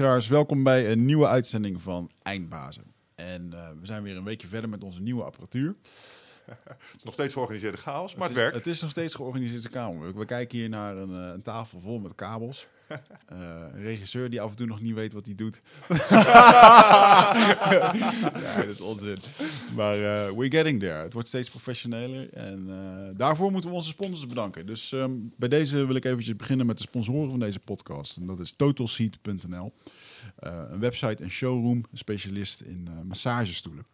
Trouwens, welkom bij een nieuwe uitzending van Eindbazen. En uh, we zijn weer een weekje verder met onze nieuwe apparatuur. Het is nog steeds georganiseerde chaos, maar het, het, werkt. Het is nog steeds georganiseerde kamer. We kijken hier naar een, uh, een tafel vol met kabels. Uh, een regisseur die af en toe nog niet weet wat hij doet. ja, dat is onzin. Maar uh, we're getting there. Het wordt steeds professioneler. En uh, daarvoor moeten we onze sponsors bedanken. Dus um, bij deze wil ik eventjes beginnen met de sponsoren van deze podcast. En dat is totalseat.nl. Een website en showroom, specialist in massagestoelen.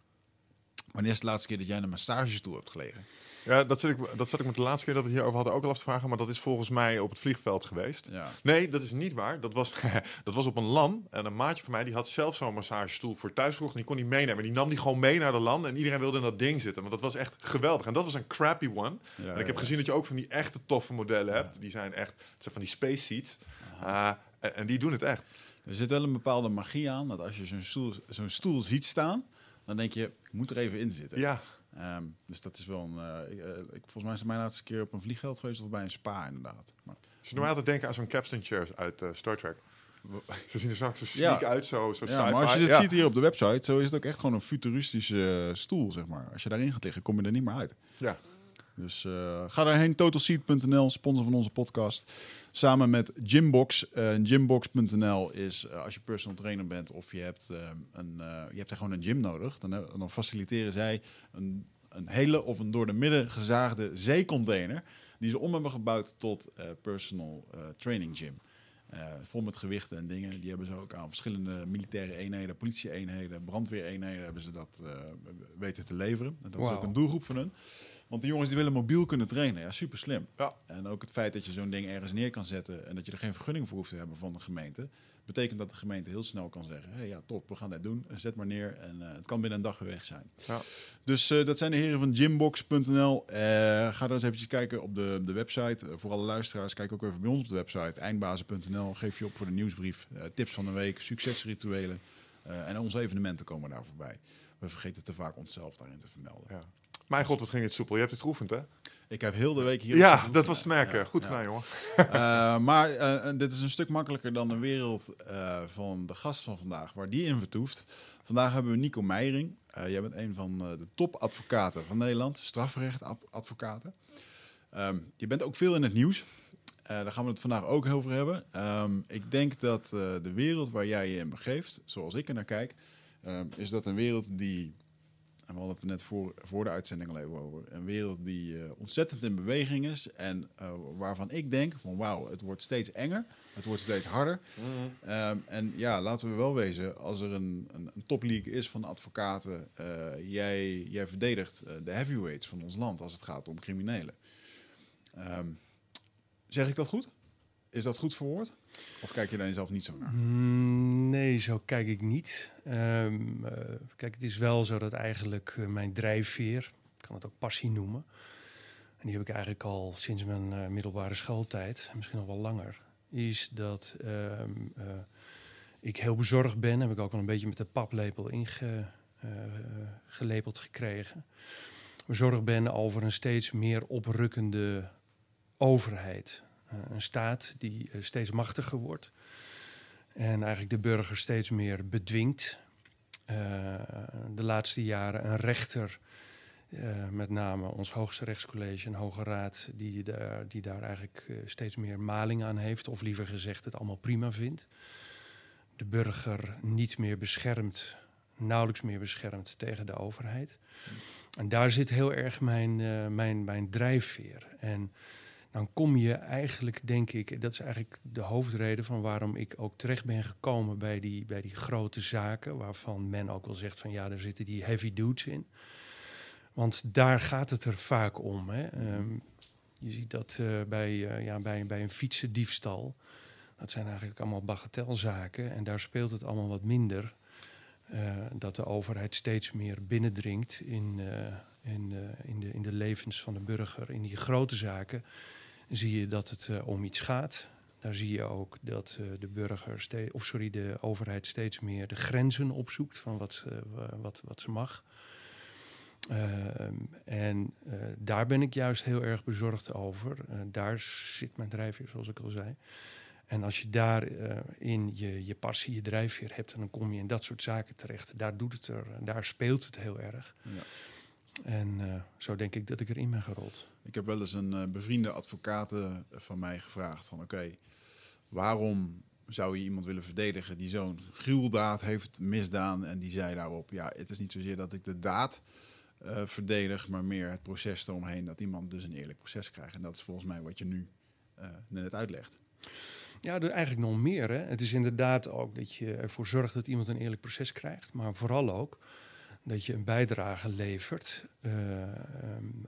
Wanneer is de laatste keer dat jij een massagestoel hebt gelegen? Ja, dat zat, ik, dat zat ik met de laatste keer dat we hierover hadden ook al af te vragen. Maar dat is volgens mij op het vliegveld geweest. Ja. Nee, dat is niet waar. Dat was, dat was op een LAN. En een maatje van mij die had zelf zo'n massagestoel voor thuis gekocht. En die kon die meenemen. Die nam die gewoon mee naar de LAN. En iedereen wilde in dat ding zitten. Want dat was echt geweldig. En dat was een crappy one. Ja, en ik heb ja. gezien dat je ook van die echte toffe modellen hebt. Die zijn echt, het zijn van die space seats. Uh, en, en die doen het echt. Er zit wel een bepaalde magie aan. Dat als je zo'n stoel, zo'n stoel ziet staan, dan denk je, moet er even in zitten. Ja. Um, dus dat is wel een. Uh, uh, ik, volgens mij is het mijn laatste keer op een vliegveld geweest of bij een spa, inderdaad. Maar, dus normaal te denken aan zo'n capstan chairs uit uh, Star Trek. Ze zien er straks zo chic Ja. uit, zo, zo ja, maar als je dit ja. ziet hier op de website, zo is het ook echt gewoon een futuristische stoel, zeg maar. Als je daarin gaat liggen, kom je er niet meer uit. Ja. Dus uh, ga daarheen, totalseat.nl, sponsor van onze podcast. Samen met Gymbox. Uh, Gymbox.nl is uh, als je personal trainer bent of je hebt, een, je hebt er gewoon een gym nodig. Dan, dan faciliteren zij een, een hele of een door de midden gezaagde zeecontainer. Die ze om hebben gebouwd tot personal training gym. Vol met gewichten en dingen. Die hebben ze ook aan verschillende militaire eenheden, politie-eenheden, brandweereenheden hebben ze dat weten te leveren. En dat wow. is ook een doelgroep van hun. Want de jongens die willen mobiel kunnen trainen. Ja, super slim. Ja. En ook het feit dat je zo'n ding ergens neer kan zetten en dat je er geen vergunning voor hoeft te hebben van de gemeente. Betekent dat de gemeente heel snel kan zeggen: hey, ja, top, we gaan dit doen. Zet maar neer. En uh, het kan binnen een dag weer weg zijn. Ja. Dus uh, dat zijn de heren van gymbox.nl. Uh, ga er eens eventjes kijken op de, de website. voor alle luisteraars, kijk ook even bij ons op de website. Eindbazen.nl. Geef je op voor de nieuwsbrief. eh, tips van de week, succesrituelen. eh, en onze evenementen komen daar voorbij. We vergeten te vaak onszelf daarin te vermelden. Ja. Mijn god, wat ging het soepel. Je hebt het geoefend, hè? Ik heb heel de week hier. Ja, dat was te merken. Ja, Goed ja. gedaan, jongen. Uh, maar uh, dit is een stuk makkelijker dan de wereld uh, van de gast van vandaag, waar die in vertoeft. Vandaag hebben we Nico Meijering. Jij bent een van de topadvocaten van Nederland, strafrechtadvocaten. Um, je bent ook veel in het nieuws. Daar gaan we het vandaag ook over hebben. Um, ik denk dat de wereld waar jij je in begeeft, zoals ik er naar kijk, um, is dat een wereld die, en we hadden het er net voor, voor de uitzending al even over, een wereld die uh, ontzettend in beweging is en uh, waarvan ik denk van wauw, het wordt steeds enger, het wordt steeds harder. Mm. Um, en ja, laten we wel wezen, als er een, een, een topleague is van advocaten, uh, jij, jij verdedigt de heavyweights van ons land als het gaat om criminelen. Um, zeg ik dat goed? Is dat goed verwoord? Of kijk je daar zelf niet zo naar? Mm, nee, zo kijk ik niet. Um, uh, kijk, het is wel zo dat eigenlijk uh, mijn drijfveer, ik kan het ook passie noemen, en die heb ik eigenlijk al sinds mijn uh, middelbare schooltijd, misschien nog wel langer, is dat um, ik heel bezorgd ben, heb ik ook al een beetje met de paplepel ingelepeld gekregen. Bezorgd ben over een steeds meer oprukkende overheid. Uh, een staat die uh, steeds machtiger wordt en eigenlijk de burger steeds meer bedwingt. Uh, de laatste jaren een rechter, met name ons hoogste rechtscollege en Hoge Raad, die daar, die daar eigenlijk steeds meer maling aan heeft, of liever gezegd het allemaal prima vindt. De burger niet meer beschermd, nauwelijks meer beschermd tegen de overheid. En daar zit heel erg mijn, mijn, mijn drijfveer. En dan kom je eigenlijk, denk ik, dat is eigenlijk de hoofdreden van waarom ik ook terecht ben gekomen bij die, bij die grote zaken, waarvan men ook wel zegt van ja, daar zitten die heavy dudes in. Want daar gaat het er vaak om. Hè. Um, je ziet dat uh, bij, uh, ja, bij, bij een fietsendiefstal. Dat zijn eigenlijk allemaal bagatelzaken. En daar speelt het allemaal wat minder. Uh, dat de overheid steeds meer binnendringt in, in, in, de, in de levens van de burger. In die grote zaken zie je dat het uh, om iets gaat. Daar zie je ook dat uh, de burger, of sorry, de overheid steeds meer de grenzen opzoekt van wat ze, wat, wat ze mag. en daar ben ik juist heel erg bezorgd over. daar zit mijn drijfveer, zoals ik al zei. En als je daarin in je, je passie, je drijfveer hebt, en dan kom je in dat soort zaken terecht. Daar doet het er, daar speelt het heel erg. Ja. En eh, zo denk ik dat ik erin ben gerold. Ik heb wel eens een eh, bevriende advocaat van mij gevraagd van oké, waarom zou je iemand willen verdedigen die zo'n gruweldaad heeft misdaan? En die zei daarop, ja, het is niet zozeer dat ik de daad eh, verdedig, maar meer het proces eromheen dat iemand dus een eerlijk proces krijgt. En dat is volgens mij wat je nu net uitlegt. Ja, er eigenlijk nog meer. Hè. Het is inderdaad ook dat je ervoor zorgt dat iemand een eerlijk proces krijgt, maar vooral ook dat je een bijdrage levert uh,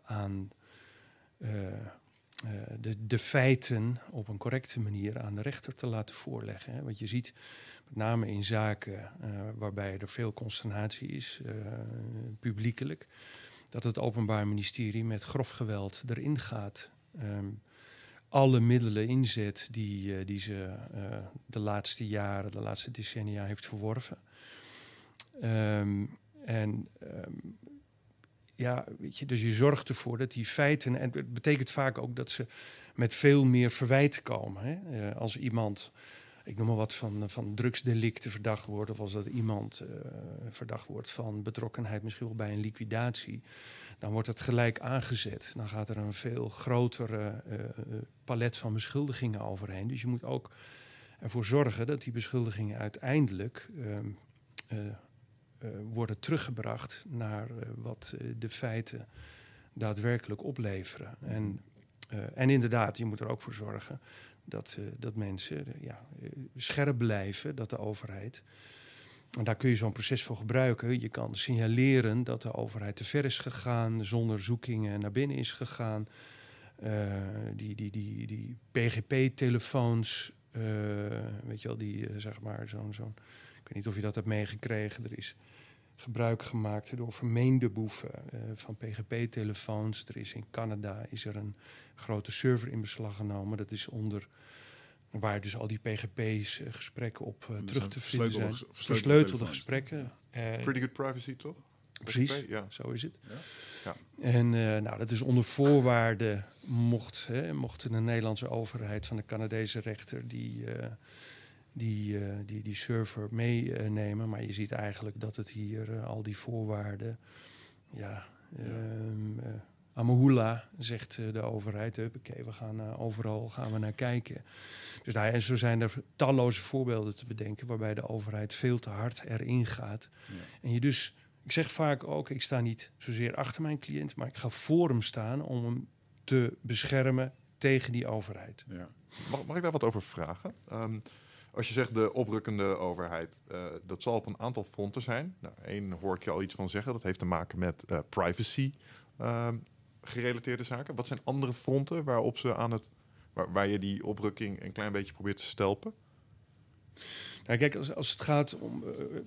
aan uh, de, de, feiten op een correcte manier aan de rechter te laten voorleggen. Want je ziet, met name in zaken waarbij er veel consternatie is, publiekelijk, dat het Openbaar Ministerie met grof geweld erin gaat. Um, alle middelen inzet die, die ze de laatste jaren, de laatste decennia heeft verworven. Um, en ehm, ja, weet je, dus je zorgt ervoor dat die feiten. En het betekent vaak ook dat ze met veel meer verwijten komen. Hè? Uh, als iemand, ik noem maar wat, van, van drugsdelicten verdacht wordt. Of als dat iemand uh, verdacht wordt van betrokkenheid, misschien wel bij een liquidatie. Dan wordt het gelijk aangezet. Dan gaat er een veel grotere uh, palet van beschuldigingen overheen. Dus je moet ook ervoor zorgen dat die beschuldigingen uiteindelijk. Ehm, worden teruggebracht naar uh, wat uh, de feiten daadwerkelijk opleveren. En, en inderdaad, je moet er ook voor zorgen dat, dat mensen ja, scherp blijven, dat de overheid. En daar kun je zo'n proces voor gebruiken. Je kan signaleren dat de overheid te ver is gegaan, zonder zoekingen naar binnen is gegaan. die, die, die, die PGP-telefoons, weet je wel, die zeg maar zo'n. zo'n weet niet of je dat hebt meegekregen. Er is gebruik gemaakt door vermeende boeven uh, van PGP-telefoons. Er is in Canada is er een grote server in beslag genomen. Dat is onder waar dus al die PGP's uh, eh, gesprekken op uh, terug te vinden zijn. Versleutelde gesprekken. Pretty good privacy, toch? Precies, PGP, ja. zo is het. Ja. Ja. En nou, dat is onder voorwaarde mocht, hè, mocht de Nederlandse overheid van de Canadese rechter die die, uh, die, die server meenemen. maar je ziet eigenlijk dat het hier uh, al die voorwaarden. Ja, ja. Um, Amahula, zegt de overheid. Oké, we gaan overal gaan we naar kijken. Dus nou, en zo zijn er talloze voorbeelden te bedenken waarbij de overheid veel te hard erin gaat. Ja. En je dus, ik zeg vaak ook, ik sta niet zozeer achter mijn cliënt, maar ik ga voor hem staan om hem te beschermen tegen die overheid. Ja. Mag, mag ik daar wat over vragen? Um, als je zegt de oprukkende overheid, uh, dat zal op een aantal fronten zijn. Nou, Eén hoor ik je al iets van zeggen, dat heeft te maken met uh, privacy uh, gerelateerde zaken. Wat zijn andere fronten waarop ze aan het, waar, waar, je die oprukking een klein beetje probeert te stelpen? Nou, kijk, als, als het gaat om, uh,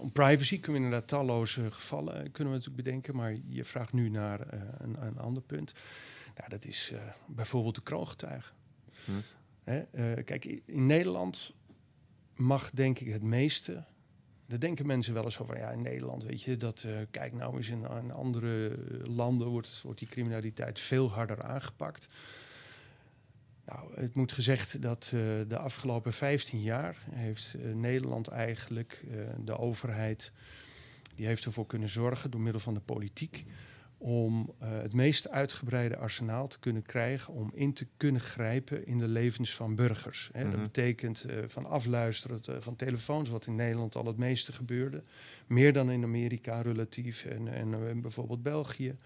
om privacy, kunnen we inderdaad talloze gevallen kunnen we natuurlijk bedenken. Maar je vraagt nu naar een, een, ander punt. Nou, dat is bijvoorbeeld de kroongetuigen. Hm. Uh, kijk, in Nederland mag denk ik het meeste. Daar denken mensen wel eens over. Ja, in Nederland, weet je, dat. Uh, kijk, nou eens in, andere landen wordt, die criminaliteit veel harder aangepakt. Nou, het moet gezegd dat uh, de afgelopen 15 jaar heeft Nederland eigenlijk de overheid. Die heeft ervoor kunnen zorgen door middel van de politiek om uh, het meest uitgebreide arsenaal te kunnen krijgen om in te kunnen grijpen in de levens van burgers. Hè. Dat mhm. betekent uh, van afluisteren uh, van telefoons, wat in Nederland al het meeste gebeurde, meer dan in Amerika relatief en, en bijvoorbeeld België.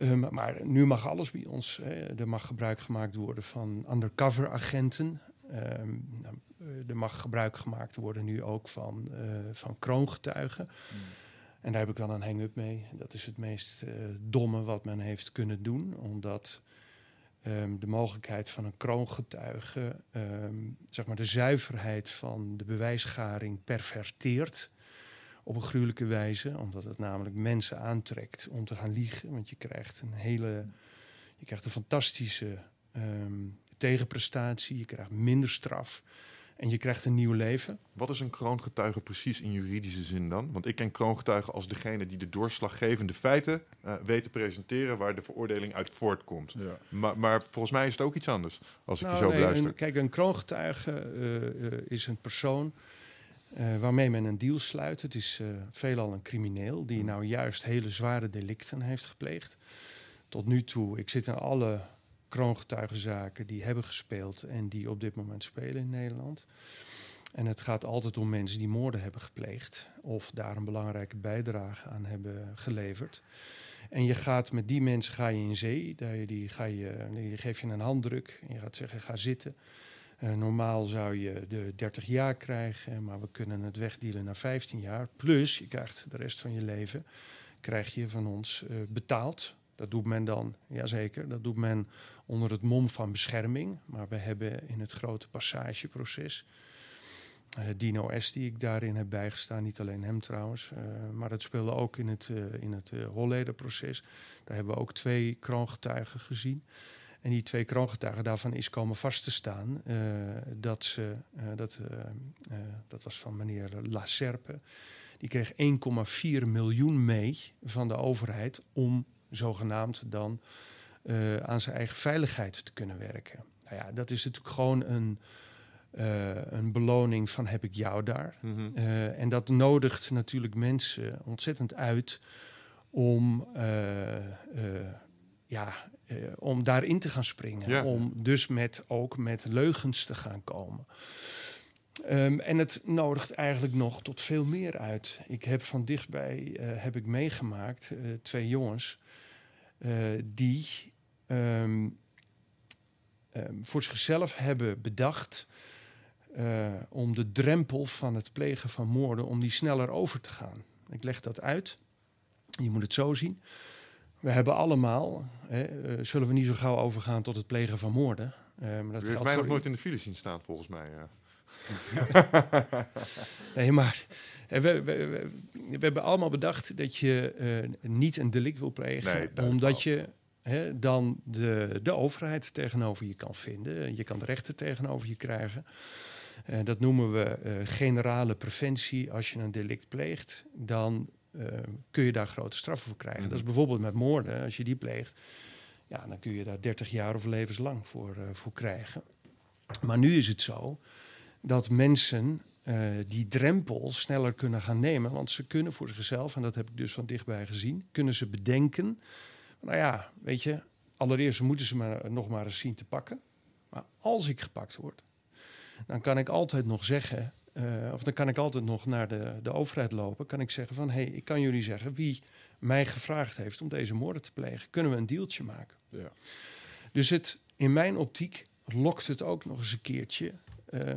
Um, maar nu mag alles bij ons. Hè. Er mag gebruik gemaakt worden van undercover agenten. Um, nou, er mag gebruik gemaakt worden nu ook van, van kroongetuigen. Mm. En daar heb ik dan een hang-up mee. Dat is het meest uh, domme wat men heeft kunnen doen, omdat um, de mogelijkheid van een kroongetuige, um, zeg maar de zuiverheid van de bewijsgaring perverteert op een gruwelijke wijze, omdat het namelijk mensen aantrekt om te gaan liegen, want je krijgt een hele, je krijgt een fantastische um, tegenprestatie, je krijgt minder straf. En je krijgt een nieuw leven. Wat is een kroongetuige precies in juridische zin dan? Want ik ken kroongetuigen als degene die de doorslaggevende feiten uh, weet te presenteren waar de veroordeling uit voortkomt. Ja. Maar, maar volgens mij is het ook iets anders als ik Nou, je zo nee, beluister. een- kijk, een kroongetuige eh, eh, is een persoon eh, waarmee men een deal sluit. Het is eh, veelal een crimineel die nou juist hele zware delicten heeft gepleegd. Tot nu toe, ik zit in alle kroongetuigenzaken die hebben gespeeld en die op dit moment spelen in Nederland. En het gaat altijd om mensen die moorden hebben gepleegd of daar een belangrijke bijdrage aan hebben geleverd. En je gaat met die mensen ga je in zee, je die, ga je, je geeft je een handdruk en je gaat zeggen ga zitten. Eh, normaal zou je de 30 jaar krijgen, maar we kunnen het wegdealen naar 15 jaar. Plus je krijgt de rest van je leven, krijg je van ons eh, betaald. Dat doet men dan, jazeker, dat doet men onder het mom van bescherming. Maar we hebben in het grote passageproces, eh, Dino S die ik daarin heb bijgestaan, niet alleen hem trouwens, eh, maar dat speelde ook in het, eh in het Hollederproces. Daar hebben we ook twee kroongetuigen gezien. En die twee kroongetuigen, daarvan is komen vast te staan dat ze, dat, dat was van meneer La Serpe, die kreeg 1,4 miljoen mee van de overheid om zogenaamd dan eh, aan zijn eigen veiligheid te kunnen werken. Nou ja, dat is natuurlijk gewoon een, eh, een beloning van heb ik jou daar. Mhm. Eh, en dat nodigt natuurlijk mensen ontzettend uit om, ja, om daarin te gaan springen. Ja. Om dus met, ook met leugens te gaan komen. Ehm, en het nodigt eigenlijk nog tot veel meer uit. Ik heb van dichtbij heb ik meegemaakt twee jongens die ehm, ehm, voor zichzelf hebben bedacht eh, om de drempel van het plegen van moorden, om die sneller over te gaan. Ik leg dat uit. Je moet het zo zien. We hebben allemaal, hè, eh, zullen we niet zo gauw overgaan tot het plegen van moorden. eh, maar dat U heeft mij nog nooit in de file zien staan, volgens mij. ja. Nee, maar eh, we, we, we, we hebben allemaal bedacht dat je eh, niet een delict wil plegen, Nee, omdat je hè, dan de, de overheid tegenover je kan vinden. Je kan de rechter tegenover je krijgen. Eh, dat noemen we eh, generale preventie. Als je een delict pleegt, dan kun je daar grote straffen voor krijgen. Mhm. Dat is bijvoorbeeld met moorden. Als je die pleegt, ja, dan kun je daar 30 jaar of levenslang voor, voor krijgen. Maar nu is het zo dat mensen die drempel sneller kunnen gaan nemen. Want ze kunnen voor zichzelf, en dat heb ik dus van dichtbij gezien, kunnen ze bedenken. Nou ja, weet je, allereerst moeten ze me nog maar eens zien te pakken. Maar als ik gepakt word, dan kan ik altijd nog zeggen, eh, of dan kan ik altijd nog naar de, de overheid lopen. Kan ik zeggen van, hé, hey, ik kan jullie zeggen wie mij gevraagd heeft om deze moorden te plegen. Kunnen we een dealtje maken? Ja. Dus het, in mijn optiek lokt het ook nog eens een keertje eh,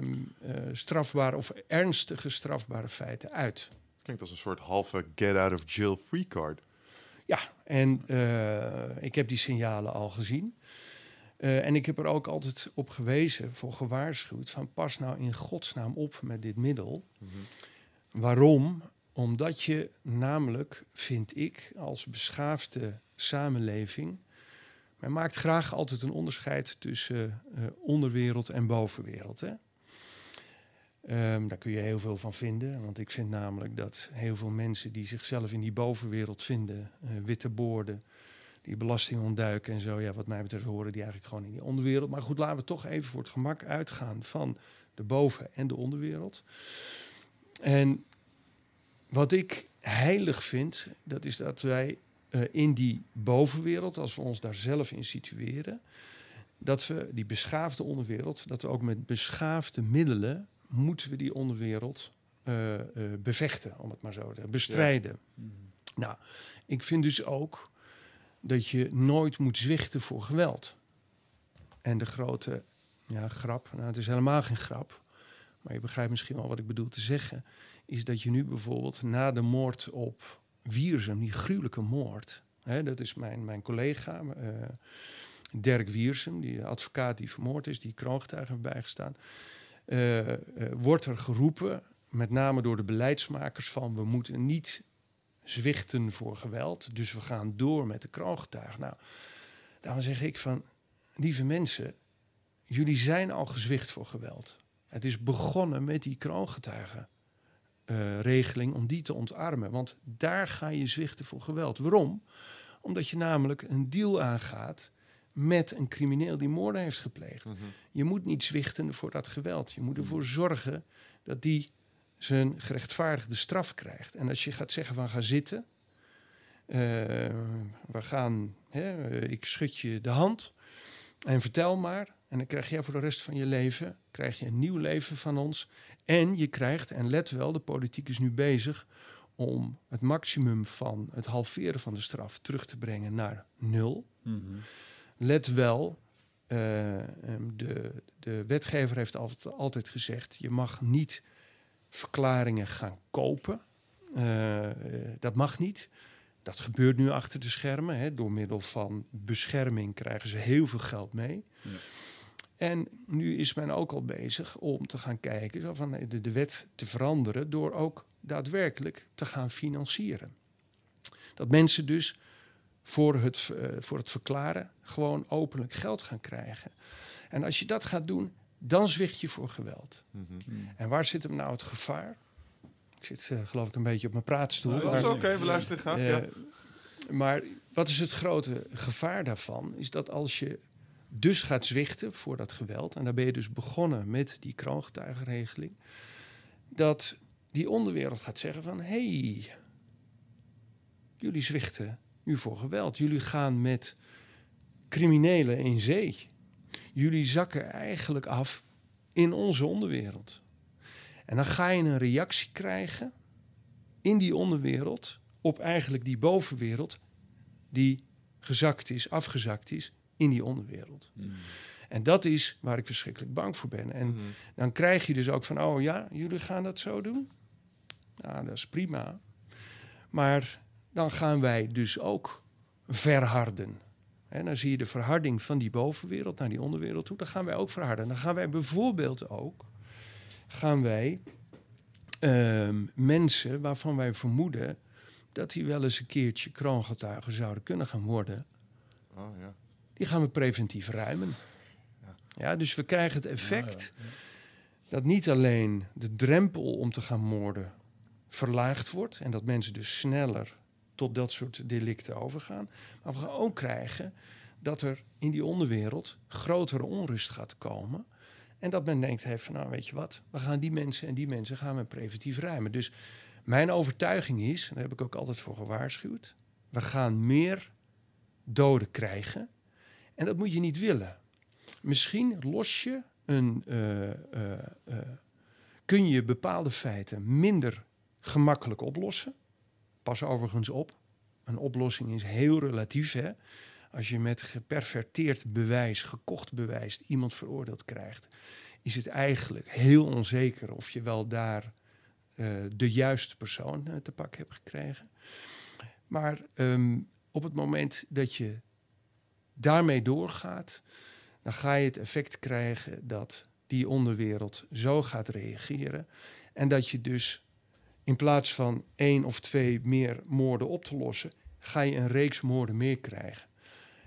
strafbare of ernstige strafbare feiten uit. Het klinkt als een soort halve get-out-of-jail-free card. Ja, en eh, ik heb die signalen al gezien. Eh, en ik heb er ook altijd op gewezen, voor gewaarschuwd, van pas nou in godsnaam op met dit middel. Waarom? Omdat je namelijk, vind ik, als beschaafde samenleving, men maakt graag altijd een onderscheid tussen eh, onderwereld en bovenwereld. Hè? Ehm, daar kun je heel veel van vinden, want ik vind namelijk dat heel veel mensen die zichzelf in die bovenwereld vinden, eh, witte boorden, die belasting ontduiken en zo, ja, wat mij betreft horen die eigenlijk gewoon in die onderwereld. Maar goed, laten we toch even voor het gemak uitgaan van de boven- en de onderwereld. En wat ik heilig vind, dat is dat wij eh, in die bovenwereld, als we ons daar zelf in situeren, dat we die beschaafde onderwereld, dat we ook met beschaafde middelen moeten we die onderwereld eh, eh, bevechten, om het maar zo te zeggen, bestrijden. Nou, ik vind dus ook dat je nooit moet zwichten voor geweld. En de grote ja, grap, nou het is helemaal geen grap, maar je begrijpt misschien wel wat ik bedoel te zeggen, is dat je nu bijvoorbeeld na de moord op Wiersum, die gruwelijke moord, dat is mijn, mijn collega eh, Dirk Wiersum, die advocaat die vermoord is, die kroongetuige heeft bijgestaan, eh, eh, wordt er geroepen, met name door de beleidsmakers, van we moeten niet zwichten voor geweld, dus we gaan door met de kroongetuigen. Nou, daarom zeg ik van, lieve mensen, jullie zijn al gezwicht voor geweld. Het is begonnen met die kroongetuigenregeling om die te ontarmen. Want daar ga je zwichten voor geweld. Waarom? Omdat je namelijk een deal aangaat met een crimineel die moorden heeft gepleegd. Mhm. Je moet niet zwichten voor dat geweld. Je moet ervoor zorgen dat die zijn gerechtvaardigde straf krijgt. En als je gaat zeggen van ga zitten, eh, we gaan, hè, eh, ik schud je de hand en vertel maar. En dan krijg jij voor de rest van je leven krijg je een nieuw leven van ons. En je krijgt, en let wel, de politiek is nu bezig om het maximum van het halveren van de straf terug te brengen naar nul. Mhm. Let wel, eh, ehm, de, de wetgever heeft altijd, altijd gezegd: je mag niet verklaringen gaan kopen. Eh, eh, dat mag niet. Dat gebeurt nu achter de schermen. Hè. Door middel van bescherming krijgen ze heel veel geld mee. Ja. En nu is men ook al bezig om te gaan kijken, zo van de, de wet te veranderen, door ook daadwerkelijk te gaan financieren. Dat mensen dus voor het, eh, voor het verklaren gewoon openlijk geld gaan krijgen. En als je dat gaat doen, dan zwicht je voor geweld. Mhm. En waar zit hem nou het gevaar? Ik zit eh, geloof ik een beetje op mijn praatstoel. Dat is oké, we luisteren graag. eh, ja. maar wat is het grote gevaar daarvan? Is dat als je dus gaat zwichten voor dat geweld... en daar ben je dus begonnen met die kroongetuigenregeling... dat die onderwereld gaat zeggen van... hey, jullie zwichten nu voor geweld. Jullie gaan met criminelen in zee. Jullie zakken eigenlijk af in onze onderwereld. En dan ga je een reactie krijgen in die onderwereld op eigenlijk die bovenwereld die gezakt is, afgezakt is in die onderwereld. Mhm. En dat is waar ik verschrikkelijk bang voor ben. En Mhm. dan krijg je dus ook van, oh ja, jullie gaan dat zo doen? Nou, dat is prima. Maar dan gaan wij dus ook verharden. En dan zie je de verharding van die bovenwereld naar die onderwereld toe. Dan gaan wij ook verharden. Dan gaan wij bijvoorbeeld ook, gaan wij ehm, mensen waarvan wij vermoeden dat die wel eens een keertje kroongetuigen zouden kunnen gaan worden, Oh, ja. Die gaan we preventief ruimen. Ja. Dus we krijgen het effect dat niet alleen de drempel om te gaan moorden verlaagd wordt en dat mensen dus sneller tot dat soort delicten overgaan, maar we gaan ook krijgen dat er in die onderwereld grotere onrust gaat komen en dat men denkt heeft van nou weet je wat, we gaan die mensen en die mensen gaan we preventief ruimen. Dus mijn overtuiging is, en daar heb ik ook altijd voor gewaarschuwd, we gaan meer doden krijgen en dat moet je niet willen. Misschien los je een, eh, eh, eh, kun je bepaalde feiten minder gemakkelijk oplossen. Pas overigens op, een oplossing is heel relatief. Hè? Als je met geperverteerd bewijs, gekocht bewijs, iemand veroordeeld krijgt, is het eigenlijk heel onzeker of je wel daar de juiste persoon eh, te pak hebt gekregen. Maar ehm, op het moment dat je daarmee doorgaat, dan ga je het effect krijgen dat die onderwereld zo gaat reageren. En dat je dus in plaats van één of twee meer moorden op te lossen, ga je een reeks moorden meer krijgen.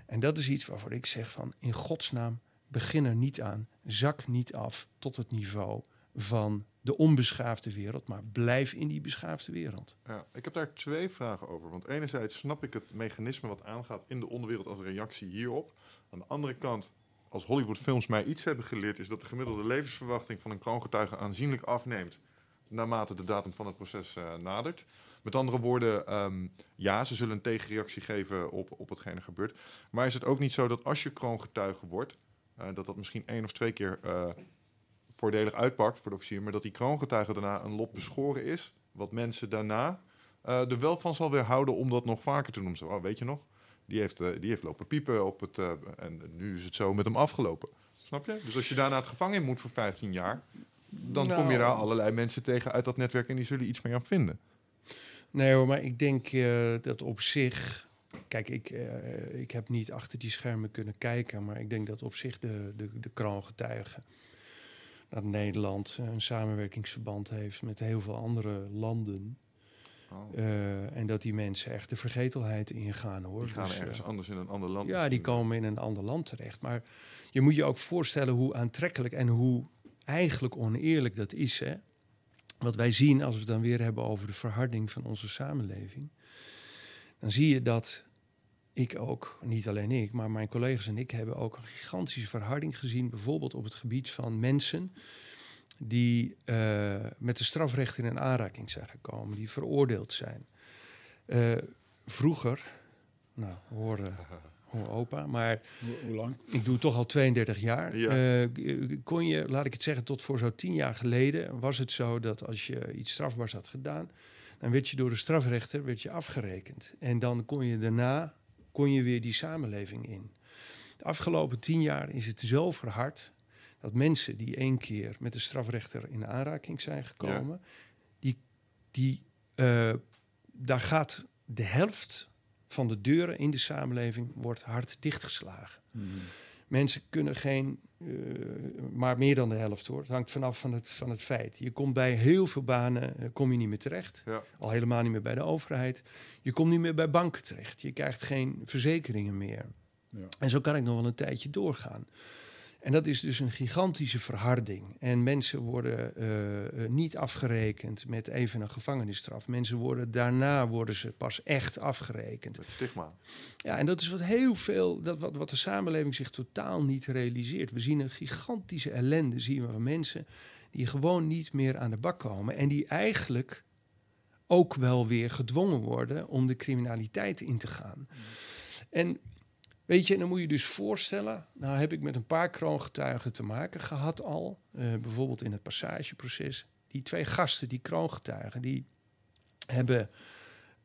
En dat is iets waarvoor ik zeg van in godsnaam begin er niet aan, zak niet af tot het niveau van de onbeschaafde wereld, maar blijf in die beschaafde wereld. Ja, ik heb daar twee vragen over. Want enerzijds snap ik het mechanisme wat aangaat in de onderwereld als reactie hierop. Aan de andere kant, als Hollywoodfilms mij iets hebben geleerd, is dat de gemiddelde levensverwachting van een kroongetuige aanzienlijk afneemt naarmate de datum van het proces eh, nadert. Met andere woorden, ehm, ja, ze zullen een tegenreactie geven op, op hetgene gebeurt. Maar is het ook niet zo dat als je kroongetuige wordt, eh, dat dat misschien één of twee keer eh, voordelig uitpakt voor de officier, maar dat die kroongetuige daarna een lot beschoren is, wat mensen daarna eh, er wel van zal weerhouden om dat nog vaker te doen. Zo, oh, weet je nog, die heeft, eh, die heeft lopen piepen op het, eh, en nu is het zo met hem afgelopen. Snap je? Dus als je daarna het gevangen in moet voor 15 jaar, dan kom je Nou. daar allerlei mensen tegen uit dat netwerk en die zullen iets mee aan vinden. Nee hoor, maar ik denk dat op zich. Kijk, ik, ik heb niet achter die schermen kunnen kijken, maar ik denk dat op zich de, de, de kroongetuigen. Dat Nederland een samenwerkingsverband heeft met heel veel andere landen. Oh, eh, en dat die mensen echt de vergetelheid ingaan hoor. die gaan Dus, ergens eh, anders in een ander land. ja, die komen in een ander land terecht. Maar je moet je ook voorstellen hoe aantrekkelijk en hoe eigenlijk oneerlijk dat is. Hè? Wat wij zien als we het dan weer hebben over de verharding van onze samenleving. Dan zie je dat ik ook, niet alleen ik, maar mijn collega's en ik hebben ook een gigantische verharding gezien. Bijvoorbeeld op het gebied van mensen die uh, met de strafrecht in een aanraking zijn gekomen, die veroordeeld zijn. Uh, vroeger, nou, horen hoor opa, maar hoe, lang? Ik doe het toch al 32 jaar. Ja. Uh, kon je, laat ik het zeggen, tot voor zo tien jaar geleden was het zo dat als je iets strafbaars had gedaan, dan werd je door de strafrechter werd je afgerekend. En dan kon je daarna kon je weer die samenleving in. De afgelopen tien jaar is het zo verhard dat mensen die één keer met de strafrechter in aanraking zijn gekomen, die, die, uh, daar gaat de helft van de deuren in de samenleving wordt hard dichtgeslagen. Mm. Mensen kunnen geen, uh, maar meer dan de helft hoor. Het hangt vanaf van het, van het feit. Je komt bij heel veel banen, uh, kom je niet meer terecht. Ja. Al helemaal niet meer bij de overheid. Je komt niet meer bij banken terecht. Je krijgt geen verzekeringen meer. Ja. En zo kan ik nog wel een tijdje doorgaan. En dat is dus een gigantische verharding. En mensen worden uh, niet afgerekend met even een gevangenisstraf. Mensen worden daarna worden ze pas echt afgerekend. Het stigma. Ja, en dat is wat heel veel, dat wat, wat de samenleving zich totaal niet realiseert. We zien een gigantische ellende, zien we van mensen die gewoon niet meer aan de bak komen. En die eigenlijk ook wel weer gedwongen worden om de criminaliteit in te gaan. Mm. En Weet je, en dan moet je dus voorstellen, nou heb ik met een paar kroongetuigen te maken gehad al, uh, bijvoorbeeld in het passageproces. Die twee gasten, die kroongetuigen, die hebben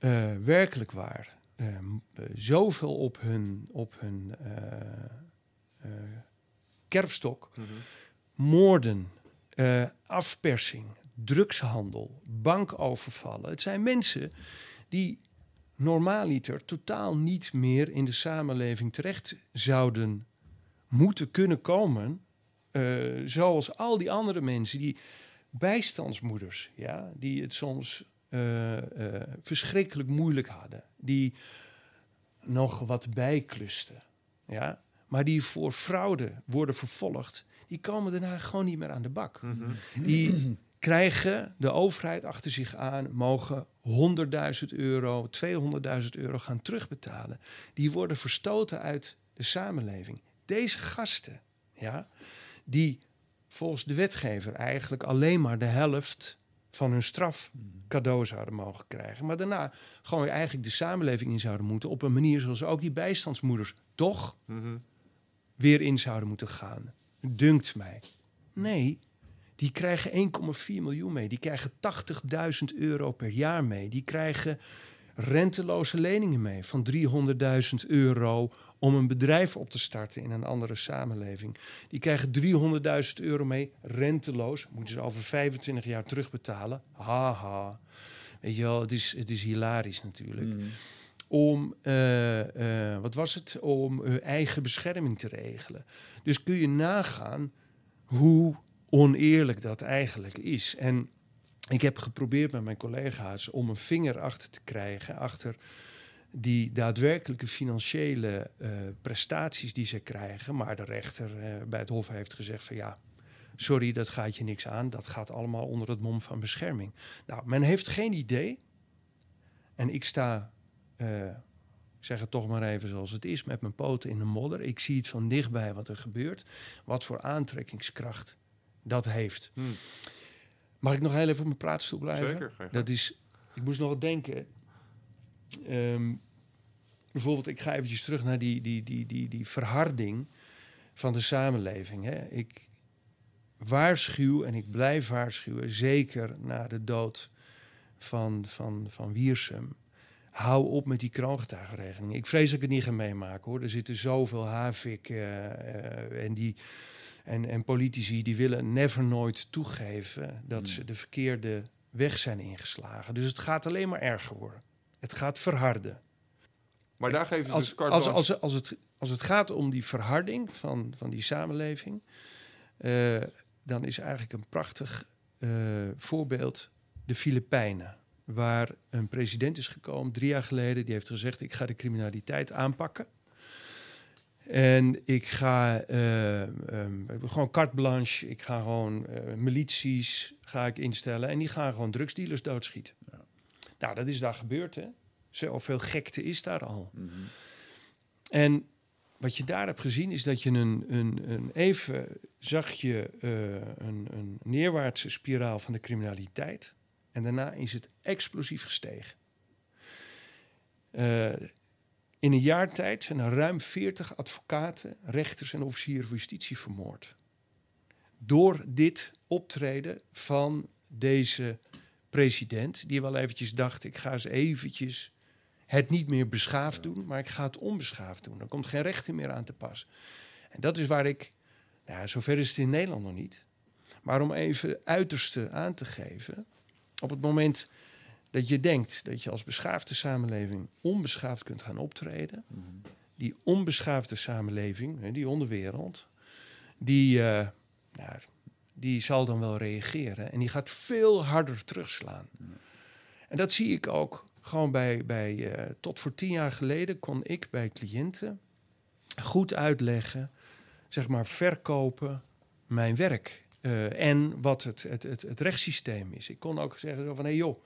uh, werkelijk waar uh, zoveel op hun, op hun kerfstok. Mm -hmm. Moorden, afpersing, drugshandel, bankovervallen. Het zijn mensen die normaaliter totaal niet meer in de samenleving terecht zouden moeten kunnen komen. Uh, zoals al die andere mensen, die bijstandsmoeders, ja, die het soms uh, uh, verschrikkelijk moeilijk hadden, die nog wat bijklusten, ja, maar die voor fraude worden vervolgd, die komen daarna gewoon niet meer aan de bak. Mm -hmm. Die krijgen de overheid achter zich aan, mogen 100.000 euro, 200.000 euro gaan terugbetalen. Die worden verstoten uit de samenleving. Deze gasten, ja, die volgens de wetgever eigenlijk alleen maar de helft van hun straf cadeau zouden mogen krijgen. Maar daarna gewoon eigenlijk de samenleving in zouden moeten op een manier zoals ook die bijstandsmoeders toch mm-hmm. weer in zouden moeten gaan. Dunkt mij. Nee, die krijgen 1,4 miljoen mee. Die krijgen 80.000 euro per jaar mee. Die krijgen renteloze leningen mee van 300.000 euro om een bedrijf op te starten in een andere samenleving. Die krijgen 300.000 euro mee, renteloos. Moeten ze over 25 jaar terugbetalen. Haha. Weet je wel, het is, het is hilarisch natuurlijk. Mm. Om, uh, uh, wat was het? Om hun eigen bescherming te regelen. Dus kun je nagaan hoe oneerlijk dat eigenlijk is. En ik heb geprobeerd met mijn collega's om een vinger achter te krijgen achter die daadwerkelijke financiële uh, prestaties die ze krijgen. Maar de rechter uh, bij het Hof heeft gezegd van ja, sorry, dat gaat je niks aan. Dat gaat allemaal onder het mom van bescherming. Nou, men heeft geen idee. En ik sta, ik zeg het toch maar even zoals het is, met mijn poten in de modder. Ik zie het van dichtbij wat er gebeurt. Wat voor aantrekkingskracht dat heeft. Hmm. Mag ik nog heel even op mijn praatstoel blijven? Zeker. Dat is, ik moest nog wat denken. Um, bijvoorbeeld, ik ga eventjes terug naar die, die, die, die, die verharding van de samenleving. Hè. Ik waarschuw en ik blijf waarschuwen, zeker na de dood van, van, van Wiersum. Hou op met die kroongetuigenregeling. Ik vrees dat ik het niet ga meemaken hoor. Er zitten zoveel havik uh, uh, en die en, en politici die willen never nooit toegeven dat ze de verkeerde weg zijn ingeslagen. Dus het gaat alleen maar erger worden. Het gaat verharden. Maar daar geven ze als, dus als, als, als, het, als het gaat om die verharding van, van die samenleving, uh, dan is eigenlijk een prachtig uh, voorbeeld de Filipijnen. Waar een president is gekomen drie jaar geleden, die heeft gezegd: Ik ga de criminaliteit aanpakken. En ik ga eh, ehm, gewoon carte blanche. Ik ga gewoon eh, milities ga ik instellen. En die gaan gewoon drugsdealers doodschieten. Ja. Nou, dat is daar gebeurd, hè. Zoveel gekte is daar al. Mhm. En wat je daar hebt gezien is dat je een, een, een even zag je eh, een, een neerwaartse spiraal van de criminaliteit. En daarna is het explosief gestegen. In een jaar tijd zijn er ruim 40 advocaten, rechters en officieren van justitie vermoord. Door dit optreden van deze president, die wel eventjes dacht: ik ga eens eventjes het niet meer beschaafd doen, maar ik ga het onbeschaafd doen. Er komt geen rechten meer aan te pas. En dat is waar ik, ja, zover is het in Nederland nog niet, maar om even uiterste aan te geven, op het moment dat je denkt dat je als beschaafde samenleving onbeschaafd kunt gaan optreden, Mhm. die onbeschaafde samenleving, die onderwereld, die, eh, nou, die zal dan wel reageren en die gaat veel harder terugslaan. En dat zie ik ook gewoon bij, bij eh, tot voor tien jaar geleden kon ik bij cliënten goed uitleggen, zeg maar verkopen mijn werk eh, en wat het, het, het, het rechtssysteem is. Ik kon ook zeggen zo van, hé hey joh,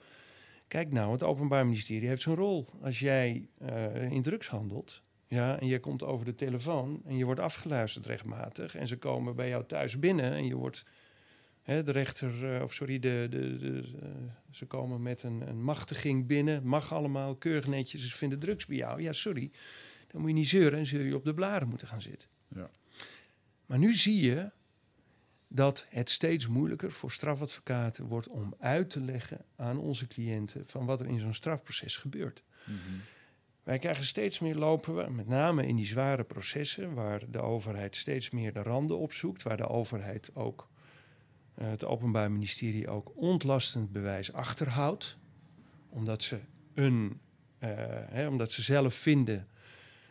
kijk nou, het Openbaar Ministerie heeft zijn rol. Als jij eh, in drugs handelt, ja, en je komt over de telefoon en je wordt afgeluisterd rechtmatig en ze komen bij jou thuis binnen en je wordt hè, de rechter, eh, of sorry, de, de, de, eh, ze komen met een, een machtiging binnen, mag allemaal, keurig netjes, ze vinden drugs bij jou. Ja, sorry, dan moet je niet zeuren en zul je op de blaren moeten gaan zitten. Ja. Maar nu zie je dat het steeds moeilijker voor strafadvocaten wordt om uit te leggen aan onze cliënten van wat er in zo'n strafproces gebeurt. Mhm. Wij krijgen steeds meer lopen, we, met name in die zware processen, waar de overheid steeds meer de randen opzoekt, waar de overheid ook, eh, het Openbaar Ministerie ook ontlastend bewijs achterhoudt, omdat ze, een, eh, hè, omdat ze zelf vinden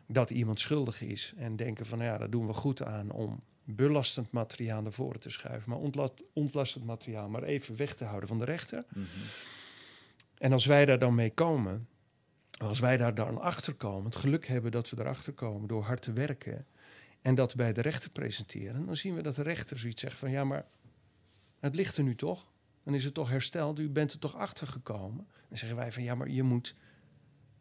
dat iemand schuldig is en denken van nou ja, daar doen we goed aan om belastend materiaal naar voren te schuiven, maar ontlast, ontlastend materiaal maar even weg te houden van de rechter. Mhm. En als wij daar dan mee komen, als wij daar dan achter komen, het geluk hebben dat we erachter komen door hard te werken en dat bij de rechter presenteren, dan zien we dat de rechter zoiets zegt van ja, maar het ligt er nu toch? Dan is het toch hersteld, u bent er toch achter gekomen? Dan zeggen wij van ja, maar je moet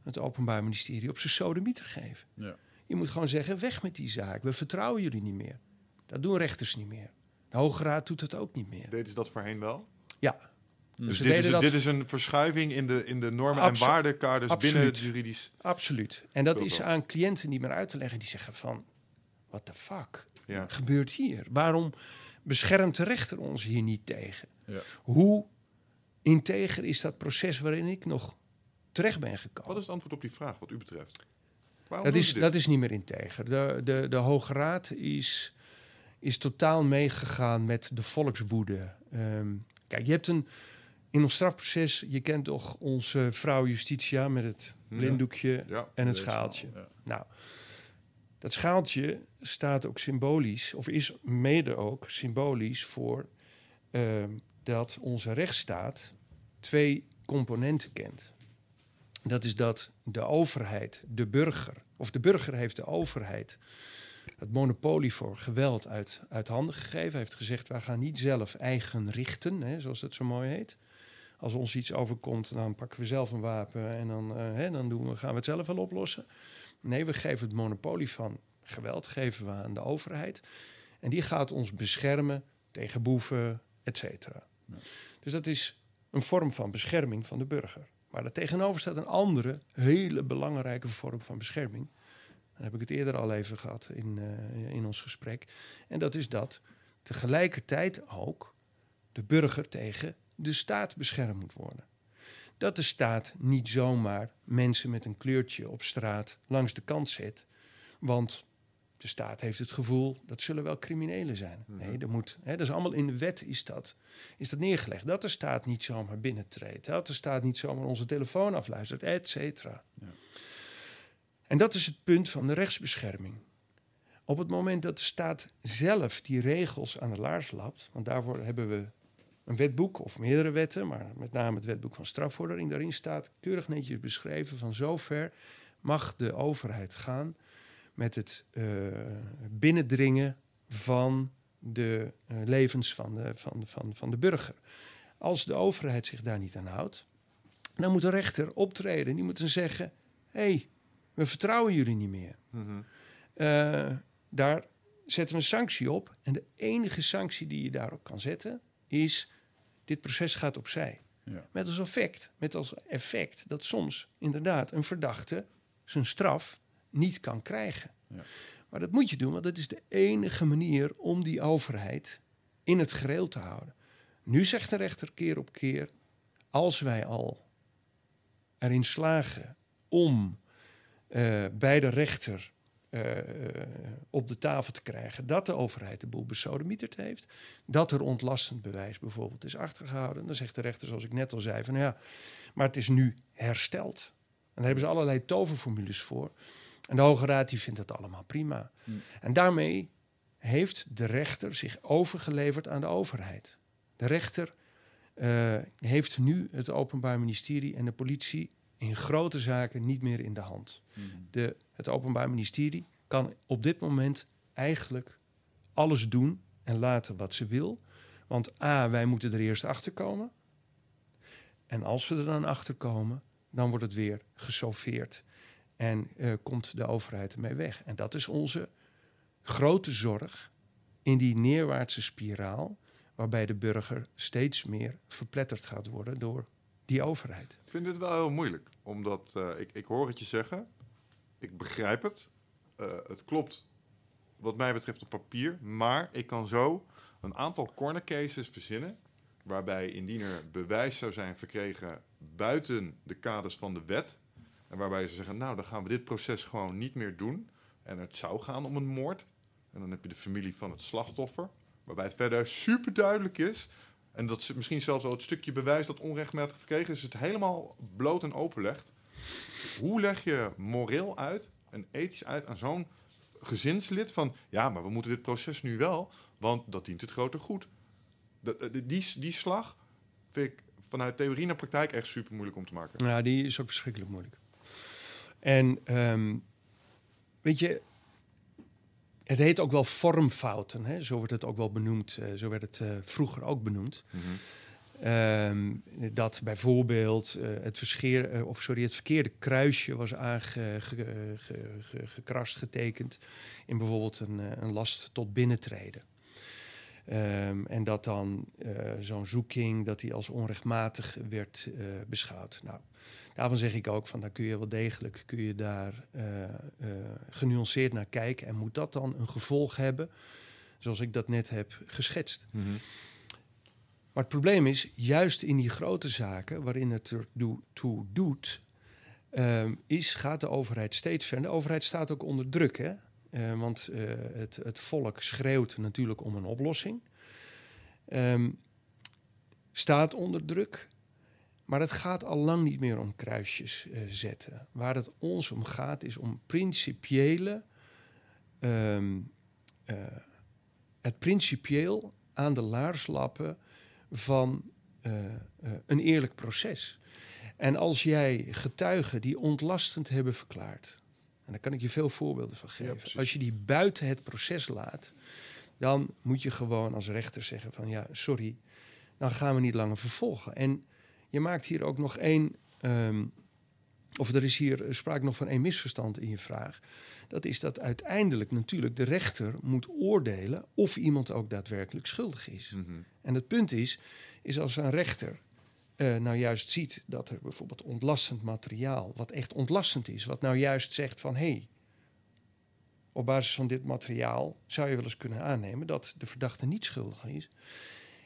het Openbaar Ministerie op zijn sodemieter geven. Ja. Je moet gewoon zeggen, weg met die zaak, we vertrouwen jullie niet meer. Dat doen rechters niet meer. De Hoge Raad doet het ook niet meer. Deden ze dat voorheen wel? Ja. Dus ze dit is, dat- dit is een verschuiving in de, in de normen en waardenkaders binnen het juridisch. Absoluut. En dat is aan cliënten niet meer uit te leggen. Die zeggen van, what the fuck Ja. gebeurt hier? Waarom beschermt de rechter ons hier niet tegen? Ja. Hoe integer is dat proces waarin ik nog terecht ben gekomen? Wat is het antwoord op die vraag wat u betreft? Waarom Dat is, dat is niet meer integer. De, de, de Hoge Raad is, is totaal meegegaan met de volkswoede. Ehm, kijk, je hebt een. In ons strafproces, je kent toch onze vrouw Justitia met het blinddoekje Ja. en het schaaltje. ja. Nou, dat schaaltje staat ook symbolisch, of is mede ook symbolisch voor ehm, dat onze rechtsstaat twee componenten kent. Dat is dat de overheid, de burger, of de burger heeft de overheid het monopolie voor geweld uit, uit handen gegeven. Hij heeft gezegd, wij gaan niet zelf eigen richten, hè, zoals dat zo mooi heet. Als ons iets overkomt, dan pakken we zelf een wapen en dan, eh, hè, dan doen we, gaan we het zelf wel oplossen. Nee, we geven het monopolie van geweld geven we aan de overheid. En die gaat ons beschermen tegen boeven, et cetera. Ja. Dus dat is een vorm van bescherming van de burger. Maar daar tegenover staat een andere, hele belangrijke vorm van bescherming. Daar heb ik het eerder al even gehad in, eh, in ons gesprek. En dat is dat tegelijkertijd ook de burger tegen de staat beschermd moet worden. Dat de staat niet zomaar mensen met een kleurtje op straat langs de kant zet. Want de staat heeft het gevoel dat zullen wel criminelen zijn. Nee, dat moet. Hè, dat is allemaal in de wet is dat, is dat neergelegd. Dat de staat niet zomaar binnentreedt. Dat de staat niet zomaar onze telefoon afluistert, et cetera. Ja. En dat is het punt van de rechtsbescherming. Op het moment dat de staat zelf die regels aan de laars lapt, want daarvoor hebben we een wetboek of meerdere wetten, maar met name het wetboek van strafvordering, daarin staat keurig netjes beschreven van zover mag de overheid gaan met het eh, binnendringen van de eh, levens van de, van, van, van de burger. Als de overheid zich daar niet aan houdt, dan moet de rechter optreden. Die moet dan zeggen: hé, hey, we vertrouwen jullie niet meer. Mhm. Eh, daar zetten we een sanctie op. En de enige sanctie die je daarop kan zetten is: dit proces gaat opzij. Ja. Met als effect, met als effect dat soms inderdaad een verdachte zijn straf niet kan krijgen. Ja. Maar dat moet je doen, want dat is de enige manier om die overheid in het gereel te houden. Nu zegt de rechter keer op keer: als wij al erin slagen om eh, bij de rechter eh, op de tafel te krijgen dat de overheid de boel besodemieterd heeft, dat er ontlastend bewijs bijvoorbeeld is achtergehouden, dan zegt de rechter, zoals ik net al zei, van ja, maar het is nu hersteld. En daar hebben ze allerlei toverformules voor. En de Hoge Raad die vindt dat allemaal prima. Hmm. En daarmee heeft de rechter zich overgeleverd aan de overheid. De rechter eh, heeft nu het Openbaar Ministerie en de politie in grote zaken niet meer in de hand. Mhm. De, het Openbaar Ministerie kan op dit moment eigenlijk alles doen en laten wat ze wil. Want A, wij moeten er eerst achter komen. En als we er dan achter komen, dan wordt het weer gesoffeerd. En eh, komt de overheid ermee weg. En dat is onze grote zorg in die neerwaartse spiraal, waarbij de burger steeds meer verpletterd gaat worden door die overheid. Ik vind dit wel heel moeilijk, omdat eh, ik, ik hoor het je zeggen, ik begrijp het, eh, het klopt wat mij betreft op papier, maar ik kan zo een aantal corner cases verzinnen waarbij indien er bewijs zou zijn verkregen buiten de kaders van de wet en waarbij ze zeggen, nou dan gaan we dit proces gewoon niet meer doen en het zou gaan om een moord. En dan heb je de familie van het slachtoffer, waarbij het verder super duidelijk is en dat ze misschien zelfs wel het stukje bewijs dat onrechtmatig verkregen is, het helemaal bloot en open legt. Hoe leg je moreel uit en ethisch uit aan zo'n gezinslid van, ja, maar we moeten dit proces nu wel, want dat dient het grote goed. Dat, eh, die, die slag vind ik vanuit theorie naar praktijk echt super moeilijk om te maken. Nou, die is ook verschrikkelijk moeilijk. En ehm, weet je, het heet ook wel vormfouten. Hè? Zo wordt het ook wel benoemd. eh, zo werd het eh, vroeger ook benoemd. Mhm. Ehm, dat bijvoorbeeld eh, het, verscheer, of sorry, het verkeerde kruisje was aangekrast, getekend in bijvoorbeeld een, een last tot binnentreden. Ehm, en dat dan zo'n zoeking dat die als onrechtmatig werd beschouwd. Nou, daarvan zeg ik ook van daar kun je wel degelijk kun je daar eh, eh, genuanceerd naar kijken. En moet dat dan een gevolg hebben, zoals ik dat net heb geschetst? Mhm. Maar het probleem is, juist in die grote zaken waarin het er toe doet, ehm, is, gaat de overheid steeds verder. De overheid staat ook onder druk, hè? Eh, want het, het volk schreeuwt natuurlijk om een oplossing. Ehm, staat onder druk. Maar het gaat al lang niet meer om kruisjes eh, zetten. Waar het ons om gaat, is om principiële. ehm, eh, het principieel aan de laars lappen van eh, een eerlijk proces. En als jij getuigen die ontlastend hebben verklaard, en daar kan ik je veel voorbeelden van geven. als je die buiten het proces laat, dan moet je gewoon als rechter zeggen van ja, sorry, dan gaan we niet langer vervolgen. En je maakt hier ook nog één, ehm, of er is hier sprake nog van één misverstand in je vraag. Dat is dat uiteindelijk natuurlijk de rechter moet oordelen of iemand ook daadwerkelijk schuldig is. Mhm. En het punt is, is als een rechter eh, nou juist ziet dat er bijvoorbeeld ontlastend materiaal, wat echt ontlastend is, wat nou juist zegt van hé, hey, op basis van dit materiaal zou je wel eens kunnen aannemen dat de verdachte niet schuldig is.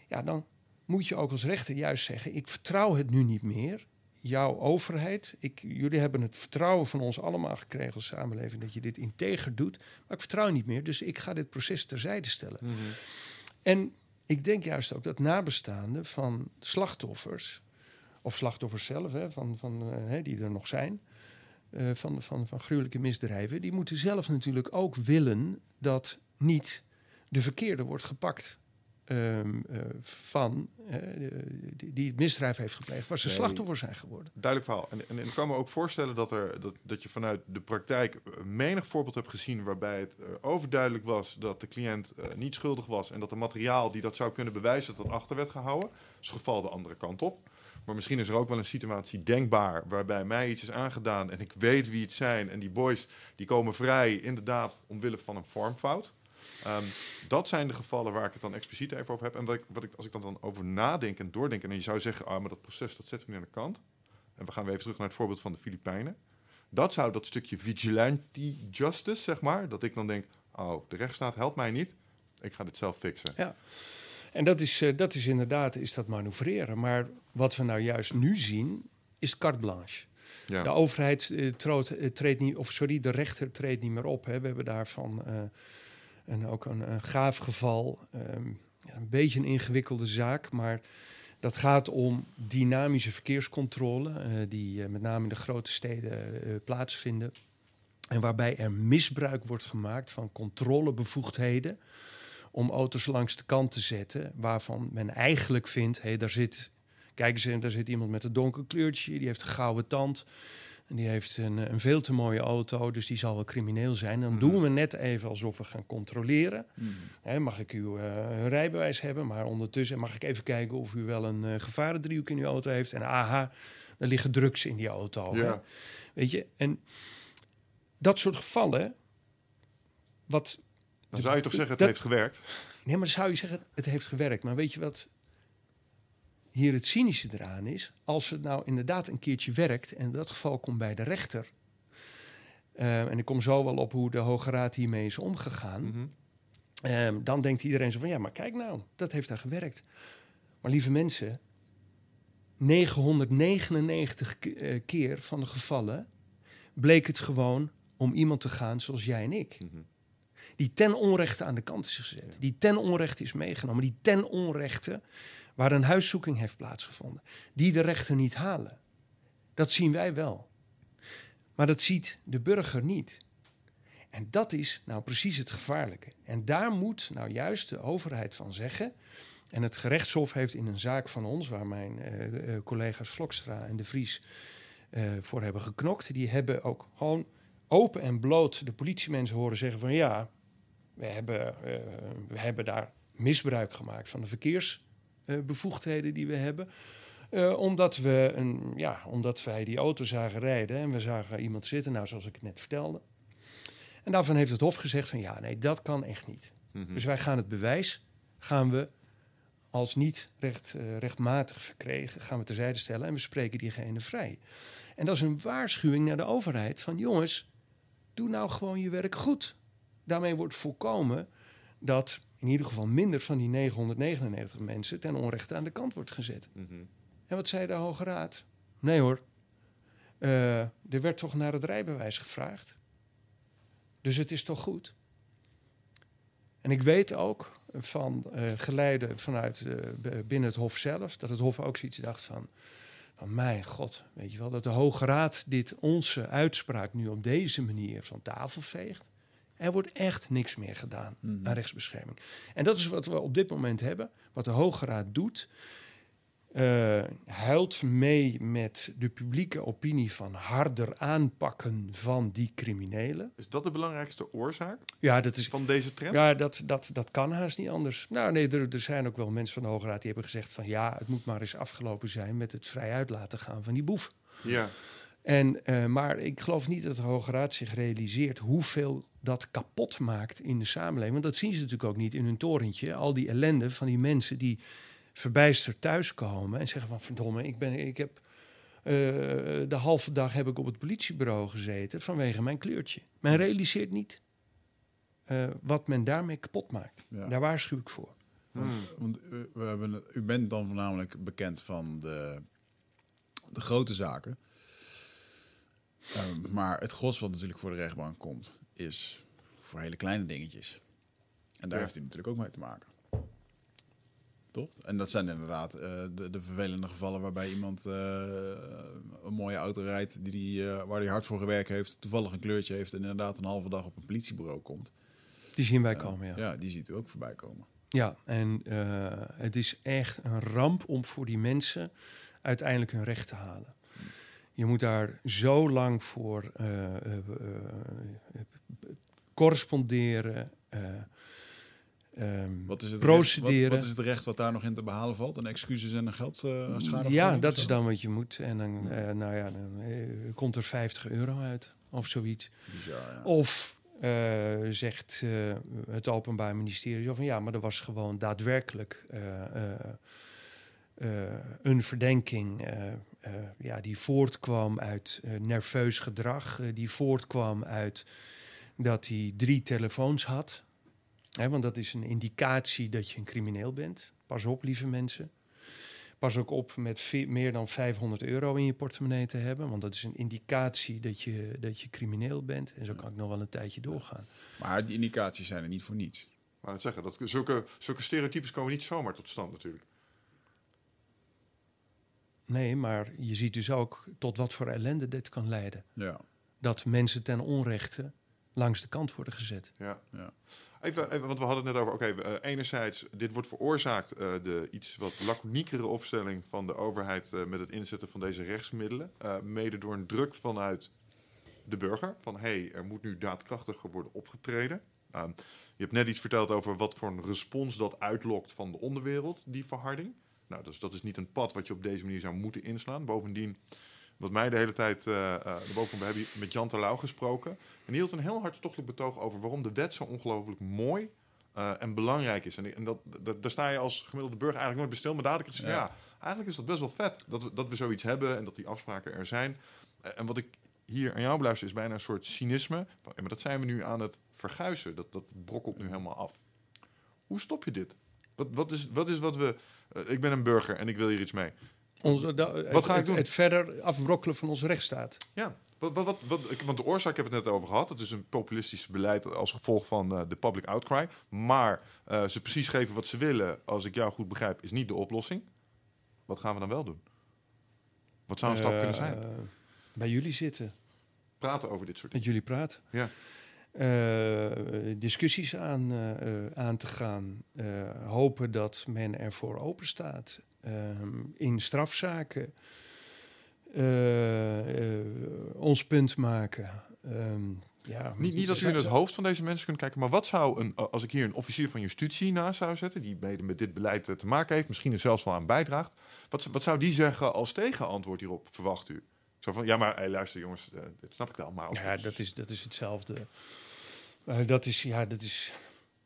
Ja, dan moet je ook als rechter juist zeggen: ik vertrouw het nu niet meer. Jouw overheid, ik, jullie hebben het vertrouwen van ons allemaal gekregen als samenleving dat je dit integer doet, maar ik vertrouw niet meer, dus ik ga dit proces terzijde stellen. Mhm. En ik denk juist ook dat nabestaanden van slachtoffers, of slachtoffers zelf, hè, van, van, eh, hè, die er nog zijn, eh, van, van, van gruwelijke misdrijven, die moeten zelf natuurlijk ook willen dat niet de verkeerde wordt gepakt ehm, eh, van eh, die, die het misdrijf heeft gepleegd, waar ze Nee. slachtoffer zijn geworden. Duidelijk verhaal. En, en, en ik kan me ook voorstellen dat, er, dat, dat je vanuit de praktijk eh, menig voorbeeld hebt gezien waarbij het overduidelijk was dat de cliënt niet schuldig was en dat de materiaal die dat zou kunnen bewijzen dat dat achter werd gehouden. Is het geval de andere kant op. Maar misschien is er ook wel een situatie denkbaar waarbij mij iets is aangedaan en ik weet wie het zijn en die boys die komen vrij inderdaad omwille van een vormfout. Ehm, dat zijn de gevallen waar ik het dan expliciet even over heb. En wat ik, wat ik, als ik dan, dan over nadenk en doordenk... en je zou zeggen, ah, maar dat proces, dat zetten we nu aan de kant. En we gaan weer even terug naar het voorbeeld van de Filipijnen. Dat zou dat stukje vigilante justice, zeg maar... dat ik dan denk, oh, de rechtsstaat helpt mij niet. Ik ga dit zelf fixen. En dat is, eh, dat is inderdaad is dat manoeuvreren. Maar wat we nou juist nu zien, is carte blanche. Ja. De overheid eh, troot- eh, treedt niet, of sorry, de rechter treedt niet meer op. Hè. We hebben daarvan een, ook een, gaaf geval. ehm, een beetje een ingewikkelde zaak, maar dat gaat om dynamische verkeerscontrole, eh, die eh, met name in de grote steden eh, plaatsvinden. En waarbij er misbruik wordt gemaakt van controlebevoegdheden om auto's langs de kant te zetten, waarvan men eigenlijk vindt, hé, daar zit, kijk eens, daar zit iemand met een donker kleurtje, die heeft een gouden tand, en die heeft een, een veel te mooie auto, dus die zal wel crimineel zijn. Dan Mhm. doen we net even alsof we gaan controleren. Mhm. Hè, mag ik uw eh, rijbewijs hebben, maar ondertussen mag ik even kijken of u wel een eh, gevarendriehoek in uw auto heeft. En aha, er liggen drugs in die auto. Ja. Weet je, en dat soort gevallen, wat Dan zou je toch zeggen, het Dat- heeft gewerkt. Nee, maar dan zou je zeggen, het heeft gewerkt. Maar weet je wat hier het cynische eraan is? Als het nou inderdaad een keertje werkt, en in dat geval komt bij de rechter... eh, en ik kom zo wel op hoe de Hoge Raad hiermee is omgegaan... Mhm. Ehm, dan denkt iedereen zo van, ja, maar kijk nou, dat heeft daar gewerkt. Maar lieve mensen, 999 ke- eh, keer van de gevallen bleek het gewoon om iemand te gaan zoals jij en ik. Mhm. Die ten onrechte aan de kant is gezet. Die ten onrechte is meegenomen. Die ten onrechte waar een huiszoeking heeft plaatsgevonden. Die de rechter niet halen. Dat zien wij wel. Maar dat ziet de burger niet. En dat is nou precies het gevaarlijke. En daar moet nou juist de overheid van zeggen. En het gerechtshof heeft in een zaak van ons, waar mijn eh, eh, collega's Vlokstra en De Vries eh, voor hebben geknokt, die hebben ook gewoon open en bloot de politiemensen horen zeggen van ja, we hebben, we hebben daar misbruik gemaakt van de verkeersbevoegdheden die we hebben. Eh, omdat, we een, ja, omdat wij die auto zagen rijden en we zagen iemand zitten, nou zoals ik het net vertelde. En daarvan heeft het Hof gezegd van ja, nee, dat kan echt niet. Mhm. Dus wij gaan het bewijs, gaan we als niet recht, eh, rechtmatig verkregen, gaan we terzijde stellen en we spreken diegene vrij. En dat is een waarschuwing naar de overheid van jongens, doe nou gewoon je werk goed. Daarmee wordt voorkomen dat in ieder geval minder van die 999 mensen ten onrechte aan de kant wordt gezet. Mhm. En wat zei de Hoge Raad? Nee hoor, Eh, er werd toch naar het rijbewijs gevraagd. Dus het is toch goed? En ik weet ook van eh geleiden vanuit eh, binnen het Hof zelf, dat het Hof ook zoiets dacht van, van mijn god, weet je wel, dat de Hoge Raad dit onze uitspraak nu op deze manier van tafel veegt. Er wordt echt niks meer gedaan Mhm. aan rechtsbescherming. En dat is wat we op dit moment hebben. Wat de Hoge Raad doet, eh, huilt mee met de publieke opinie van harder aanpakken van die criminelen. Is dat de belangrijkste oorzaak Ja, dat is. van deze trend? Ja, dat, dat, dat kan haast niet anders. Nou, nee, er, er zijn ook wel mensen van de Hoge Raad die hebben gezegd van ja, het moet maar eens afgelopen zijn met het vrij uit laten gaan van die boef. Ja. En, eh, maar ik geloof niet dat de Hoge Raad zich realiseert hoeveel dat kapot maakt in de samenleving. Want dat zien ze natuurlijk ook niet in hun torentje. Al die ellende van die mensen die verbijsterd thuiskomen en zeggen van verdomme, ik, ben, ik heb eh, de halve dag heb ik op het politiebureau gezeten vanwege mijn kleurtje. Men realiseert niet eh, wat men daarmee kapot maakt. Ja. Daar waarschuw ik voor. Hmm. want u, we hebben, het- u bent dan voornamelijk bekend van de, de grote zaken. Ehm, maar het gros wat natuurlijk voor de rechtbank komt, is voor hele kleine dingetjes. En daar Ja. heeft u natuurlijk ook mee te maken. Toch? En dat zijn inderdaad eh, de, de vervelende gevallen waarbij iemand eh, een mooie auto rijdt die, die, eh, waar hij hard voor gewerkt heeft, toevallig een kleurtje heeft en inderdaad een halve dag op een politiebureau komt. Die zien wij komen, ja. ja, die ziet u ook voorbij komen. Ja, en het is echt een ramp om voor die mensen uiteindelijk hun recht te halen. Je moet daar zo lang voor eh, eh, eh, corresponderen. eh, ehm, Wat is, het Procederen. Recht, wat, wat is het recht wat daar nog in te behalen valt? Een excuses en een geldschade? ja, dat is dan wat je moet. En dan, nou ja, dan komt er 50 euro uit of zoiets. Bizar, ja. Of zegt het Openbaar Ministerie van ja, maar er was gewoon daadwerkelijk een verdenking eh, ja, die voortkwam uit eh, nerveus gedrag, eh, die voortkwam uit dat hij drie telefoons had. Hè, want dat is een indicatie dat je een crimineel bent. Pas op, lieve mensen. Pas ook op met meer dan 500 euro in je portemonnee te hebben. Want dat is een indicatie dat je, dat je crimineel bent. En zo kan ik nog wel een tijdje doorgaan. Maar die indicaties zijn er niet voor niets. Maar het zeggen, dat, zulke, zulke stereotypes komen niet zomaar tot stand natuurlijk. Nee, maar je ziet dus ook tot wat voor ellende dit kan leiden. Ja. Dat mensen ten onrechte langs de kant worden gezet. Ja. Ja. Even, even, want we hadden het net over, oké, eh, enerzijds, dit wordt veroorzaakt, eh, de iets wat laconiekere opstelling van de overheid eh, met het inzetten van deze rechtsmiddelen. mede door een druk vanuit de burger, van hé, hey, er moet nu daadkrachtiger worden opgetreden. Ehm, je hebt net iets verteld over wat voor een respons dat uitlokt van de onderwereld, die verharding. Nou, dus dat is niet een pad wat je op deze manier zou moeten inslaan. Bovendien, wat mij de hele tijd uh, uh, erboven komt, we hebben met Jan Terlouw gesproken. En die hield een heel hartstochtelijk betoog over waarom de wet zo ongelooflijk mooi uh, en belangrijk is. En, en dat, dat, daar sta je als gemiddelde burger eigenlijk nooit bij stil. Maar dadelijk is het van, ja. ja, eigenlijk is dat best wel vet. Dat we, dat we zoiets hebben en dat die afspraken er zijn. Uh, en wat ik hier aan jou beluister is bijna een soort cynisme. Maar dat zijn we nu aan het verguizen. Dat, dat brokkelt nu helemaal af. Hoe stop je dit? Wat, wat, is, wat is wat we... Uh, ik ben een burger en ik wil hier iets mee. Onze, da, wat het, ga ik het, doen? Het verder afbrokkelen van onze rechtsstaat. Ja, wat, wat, wat, wat, want de oorzaak hebben we het net over gehad. Het is een populistisch beleid als gevolg van uh, de public outcry. Maar uh, ze precies geven wat ze willen, als ik jou goed begrijp, is niet de oplossing. Wat gaan we dan wel doen? Wat zou een stap kunnen zijn? Bij jullie zitten. Praten over dit soort dingen. Met jullie praten. Ja. Uh, discussies aan, uh, aan te gaan. Hopen dat men ervoor open staat. in strafzaken. ons punt maken. Um, ja, niet, niet dat u in het hoofd van deze mensen kunt kijken, maar wat zou een, als ik hier een officier van justitie naast zou zetten, die mede met dit beleid te maken heeft, misschien er zelfs wel aan bijdraagt, wat, wat zou die zeggen als tegenantwoord hierop, verwacht u? Zo van, ja, maar hey, luister jongens, uh, dat snap ik wel. Maar ja, dat is, dat is hetzelfde. Uh, dat is, ja, dat is...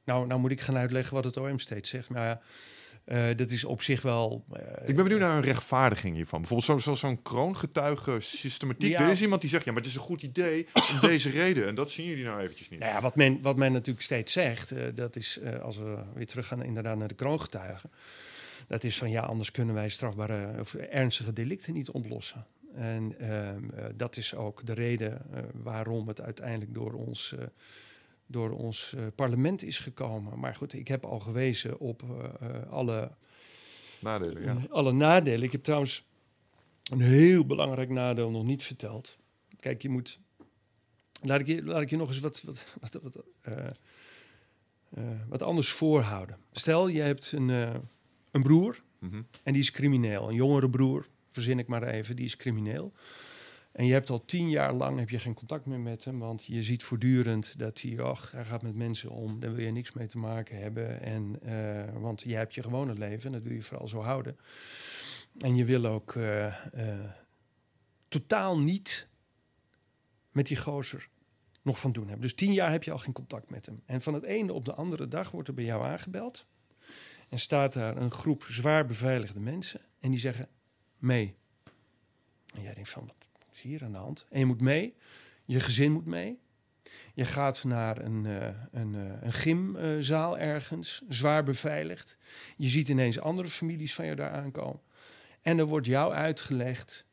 Nou, nou moet ik gaan uitleggen wat het OM steeds zegt. Maar ja, uh, dat is op zich wel... uh, ik ben benieuwd naar een rechtvaardiging hiervan. Bijvoorbeeld zo'n zo, zo kroongetuige systematiek. Ja. Er is iemand die zegt, ja, maar het is een goed idee om deze reden. En dat zien jullie nou eventjes niet. Nou ja, wat men, wat men natuurlijk steeds zegt, uh, dat is, als we weer teruggaan inderdaad naar de kroongetuigen... dat is van, ja, anders kunnen wij strafbare of ernstige delicten niet ontlossen. En uh, dat is ook de reden waarom het uiteindelijk door ons, door ons parlement is gekomen. Maar goed, ik heb al gewezen op alle nadelen. Ja. alle nadelen. Ik heb trouwens een heel belangrijk nadeel nog niet verteld. Kijk, je moet. Laat ik je, laat ik je nog eens wat, wat, wat, wat, wat anders voorhouden. Stel, je hebt een, een broer mm -hmm. en die is crimineel, een jongere broer verzin ik maar even, die is crimineel. En je hebt al tien jaar lang heb je geen contact meer met hem, want je ziet voortdurend dat hij, ach, hij gaat met mensen om, daar wil je niks mee te maken hebben. En, uh, want jij hebt je gewone leven en dat wil je vooral zo houden. En je wil ook uh, uh, totaal niet met die gozer nog van doen hebben. Dus tien jaar heb je al geen contact met hem. En van het ene op de andere dag wordt er bij jou aangebeld. En staat daar een groep zwaar beveiligde mensen. En die zeggen, mee. En jij denkt van, wat hier aan de hand? En je moet mee, je gezin moet mee. Je gaat naar een, uh, een, uh, een gymzaal ergens, zwaar beveiligd. Je ziet ineens andere families van je daar aankomen. En er wordt jou uitgelegd,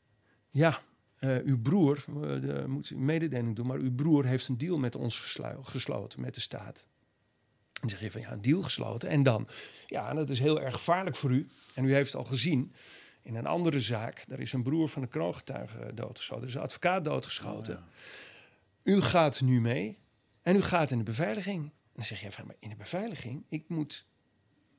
ja, uh, uw broer, de, moet u mededeling doen, maar uw broer heeft een deal met ons geslo gesloten, met de staat. En zeg je van, ja, een deal gesloten. En dan, ja, dat is heel erg gevaarlijk voor u. En u heeft al gezien, in een andere zaak, daar is een broer van de kroongetuige doodgeschoten. Is een advocaat doodgeschoten. Oh, ja. U gaat nu mee en u gaat in de beveiliging. En dan zeg je van, maar in de beveiliging, ik moet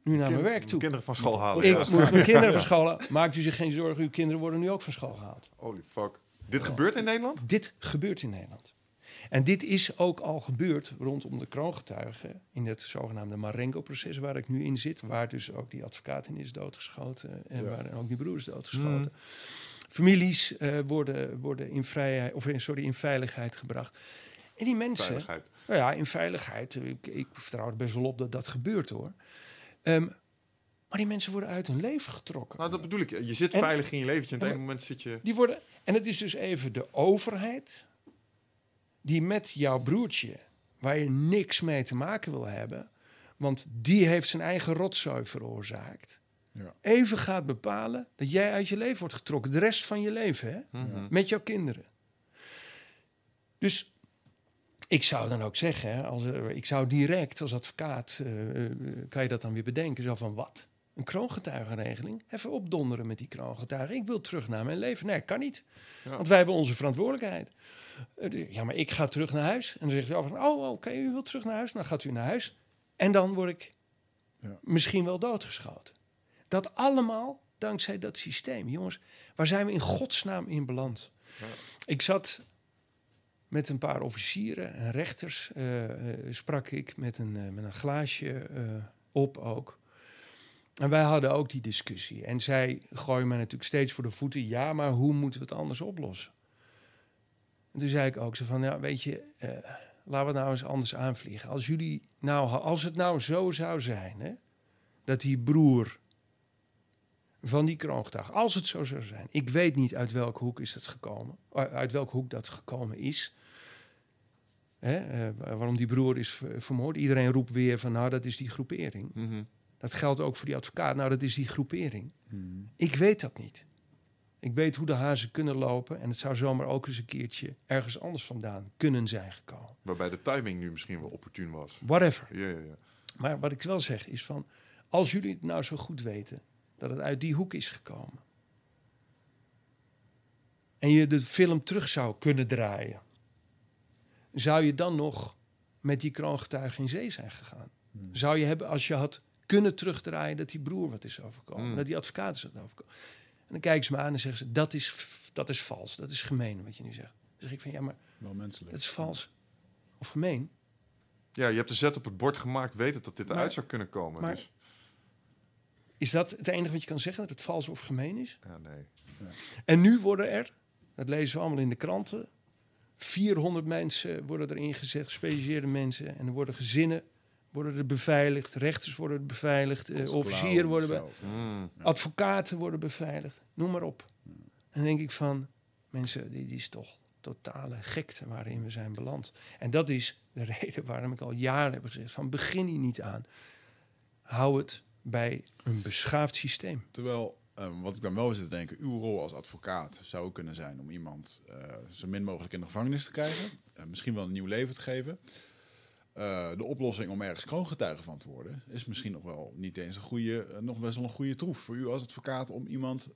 nu naar mijn werk toe. Kinderen van school halen. Ik ja. moet mijn kinderen van school halen. Maakt u zich geen zorgen, uw kinderen worden nu ook van school gehaald. Holy fuck. Dit gebeurt in Nederland? Dit gebeurt in Nederland. En dit is ook al gebeurd rondom de kroongetuigen in het zogenaamde Marengo-proces waar ik nu in zit, waar dus ook die advocaat in is doodgeschoten en Ja. waar ook die broer is doodgeschoten. Families eh, worden, worden in, vrijheid, of in, sorry, in veiligheid gebracht. En die mensen, Veiligheid. nou ja, in veiligheid. Ik, ik vertrouw er best wel op dat dat gebeurt hoor. Ehm, maar die mensen worden uit hun leven getrokken. Nou, dat bedoel ik. Je zit En- veilig in je leventje en op het ene moment zit je... Die worden, en het is dus even de overheid die met jouw broertje, waar je niks mee te maken wil hebben, want die heeft zijn eigen rotzooi veroorzaakt, Ja. even gaat bepalen dat jij uit je leven wordt getrokken, de rest van je leven, hè? Mhm. met jouw kinderen. Dus ik zou dan ook zeggen, hè, als, eh, ik zou direct als advocaat, eh, eh, kan je dat dan weer bedenken, zo van wat? Een kroongetuigenregeling? Even opdonderen met die kroongetuigen. Ik wil terug naar mijn leven. Nee, kan niet. Ja. Want wij hebben onze verantwoordelijkheid. Eh, de- Ja, maar ik ga terug naar huis. En dan zegt hij van, oh, oké, u wilt terug naar huis. Dan gaat u naar huis. En dan word ik Ja. misschien wel doodgeschoten. Dat allemaal dankzij dat systeem. Jongens, waar zijn we in godsnaam in beland? Ja. Ik zat met een paar officieren en rechters. eh, eh, sprak ik met een, eh, met een glaasje eh, op ook. En wij hadden ook die discussie. En zij gooien mij natuurlijk steeds voor de voeten. Ja, maar hoe moeten we het anders oplossen? En toen zei ik ook zo van, ja, weet je, eh, laten we nou eens anders aanvliegen. Als jullie nou, als het nou zo zou zijn, hè, dat die broer van die kroongetuige, als het zo zou zijn, ik weet niet uit welke hoek is dat gekomen, eh, uit welke hoek dat gekomen is. Hè, eh, waarom die broer is ver- vermoord. Iedereen roept weer van, nou, dat is die groepering. Mhm. Dat geldt ook voor die advocaat. Nou, dat is die groepering. Hmm. Ik weet dat niet. Ik weet hoe de hazen kunnen lopen. En het zou zomaar ook eens een keertje ergens anders vandaan kunnen zijn gekomen. Waarbij de timing nu misschien wel opportun was. Whatever. Ja, ja, ja. Maar wat ik wel zeg is van... Als jullie het nou zo goed weten dat het uit die hoek is gekomen... en je de film terug zou kunnen draaien... zou je dan nog met die kroongetuige in zee zijn gegaan? Hmm. Zou je hebben, als je had kunnen terugdraaien... dat die broer wat is overkomen, Mm. dat die advocaat is wat overkomen... en dan kijken ze me aan en zeggen ze... dat is, dat is vals, dat is gemeen wat je nu zegt. Dan zeg ik van, ja, maar Wel menselijk. dat is vals of gemeen... Ja, je hebt de zet op het bord gemaakt, weten dat dit Maar- eruit zou kunnen komen. maar- dus, Is dat het enige wat je kan zeggen, dat het vals of gemeen is? ja, nee. En nu worden er, dat lezen we allemaal in de kranten, 400 mensen worden erin gezet, gespecialiseerde mensen. En er worden gezinnen worden er beveiligd, rechters worden beveiligd, eh, officieren worden met be- geld. Mm. advocaten worden beveiligd, noem maar op. En dan denk ik van, mensen, dit is toch totale gekte waarin we zijn beland. En dat is de reden waarom ik al jaren heb gezegd van begin hier niet aan. Hou het bij een beschaafd systeem. Terwijl, eh, wat ik dan wel zit te denken, uw rol als advocaat zou kunnen zijn om iemand eh, zo min mogelijk in de gevangenis te krijgen. eh, misschien wel een nieuw leven te geven. Eh, de oplossing om ergens kroongetuige van te worden, is misschien nog wel niet eens een goede, eh, nog best wel een goede troef voor u als advocaat om iemand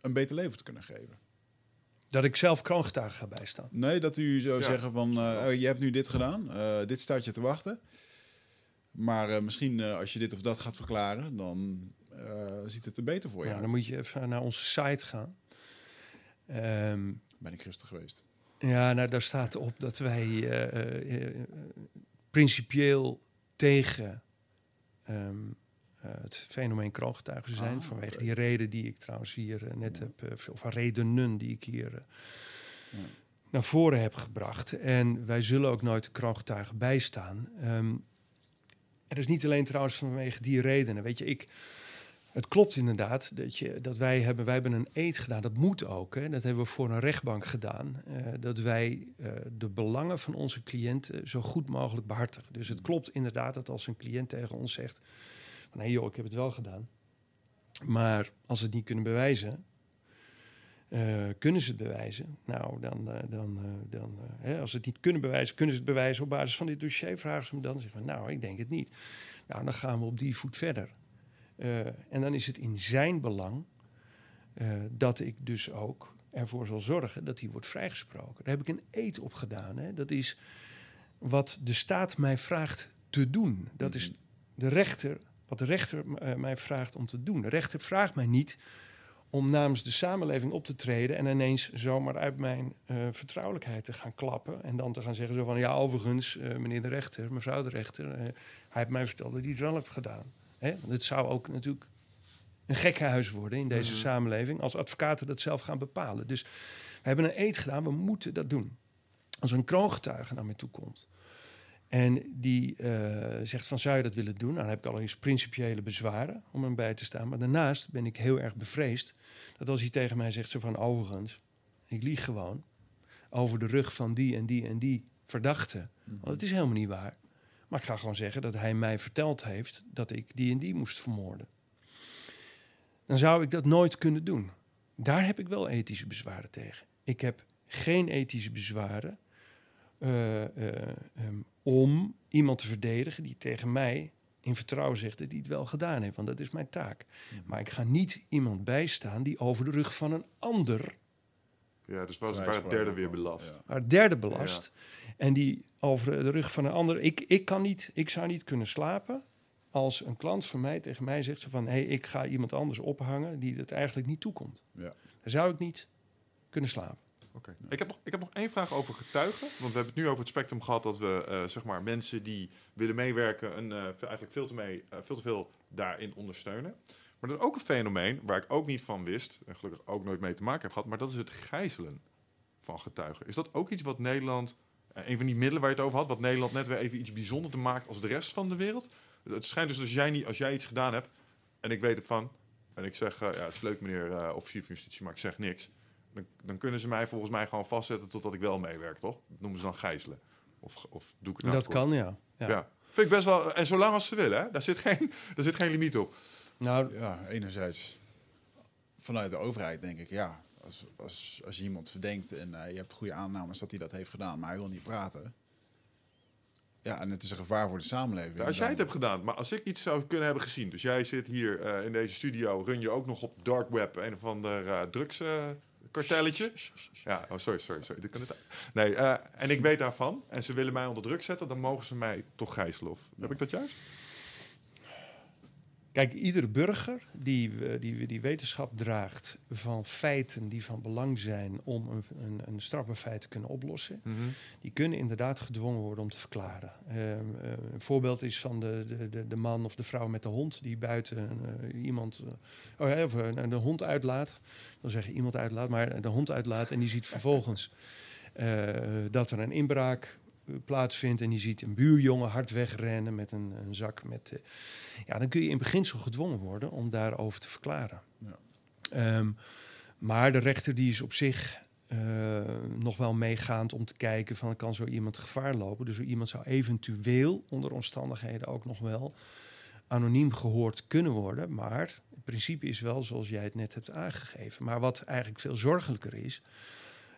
een beter leven te kunnen geven. Dat ik zelf kroongetuige ga bijstaan. Nee, dat u zou Ja. zeggen van, eh, oh, je hebt nu dit gedaan, eh, dit staat je te wachten. Maar eh, misschien eh, als je dit of dat gaat verklaren, dan eh, ziet het er beter voor je Nou, uit. dan moet je even naar onze site gaan. Ehm, Ben ik gisteren geweest. Ja, nou, daar staat op dat wij eh, eh, eh, principieel tegen ehm, eh, het fenomeen kroongetuigen zijn. Ah, vanwege die reden die ik trouwens hier net Ja. heb, of redenen die ik hier Ja. naar voren heb gebracht. En wij zullen ook nooit de kroongetuigen bijstaan. Ehm het is niet alleen trouwens vanwege die redenen. Weet je, ik, het klopt inderdaad dat, je, dat wij hebben, wij hebben een eed gedaan. Dat moet ook. Hè. Dat hebben we voor een rechtbank gedaan. eh, dat wij eh, de belangen van onze cliënten zo goed mogelijk behartigen. Dus het klopt inderdaad dat als een cliënt tegen ons zegt... van hé joh, ik heb het wel gedaan. Maar als ze het niet kunnen bewijzen... eh, kunnen ze het bewijzen? Nou, dan, eh, dan, eh, dan eh, hè, als ze het niet kunnen bewijzen, kunnen ze het bewijzen op basis van dit dossier. Vragen ze me dan, dan zeggen we, nou, ik denk het niet. Nou, dan gaan we op die voet verder. Eh, en dan is het in zijn belang eh, dat ik dus ook ervoor zal zorgen dat hij wordt vrijgesproken. Daar heb ik een eed op gedaan. Hè. Dat is wat de staat mij vraagt te doen. Dat is Mhm. de rechter wat de rechter eh, mij vraagt om te doen. De rechter vraagt mij niet om namens de samenleving op te treden en ineens zomaar uit mijn vertrouwelijkheid te gaan klappen en dan te gaan zeggen zo van ja overigens meneer de rechter, mevrouw de rechter, hij heeft mij verteld dat hij het wel heeft gedaan. Hè? Want het zou ook natuurlijk een gekkenhuis worden in deze Mhm. samenleving als advocaten dat zelf gaan bepalen. Dus we hebben een eed gedaan, we moeten dat doen. Als een kroongetuige naar mij toe komt en die eh, zegt van zou je dat willen doen, nou, dan heb ik allereerst principiële bezwaren om hem bij te staan. Maar daarnaast ben ik heel erg bevreesd dat als hij tegen mij zegt zo van overigens, ik lieg gewoon over de rug van die en die en die verdachte. Want het is helemaal niet waar. Maar ik ga gewoon zeggen dat hij mij verteld heeft dat ik die en die moest vermoorden. Dan zou ik dat nooit kunnen doen. Daar heb ik wel ethische bezwaren tegen. Ik heb geen ethische bezwaren eh, eh, ehm, om iemand te verdedigen die tegen mij in vertrouwen zegt dat hij het wel gedaan heeft. Want dat is mijn taak. Maar ik ga niet iemand bijstaan die over de rug van een ander Ja, dus was het waar derde weer belast. ja. haar derde belast. En die over de rug van een ander. Ik, ik, kan niet, ik zou niet kunnen slapen als een klant van mij tegen mij zegt zo van... hé, hey, ik ga iemand anders ophangen die het eigenlijk niet toekomt. Ja. Dan zou ik niet kunnen slapen. Oké. Ik, heb nog, ik heb nog één vraag over getuigen. Want we hebben het nu over het spectrum gehad dat we eh, zeg maar mensen die willen meewerken, een, eh, eigenlijk veel te, mee, eh, veel te veel daarin ondersteunen. Maar dat is ook een fenomeen waar ik ook niet van wist, en gelukkig ook nooit mee te maken heb gehad, maar dat is het gijzelen van getuigen. Is dat ook iets wat Nederland, een van die middelen waar je het over had, wat Nederland net weer even iets bijzonder te maakt als de rest van de wereld? Het schijnt dus als jij, niet, als jij iets gedaan hebt en ik weet ervan, en ik zeg, eh, ja, het is leuk meneer eh, officier van justitie, maar ik zeg niks. Dan, dan kunnen ze mij volgens mij gewoon vastzetten totdat ik wel meewerk, toch? Dat noemen ze dan gijzelen. Of, of doe ik het nou dat kan, ja. Ja. ja. Vind ik best wel. En zolang als ze willen, hè? Daar zit geen, daar zit geen limiet op. Nou, Ja, enerzijds vanuit de overheid denk ik, ja, als, als, als je iemand verdenkt en eh, je hebt goede aannames dat hij dat heeft gedaan, maar hij wil niet praten. Ja, en het is een gevaar voor de samenleving. als jij het hebt gedaan, maar als ik iets zou kunnen hebben gezien. Dus jij zit hier eh, in deze studio, run je ook nog op dark web een of ander uh, drugskartelletje. ja, oh, sorry, sorry, sorry. Dit kan het Nee, eh, en ik weet daarvan. En ze willen mij onder druk zetten, dan mogen ze mij toch gijzelen. Of heb ik dat juist? Kijk, iedere burger die, eh, die, die wetenschap draagt van feiten die van belang zijn om een, een, een strafbaar feit te kunnen oplossen, die kunnen inderdaad gedwongen worden om te verklaren. Ehm, eh, een voorbeeld is van de, de, de, de man of de vrouw met de hond die buiten eh, iemand, oh ja, of de hond uitlaat. Dan zeg je iemand uitlaat, maar de hond uitlaat en die ziet vervolgens dat er een inbraak plaatsvindt en die ziet een buurjongen hard wegrennen met een, een zak met. eh, ja, dan kun je in beginsel gedwongen worden om daarover te verklaren. Ja. Ehm, maar de rechter die is op zich eh, nog wel meegaand om te kijken van kan zo iemand gevaar lopen. Dus zo iemand zou eventueel onder omstandigheden ook nog wel anoniem gehoord kunnen worden. Maar het principe is wel zoals jij het net hebt aangegeven. Maar wat eigenlijk veel zorgelijker is,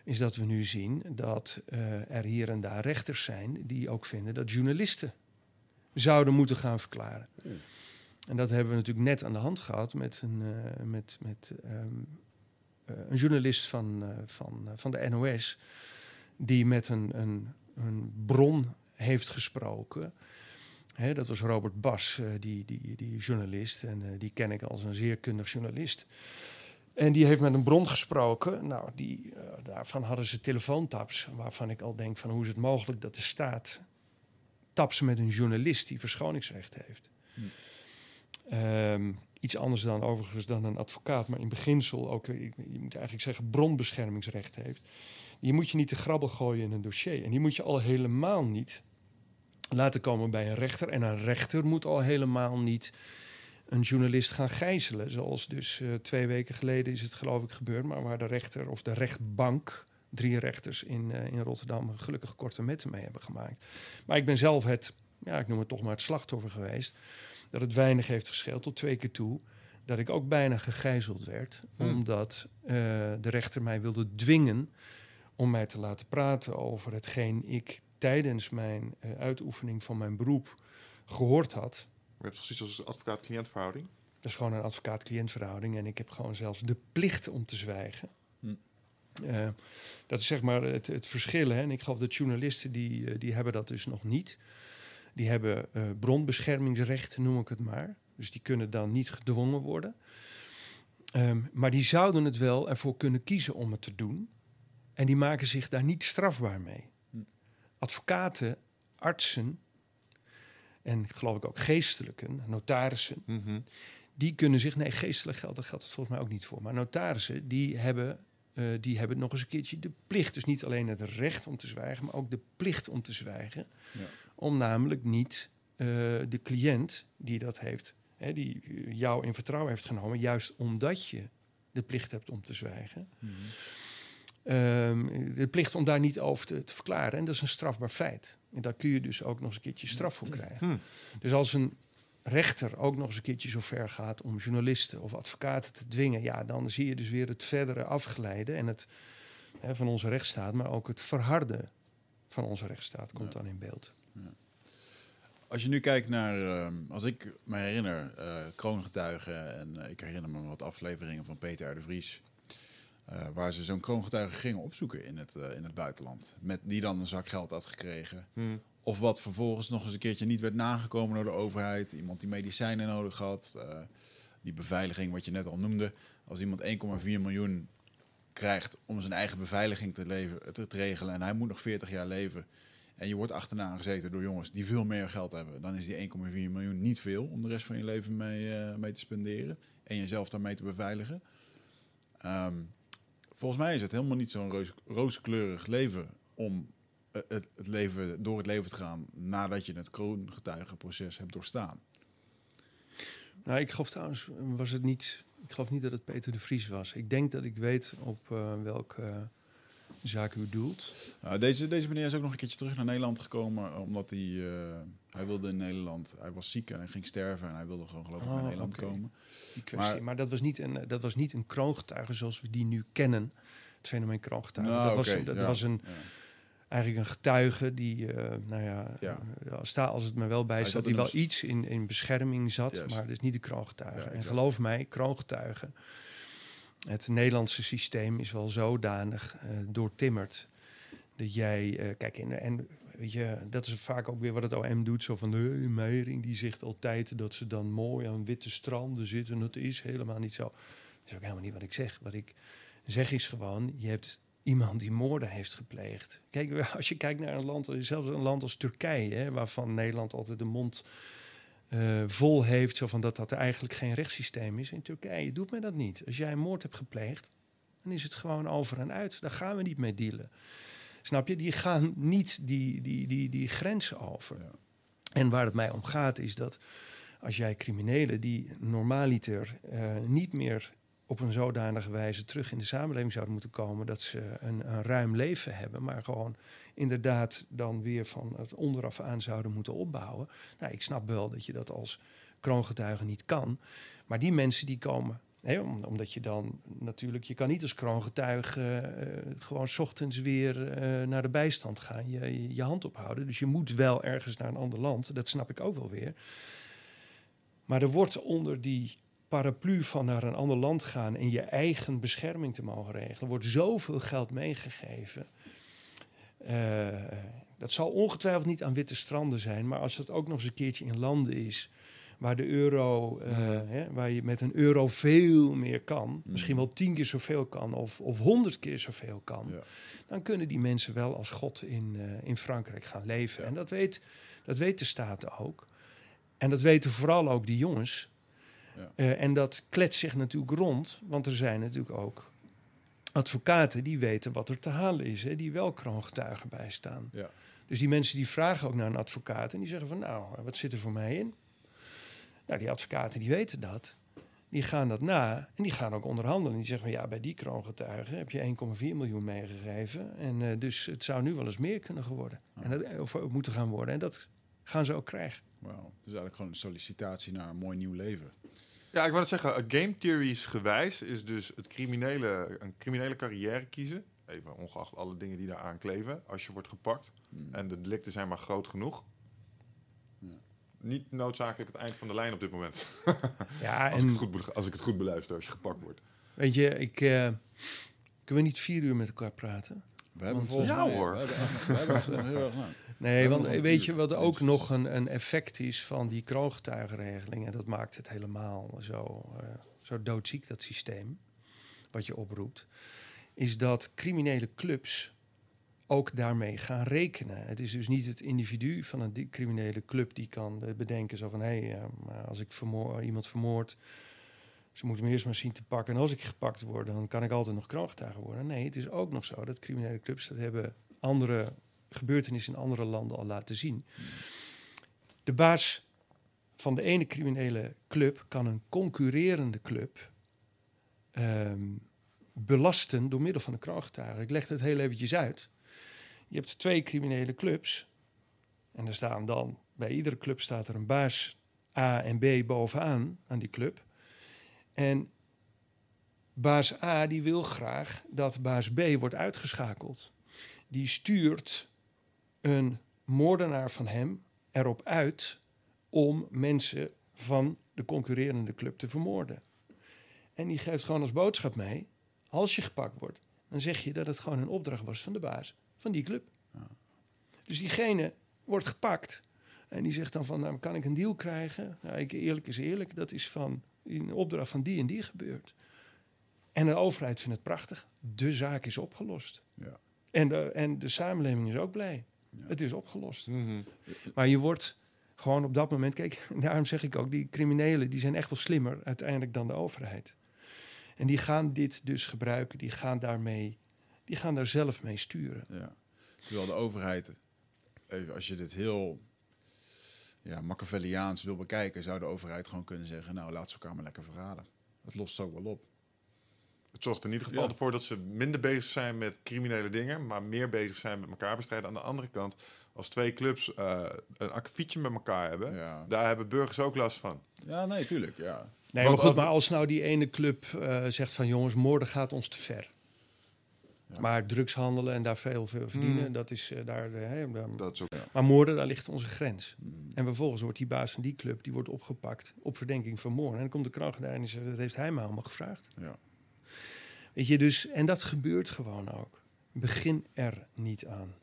is dat we nu zien dat eh, er hier en daar rechters zijn die ook vinden dat journalisten zouden moeten gaan verklaren. En dat hebben we natuurlijk net aan de hand gehad met een, eh, met, met, ehm, eh, een journalist van, van, van de NOS, die met een, een, een bron heeft gesproken. Dat was Robert Bas, die, die, die journalist. En die ken ik als een zeer kundig journalist. En die heeft met een bron gesproken. Nou, die, eh, daarvan hadden ze telefoontaps. Waarvan ik al denk van hoe is het mogelijk dat de staat taps met een journalist die verschoningsrecht heeft. Ehm, iets anders dan overigens dan een advocaat, maar in beginsel ook, eh, je moet eigenlijk zeggen, bronbeschermingsrecht heeft. Die moet je niet te grabbel gooien in een dossier. En die moet je al helemaal niet laten komen bij een rechter. En een rechter moet al helemaal niet een journalist gaan gijzelen. Zoals dus eh, twee weken geleden is het geloof ik gebeurd, maar waar de rechter of de rechtbank, drie rechters in, eh, in Rotterdam, gelukkig korte metten mee hebben gemaakt. Maar ik ben zelf het, ja, ik noem het toch maar het slachtoffer geweest, dat het weinig heeft gescheeld tot twee keer toe. Dat ik ook bijna gegijzeld werd, Hmm. omdat eh, de rechter mij wilde dwingen om mij te laten praten over hetgeen ik tijdens mijn uitoefening van mijn beroep gehoord had. Je hebt precies als advocaat-cliëntverhouding. Dat is gewoon een advocaat-cliëntverhouding. En ik heb gewoon zelfs de plicht om te zwijgen. Hm. Eh, dat is zeg maar het, het verschil. Hè. En ik geloof dat journalisten die, eh, die hebben dat dus nog niet. Die hebben eh, bronbeschermingsrecht, noem ik het maar. Dus die kunnen dan niet gedwongen worden. Ehm, maar die zouden het wel ervoor kunnen kiezen om het te doen. En die maken zich daar niet strafbaar mee. Hm. Advocaten, artsen en geloof ik ook geestelijken, notarissen, Mhm. die kunnen zich, nee, geestelijk geld, daar geldt het volgens mij ook niet voor. Maar notarissen, die hebben, eh, die hebben nog eens een keertje de plicht. Dus niet alleen het recht om te zwijgen, maar ook de plicht om te zwijgen. Ja. Om namelijk niet eh, de cliënt die dat heeft, hè, die eh, jou in vertrouwen heeft genomen, juist omdat je de plicht hebt om te zwijgen. Mhm. Ehm, de plicht om daar niet over te, te verklaren. En dat is een strafbaar feit. En daar kun je dus ook nog eens een keertje straf voor krijgen. Hm. Dus als een rechter ook nog eens een keertje zo ver gaat om journalisten of advocaten te dwingen, ja, dan zie je dus weer het verdere afglijden en het hè, van onze rechtsstaat, maar ook het verharden van onze rechtsstaat komt Ja. dan in beeld. Als je nu kijkt naar, ehm, als ik me herinner, eh kroongetuigen en ik herinner me wat afleveringen van Peter R. de Vries, eh, waar ze zo'n kroongetuige gingen opzoeken in het, eh, in het buitenland, met die dan een zak geld had gekregen. Hm. Of wat vervolgens nog eens een keertje niet werd nagekomen door de overheid. Iemand die medicijnen nodig had. eh, die beveiliging, wat je net al noemde. Als iemand 1,4 miljoen krijgt om zijn eigen beveiliging te, leven, te, te regelen. En hij moet nog 40 jaar leven. En je wordt achterna gezeten door jongens die veel meer geld hebben. Dan is die 1,4 miljoen niet veel om de rest van je leven mee, mee te spenderen. En jezelf daarmee te beveiligen. Ehm, volgens mij is het helemaal niet zo'n roos, rooskleurig leven om eh, het, het leven, door het leven te gaan nadat je het kroongetuigenproces hebt doorstaan. Nou, ik geloof trouwens, was het niet, ik geloof niet dat het Peter de Vries was. Ik denk dat ik weet op eh, welke eh, zaak u doelt. Nou, deze, deze meneer is ook nog een keertje terug naar Nederland gekomen, omdat hij, hij wilde in Nederland, hij was ziek en hij ging sterven en hij wilde gewoon geloof ik Oh, naar Nederland oké. komen. Die kwestie. Maar- Maar, dat, was niet een, dat was niet een kroongetuige zoals we die nu kennen. Het fenomeen kroongetuige. Nou, dat was, dat ja, was een, ja. eigenlijk een getuige die, eh, nou ja, Ja. eh, sta, als het me wel bij Hij staat, die in wel iets in, in bescherming zat, Juist. maar dat is niet de kroongetuige. Ja, en geloof mij, kroongetuigen, het Nederlandse systeem is wel zodanig eh doortimmerd dat jij, eh, kijk, en, en weet je, dat is vaak ook weer wat het OM doet, zo van de Meijering, die zegt altijd dat ze dan mooi aan witte stranden zitten. Dat is helemaal niet zo. Dat is ook helemaal niet wat ik zeg. Wat ik zeg is gewoon, je hebt iemand die moorden heeft gepleegd. Kijk, als je kijkt naar een land, zelfs een land als Turkije, hè, waarvan Nederland altijd de mond eh, vol heeft, zo van dat dat eigenlijk geen rechtssysteem is. In Turkije doet men dat niet. Als jij een moord hebt gepleegd, dan is het gewoon over en uit. Daar gaan we niet mee dealen. Snap je? Die gaan niet die, die, die, die grenzen over. Ja. En waar het mij om gaat is dat als jij criminelen die normaaliter eh, niet meer op een zodanige wijze terug in de samenleving zouden moeten komen dat ze een, een ruim leven hebben, maar gewoon inderdaad dan weer van het onderaf aan zouden moeten opbouwen. Nou, ik snap wel dat je dat als kroongetuige niet kan, maar die mensen die komen. Omdat je dan natuurlijk, je kan niet als kroongetuige eh, gewoon ochtends weer eh, naar de bijstand gaan, je, je, hand ophouden. Dus je moet wel ergens naar een ander land, dat snap ik ook wel weer. Maar er wordt onder die paraplu van naar een ander land gaan en je eigen bescherming te mogen regelen, wordt zoveel geld meegegeven. Eh, dat zal ongetwijfeld niet aan witte stranden zijn, maar als het ook nog eens een keertje in landen is waar de euro, eh, hè, waar je met een euro veel meer kan, misschien wel tien keer zoveel kan of, of honderd keer zoveel kan, Ja. dan kunnen die mensen wel als God in, eh, in Frankrijk gaan leven. En dat weet, dat weet de Staten ook. En dat weten vooral ook die jongens. Ja. Eh, en dat kletst zich natuurlijk rond, want er zijn natuurlijk ook advocaten die weten wat er te halen is, hè, die wel kroongetuigen bijstaan. Ja. Dus die mensen die vragen ook naar een advocaat en die zeggen van nou, wat zit er voor mij in? Nou, die advocaten die weten dat. Die gaan dat na en die gaan ook onderhandelen. Die zeggen van ja, bij die kroongetuige heb je 1,4 miljoen meegegeven. En eh, dus het zou nu wel eens meer kunnen geworden. En dat, of eh, moeten gaan worden. En dat gaan ze ook krijgen. Wauw. Dus eigenlijk gewoon een sollicitatie naar een mooi nieuw leven. Ja, ik wou het zeggen, game theories gewijs is dus het criminele, een criminele carrière kiezen. Even ongeacht alle dingen die daar aan kleven. Als je wordt gepakt Hmm. en de delicten zijn maar groot genoeg. Niet noodzakelijk het eind van de lijn op dit moment. Ja, Als, ik en het goed, als ik het goed beluister, als je gepakt wordt. weet je, ik, eh, kunnen we niet vier uur met elkaar praten? We hebben volgens ja, mij, hoor. We hebben, echt- we hebben het heel erg lang. Nee, want een weet je wat ook nog een, een effect is van die kroongetuigenregeling? En dat maakt het helemaal zo, eh, zo doodziek, dat systeem, wat je oproept. Is dat criminele clubs ook daarmee gaan rekenen. Het is dus niet het individu van een criminele club die kan eh, bedenken zo van... hé, hey, eh, als ik vermoor, iemand vermoord, ze moeten me eerst maar zien te pakken. En als ik gepakt word, dan kan ik altijd nog kroongetuige worden. Nee, het is ook nog zo dat criminele clubs... dat hebben andere gebeurtenissen in andere landen al laten zien. De baas van de ene criminele club kan een concurrerende club ehm, belasten door middel van een kroongetuige. Ik leg het heel eventjes uit. Je hebt twee criminele clubs. En er staan dan, bij iedere club staat er een baas A en B bovenaan aan die club. En baas A die wil graag dat baas B wordt uitgeschakeld. Die stuurt een moordenaar van hem erop uit om mensen van de concurrerende club te vermoorden. En die geeft gewoon als boodschap mee, als je gepakt wordt, dan zeg je dat het gewoon een opdracht was van de baas van die club. Dus diegene wordt gepakt en die zegt dan van, nou, kan ik een deal krijgen? Nou, ik, eerlijk is eerlijk, dat is van een opdracht van die en die gebeurd. En de overheid vindt het prachtig. De zaak is opgelost. Ja. En, de, en de samenleving is ook blij. Ja. Het is opgelost. Mhm. Maar je wordt gewoon op dat moment... Kijk, daarom zeg ik ook, die criminelen... die zijn echt wel slimmer uiteindelijk dan de overheid. En die gaan dit dus gebruiken. Die gaan daarmee... Die gaan daar zelf mee sturen. Ja. Terwijl de overheid, even als je dit heel ja, Machiavelliaans wil bekijken, zou de overheid gewoon kunnen zeggen: Nou, laat ze elkaar maar lekker verraden. Het lost zo wel op. Het zorgt in ieder geval Ja. ervoor dat ze minder bezig zijn met criminele dingen, maar meer bezig zijn met elkaar bestrijden. Aan de andere kant, als twee clubs eh, een akkefietje met elkaar hebben, Ja, daar hebben burgers ook last van. ja nee, tuurlijk. Ja. Nee, maar goed, maar als nou die ene club eh, zegt van... jongens, moorden gaat ons te ver. Ja. Maar drugs handelen en daar veel, veel verdienen, Hmm. dat is eh, daar... de hè, daar- Dat is ook, Maar moorden, daar ligt onze grens. Mm. En vervolgens wordt die baas van die club die wordt opgepakt op verdenking van moord. En dan komt de kroongetuige en die zegt, dat heeft hij me allemaal gevraagd. Ja. Weet je, dus, en dat gebeurt gewoon ook. Begin er niet aan.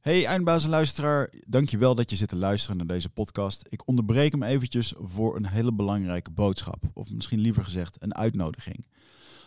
Hey eindbaas en luisteraar, dankjewel dat je zit te luisteren naar deze podcast. Ik onderbreek hem eventjes voor een hele belangrijke boodschap. Of misschien liever gezegd een uitnodiging.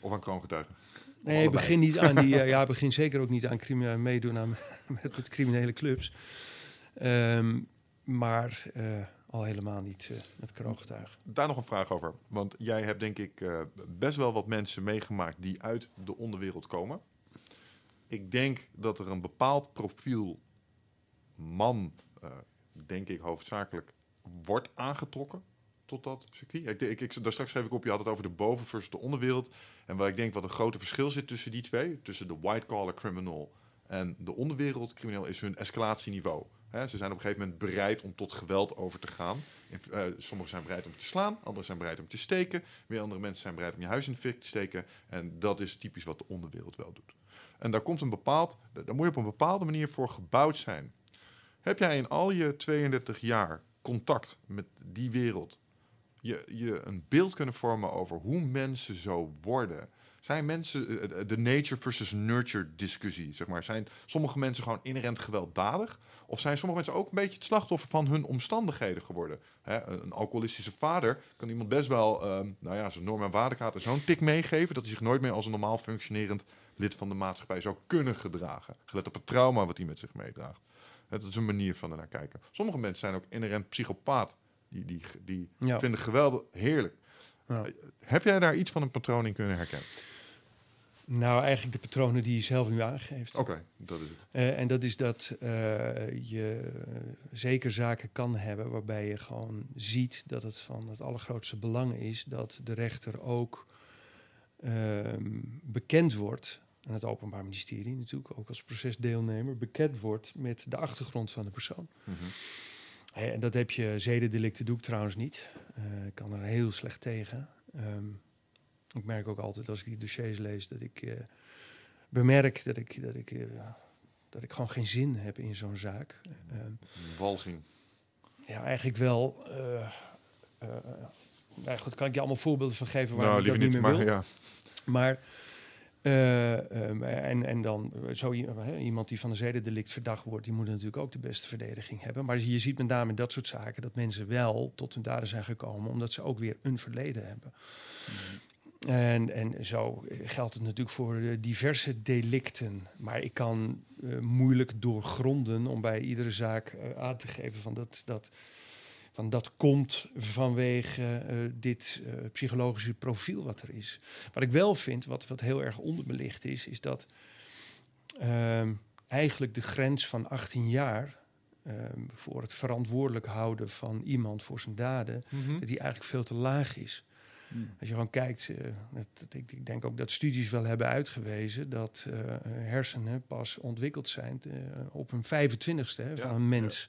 Of aan kroongetuigen. Nee, allebei. begin niet aan die. eh, ja, begin zeker ook niet aan crimi- meedoen aan met, met criminele clubs. Ehm, maar eh, al helemaal niet eh, met kroongetuigen. Daar nog een vraag over. Want jij hebt denk ik eh, best wel wat mensen meegemaakt die uit de onderwereld komen. Ik denk dat er een bepaald profiel man, eh, denk ik hoofdzakelijk, wordt aangetrokken tot dat circuit. Ik, ik, ik, daar straks schreef ik op, je had het over de boven versus de onderwereld. En waar ik denk wat een grote verschil zit tussen die twee, tussen de white-collar criminal en de onderwereldcrimineel, is hun escalatieniveau. Ze zijn op een gegeven moment bereid om tot geweld over te gaan. Eh, sommigen zijn bereid om te slaan, anderen zijn bereid om te steken. Weer andere mensen zijn bereid om je huis in de fik te steken. En dat is typisch wat de onderwereld wel doet. En daar komt een bepaald, daar moet je op een bepaalde manier voor gebouwd zijn. Heb jij in al je 32 jaar contact met die wereld, je, je een beeld kunnen vormen over hoe mensen zo worden? Zijn mensen eh, de nature versus nurture discussie, zeg maar? Zijn sommige mensen gewoon inherent gewelddadig? Of zijn sommige mensen ook een beetje het slachtoffer van hun omstandigheden geworden? Een alcoholistische vader kan iemand best wel, um, nou ja, zijn norm en zo'n tik meegeven dat hij zich nooit meer als een normaal functionerend lid van de maatschappij zou kunnen gedragen. Gelet op het trauma wat hij met zich meedraagt. Dat is een manier van ernaar kijken. Sommige mensen zijn ook inherent psychopaat. Die, die, die Ja. vinden geweldig heerlijk. Ja. Heb jij daar iets van een patroon in kunnen herkennen? Nou, eigenlijk de patronen die je zelf nu aangeeft. Oké, dat is het. Eh, en dat is dat eh, je zeker zaken kan hebben waarbij je gewoon ziet dat het van het allergrootste belang is dat de rechter ook ehm, bekend wordt, en het Openbaar Ministerie natuurlijk ook als procesdeelnemer, bekend wordt met de achtergrond van de persoon. Hè, en dat heb je zedendelicten doe ik trouwens niet. Eh, ik kan er heel slecht tegen. Ehm, ik merk ook altijd als ik die dossiers lees dat ik eh, bemerk dat ik, dat, ik, eh, dat ik gewoon geen zin heb in zo'n zaak. Ehm, Walging. ja, eigenlijk wel. nou goed, kan ik je allemaal voorbeelden van geven waar Nou, ik dat liever niet niet, meer maar wil. ja. Maar eh, ehm, en, en dan eh, zo iemand die van een zedendelict verdacht wordt, die moet natuurlijk ook de beste verdediging hebben. Maar je ziet met name in dat soort zaken dat mensen wel tot hun daden zijn gekomen, omdat ze ook weer een verleden hebben. En, en zo geldt het natuurlijk voor eh, diverse delicten. Maar ik kan eh, moeilijk doorgronden om bij iedere zaak eh, aan te geven van dat, dat, van dat komt vanwege eh, dit eh, psychologische profiel wat er is. Wat ik wel vind, wat, wat heel erg onderbelicht is, is dat ehm, eigenlijk de grens van 18 jaar ehm, voor het verantwoordelijk houden van iemand voor zijn daden, Mhm. dat die eigenlijk veel te laag is. Hmm. Als je gewoon kijkt, eh, ik, ik denk ook dat studies wel hebben uitgewezen dat hersenen pas ontwikkeld zijn op hun 25ste hè, Ja, van een mens.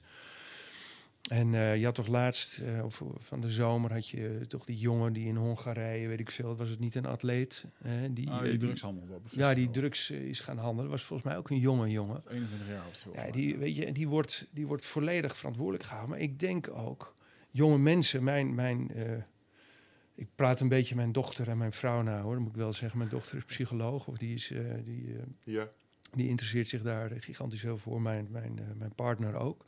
En eh, je had toch laatst, eh, of van de zomer, had je toch die jongen die in Hongarije, weet ik veel, was het niet een atleet? hè, die, Ah, eh, die die- drugshandel. een Ja, die drugs eh, is gaan handelen. Was volgens mij ook een jonge jongen. 21 jaar was het volgens Ja, die, weet je, en die wordt, die wordt volledig verantwoordelijk gehouden. Maar ik denk ook, jonge mensen, mijn, mijn, eh, ik praat een beetje mijn dochter en mijn vrouw na hoor. Dan moet ik wel zeggen, mijn dochter is psycholoog of die, is, eh, die, eh, Ja. die interesseert zich daar gigantisch veel voor. Mijn, mijn, eh, mijn partner ook.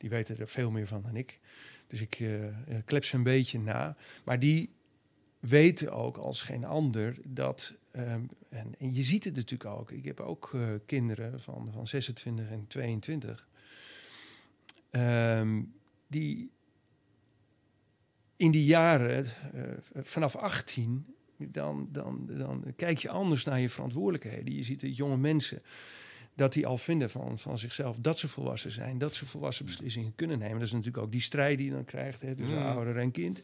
Die weten er veel meer van dan ik. Dus ik eh, klep ze een beetje na. Maar die weten ook als geen ander dat. ehm, en, je ziet het natuurlijk ook. Ik heb ook eh, kinderen van, van 26 en 22. ehm, die in die jaren, vanaf 18, dan, dan, dan kijk je anders naar je verantwoordelijkheden. Je ziet de jonge mensen dat die al vinden van, van zichzelf dat ze volwassen zijn, dat ze volwassen beslissingen kunnen nemen. Dat is natuurlijk ook die strijd die je dan krijgt hè, tussen Mm. ouder en kind.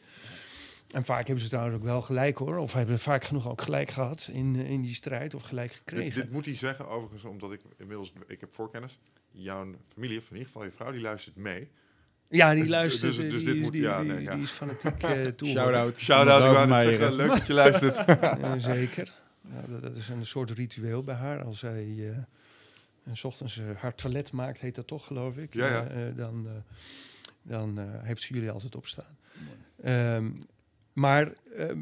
En vaak hebben ze trouwens ook wel gelijk hoor, of hebben vaak genoeg ook gelijk gehad in, eh, in die strijd of gelijk Dit, gekregen. dit moet hij zeggen, overigens, omdat ik inmiddels, ik heb voorkennis. Jouw familie, of in ieder geval je vrouw, die luistert mee. ja, die dus- luistert, dus eh, dit die, moet- die, ja, die, nee, ja. die is fanatiek uh, toe. Shout-out. Shout-out, zeggen, leuk dat je luistert. Eh, zeker. Nou, dat, dat is een soort ritueel bij haar. Als zij eh, eh, s ochtends eh, haar toilet maakt, heet dat toch, geloof ik. Ja, ja. Eh, eh, dan eh, dan eh, heeft ze jullie altijd opstaan. Ehm, maar ehm,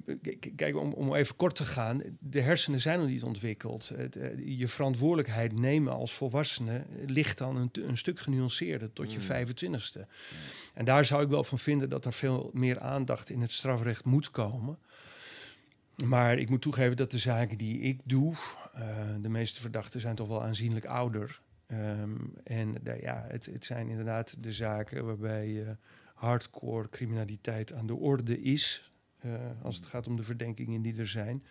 kijk, om, om even kort te gaan, de hersenen zijn nog niet ontwikkeld. Het, je verantwoordelijkheid nemen als volwassene ligt dan een, een stuk genuanceerder tot je Mm. 25ste. En daar zou ik wel van vinden dat er veel meer aandacht in het strafrecht moet komen. Maar ik moet toegeven dat de zaken die ik doe, eh, de meeste verdachten zijn toch wel aanzienlijk ouder. Ehm, en de- ja, het, het zijn inderdaad de zaken waarbij eh, hardcore criminaliteit aan de orde is. eh, als het gaat om de verdenkingen die er zijn.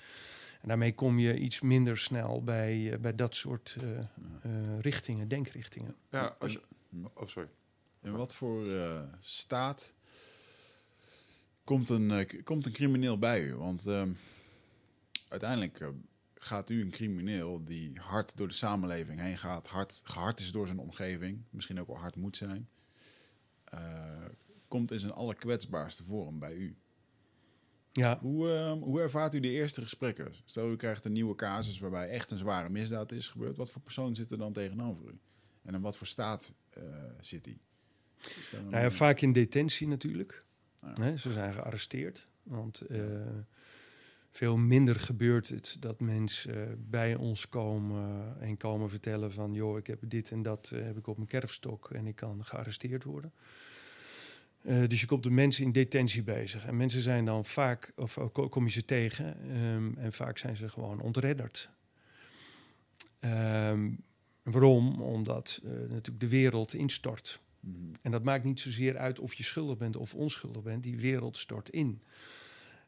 En daarmee kom je iets minder snel bij, eh, bij dat soort eh, eh, richtingen, denkrichtingen. Ja, als je, oh, sorry. In wat voor eh, staat komt een, eh, komt een crimineel bij u? Want ehm, uiteindelijk eh, gaat u een crimineel die hard door de samenleving heen gaat, hard, gehard is door zijn omgeving, misschien ook wel hard moet zijn, eh, komt in zijn allerkwetsbaarste vorm bij u. Ja, Hoe, ehm, hoe ervaart u de eerste gesprekken? Stel, u krijgt een nieuwe casus waarbij echt een zware misdaad is gebeurd. Wat voor persoon zit er dan tegenover u? En in wat voor staat eh, zit hij? Nou ja, vaak in detentie natuurlijk. Ja. Hè, ze zijn gearresteerd. Want veel minder gebeurt het dat mensen eh, bij ons komen en komen vertellen van... joh, ik heb dit en dat eh, heb ik op mijn kerfstok en ik kan gearresteerd worden. Eh, dus je komt de mensen in detentie bezig. En mensen zijn dan vaak, of ko- kom je ze tegen, ehm, en vaak zijn ze gewoon ontredderd. Ehm, waarom? Omdat natuurlijk de wereld instort. Mhm. En dat maakt niet zozeer uit of je schuldig bent of onschuldig bent. Die wereld stort in.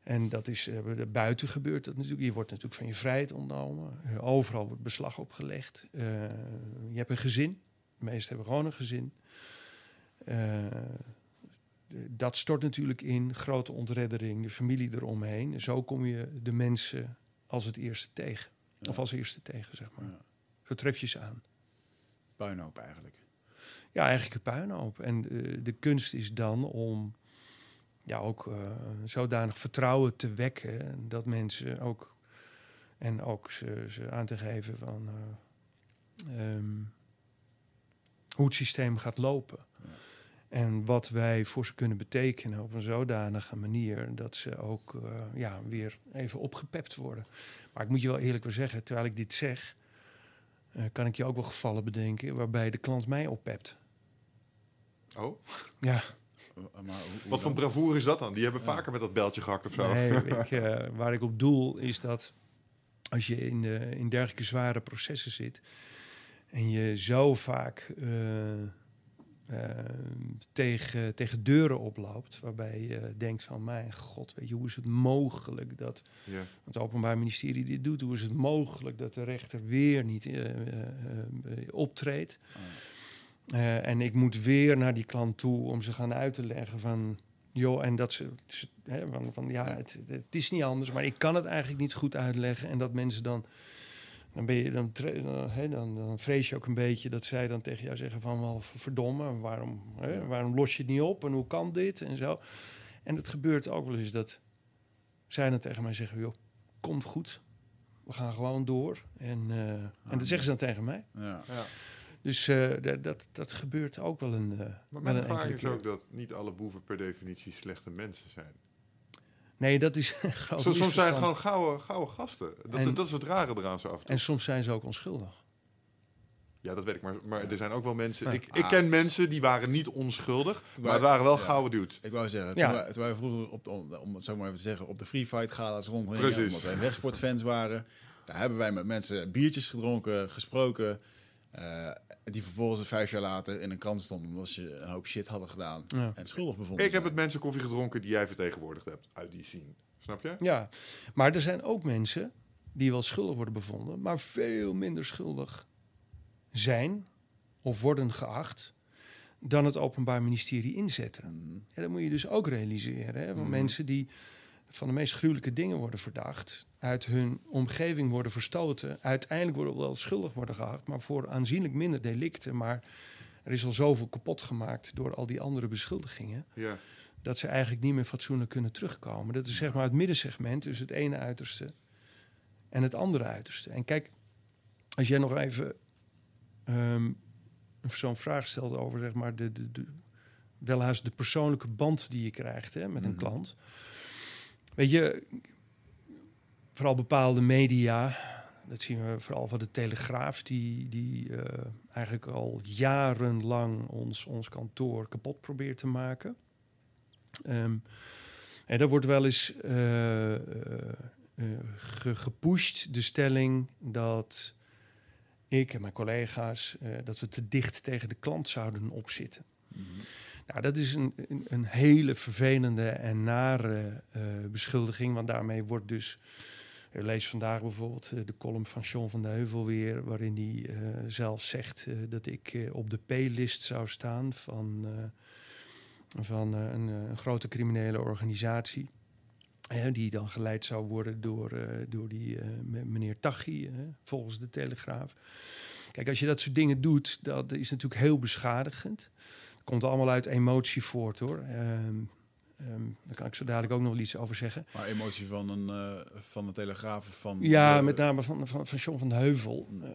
En dat is eh, buiten gebeurt dat natuurlijk. Je wordt natuurlijk van je vrijheid ontnomen. Overal wordt beslag opgelegd. Eh, je hebt een gezin. De meesten hebben gewoon een gezin. Eh, dat stort natuurlijk in. Grote ontreddering, de familie eromheen. En zo kom je de mensen als het eerste tegen. Ja. Of als eerste tegen, zeg maar. Ja. Zo tref je ze aan. Puinhoop eigenlijk. Ja, eigenlijk een puinhoop. En de kunst is dan om ja, ook eh, zodanig vertrouwen te wekken dat mensen ook en ook ze, ze aan te geven van eh, ehm, hoe het systeem gaat lopen. Ja. En wat wij voor ze kunnen betekenen op een zodanige manier dat ze ook eh, ja, weer even opgepept worden. Maar ik moet je wel eerlijk wel zeggen, terwijl ik dit zeg, kan ik je ook wel gevallen bedenken waarbij de klant mij oppept. Oh, Ja, maar hoe- hoe wat voor bravoure is dat dan? Die hebben Ja. vaker met dat beltje gehakt of zo. nee, ik, eh, waar ik op doel is dat als je in, de, in dergelijke zware processen zit en je zo vaak eh, eh, tegen, tegen deuren oploopt, waarbij je denkt van mijn god, weet je, hoe is het mogelijk dat Ja. het Openbaar Ministerie dit doet? Hoe is het mogelijk dat de rechter weer niet eh, eh, eh, optreedt? Ah, Eh, en ik moet weer naar die klant toe om ze gaan uit te leggen van... joh, en dat ze... ze- Hè, van, van, ja, het, het is niet anders, maar ik kan het eigenlijk niet goed uitleggen. En dat mensen dan... Dan, ben je, dan, dan, hè, dan, dan vrees je ook een beetje dat zij dan tegen jou zeggen van... wel verdomme, waarom, hè, waarom los je het niet op en hoe kan dit en zo. En het gebeurt ook wel eens dat zij dan tegen mij zeggen... joh, komt goed, we gaan gewoon door. En, eh, en Ah. dat zeggen ze dan tegen mij. Ja. Ja. Dus eh, dat, dat, dat gebeurt ook wel een. eh, Maar mijn ervaring is ook dat niet alle boeven per definitie slechte mensen zijn. Nee, dat is een groot Soms, soms zijn het gewoon gouden, gouden gasten. Dat, En- dat is het rare eraan zo af en toe. En soms zijn ze ook onschuldig. Ja, dat weet ik. Maar, maar er zijn ook wel mensen... Ja. Ik, ik Ah. ken mensen die waren niet onschuldig, maar het waren wel ja. gouden dudes. Ik wou zeggen, Ja. toen, wij, toen wij vroeger, op de, om, om het zo maar even te zeggen, op de free fight gala's Precies. omdat wij wegsportfans waren, daar hebben wij met mensen biertjes gedronken, gesproken, eh, die vervolgens vijf jaar later in een krant stonden omdat ze een hoop shit hadden gedaan Ja. en schuldig bevonden Ik heb met mensen koffie gedronken die jij vertegenwoordigd hebt uit die scene. Snap je? Ja, maar er zijn ook mensen die wel schuldig worden bevonden, maar veel minder schuldig zijn of worden geacht dan het Openbaar Ministerie inzetten. Mhm. Ja, dat moet je dus ook realiseren. Hè? Want Mhm. mensen die van de meest gruwelijke dingen worden verdacht, uit hun omgeving worden verstoten, uiteindelijk worden wel schuldig worden geacht, maar voor aanzienlijk minder delicten. Maar er is al zoveel kapot gemaakt door al die andere beschuldigingen, Ja. dat ze eigenlijk niet meer fatsoenlijk kunnen terugkomen. Dat is zeg maar het middensegment tussen het ene uiterste en het andere uiterste. En kijk, als jij nog even ehm, zo'n vraag stelt over zeg maar de, de, de, welhaast de persoonlijke band die je krijgt hè, met een Mhm. klant. Weet je, vooral bepaalde media, dat zien we vooral van de Telegraaf, die, die eh, eigenlijk al jarenlang ons, ons kantoor kapot probeert te maken. Ehm, en daar wordt wel eens ge- gepusht de stelling dat ik en mijn collega's dat we te dicht tegen de klant zouden opzitten. Mhm. Nou, dat is een, een, een hele vervelende en nare eh, beschuldiging, want daarmee wordt dus. Ik lees vandaag bijvoorbeeld eh, de column van John van de Heuvel weer, waarin hij eh, zelf zegt eh, dat ik eh, op de P-list zou staan van, eh, van eh, een, eh, een grote criminele organisatie. eh, die dan geleid zou worden door, eh, door die eh, me- meneer Taghi, eh, volgens de Telegraaf. Kijk, als je dat soort dingen doet, dat is natuurlijk heel beschadigend komt allemaal uit emotie voort hoor. Ehm, daar kan ik zo dadelijk ook nog wel iets over zeggen. Maar emotie van een, eh, van de Telegraaf van... Ja, de- met name van, van, van John van de Heuvel. Eh,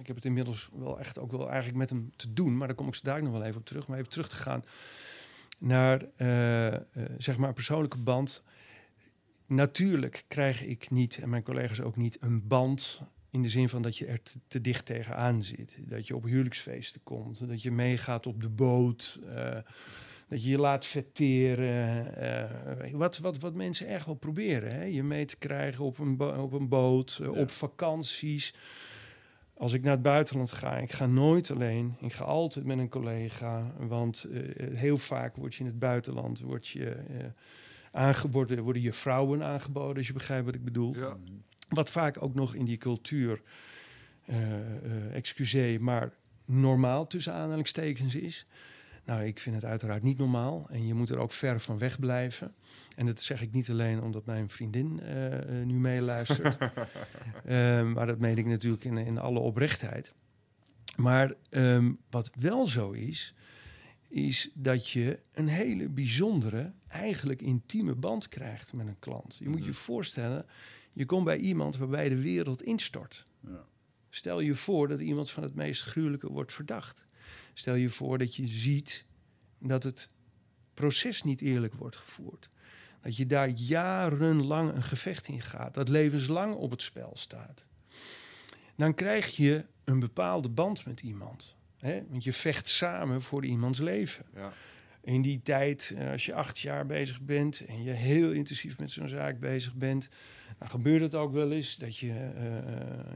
ik heb het inmiddels wel echt ook wel eigenlijk met hem te doen, maar daar kom ik zo dadelijk nog wel even op terug. Maar even terug te gaan naar eh, zeg maar een persoonlijke band. Natuurlijk krijg ik niet, en mijn collega's ook niet, een band in de zin van dat je er te, te dicht tegenaan zit. Dat je op huwelijksfeesten komt, dat je meegaat op de boot, eh, dat je je laat vetteren. eh, wat, wat, wat mensen echt wel proberen. Hè? Je mee te krijgen op een, bo- op een boot, eh, Ja. op vakanties. Als ik naar het buitenland ga, ik ga nooit alleen. Ik ga altijd met een collega. Want eh, heel vaak word je in het buitenland word je, eh, aangeboden, worden je vrouwen aangeboden, als je begrijpt wat ik bedoel. Ja. Wat vaak ook nog in die cultuur, eh, excuseer, maar normaal tussen aanhalingstekens is. Nou, ik vind het uiteraard niet normaal en je moet er ook ver van weg blijven. En dat zeg ik niet alleen omdat mijn vriendin eh, nu meeluistert, Ehm, maar dat meen ik natuurlijk in, in alle oprechtheid. Maar ehm, wat wel zo is, is dat je een hele bijzondere, eigenlijk intieme band krijgt met een klant. Je moet je Mhm. voorstellen, je komt bij iemand waarbij de wereld instort. Ja. Stel je voor dat iemand van het meest gruwelijke wordt verdacht. Stel je voor dat je ziet dat het proces niet eerlijk wordt gevoerd. Dat je daar jarenlang een gevecht in gaat, dat levenslang op het spel staat. Dan krijg je een bepaalde band met iemand. Hè? Want je vecht samen voor iemands leven. Ja. In die tijd, eh, als je acht jaar bezig bent en je heel intensief met zo'n zaak bezig bent, dan gebeurt het ook wel eens dat je eh, eh,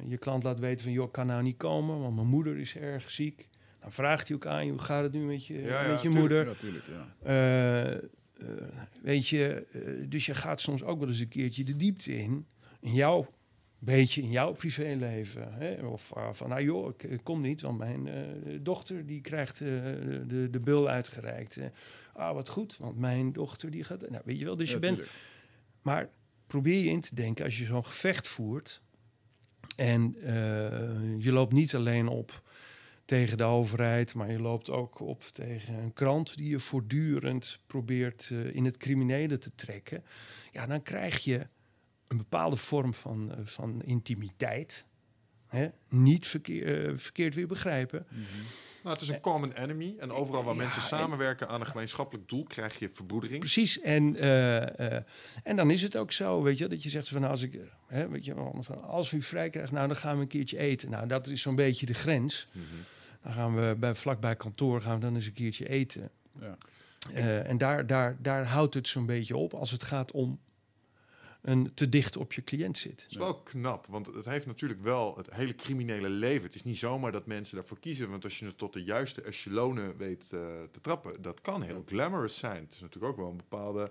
je klant laat weten van, joh, ik kan nou niet komen, want mijn moeder is erg ziek. Dan vraagt hij ook aan je, hoe gaat het nu met je, Ja, ja, met je tuurlijk. moeder? Ja, tuurlijk, ja. Weet je, dus je gaat soms ook wel eens een keertje de diepte in. In jouw, beetje in jouw privéleven. Hè? Of eh, van, nou joh, ik, kom niet, want mijn eh, dochter die krijgt eh, de, de bul uitgereikt. Ah, wat goed, want mijn dochter die gaat... Nou, weet je wel, dus Ja, je bent... tuurlijk. Maar probeer je in te denken, als je zo'n gevecht voert... en je loopt niet alleen op tegen de overheid, maar je loopt ook op tegen een krant die je voortdurend probeert in het criminele te trekken. Ja, dan krijg je een bepaalde vorm van, eh, van intimiteit. Hè? Niet verkeer, eh, verkeerd weer begrijpen. Mhm. Nou, het is een common enemy. En overal waar Ja, mensen en- samenwerken aan een gemeenschappelijk doel, krijg je verbroedering. Precies. En, eh, en dan is het ook zo, weet je, dat je zegt van als ik, hè, weet je, van, als u vrij krijgt, nou dan gaan we een keertje eten. Nou, dat is zo'n beetje de grens. Mhm. Dan gaan we bij, vlakbij kantoor gaan we dan eens een keertje eten. Ja. En daar, daar, daar houdt het zo'n beetje op als het gaat om een te dicht op je cliënt zit. Het is wel knap, want het heeft natuurlijk wel het hele criminele leven. Het is niet zomaar dat mensen daarvoor kiezen, want als je het tot de juiste echelonen weet eh, te trappen, dat kan heel glamorous zijn. Het is natuurlijk ook wel een bepaalde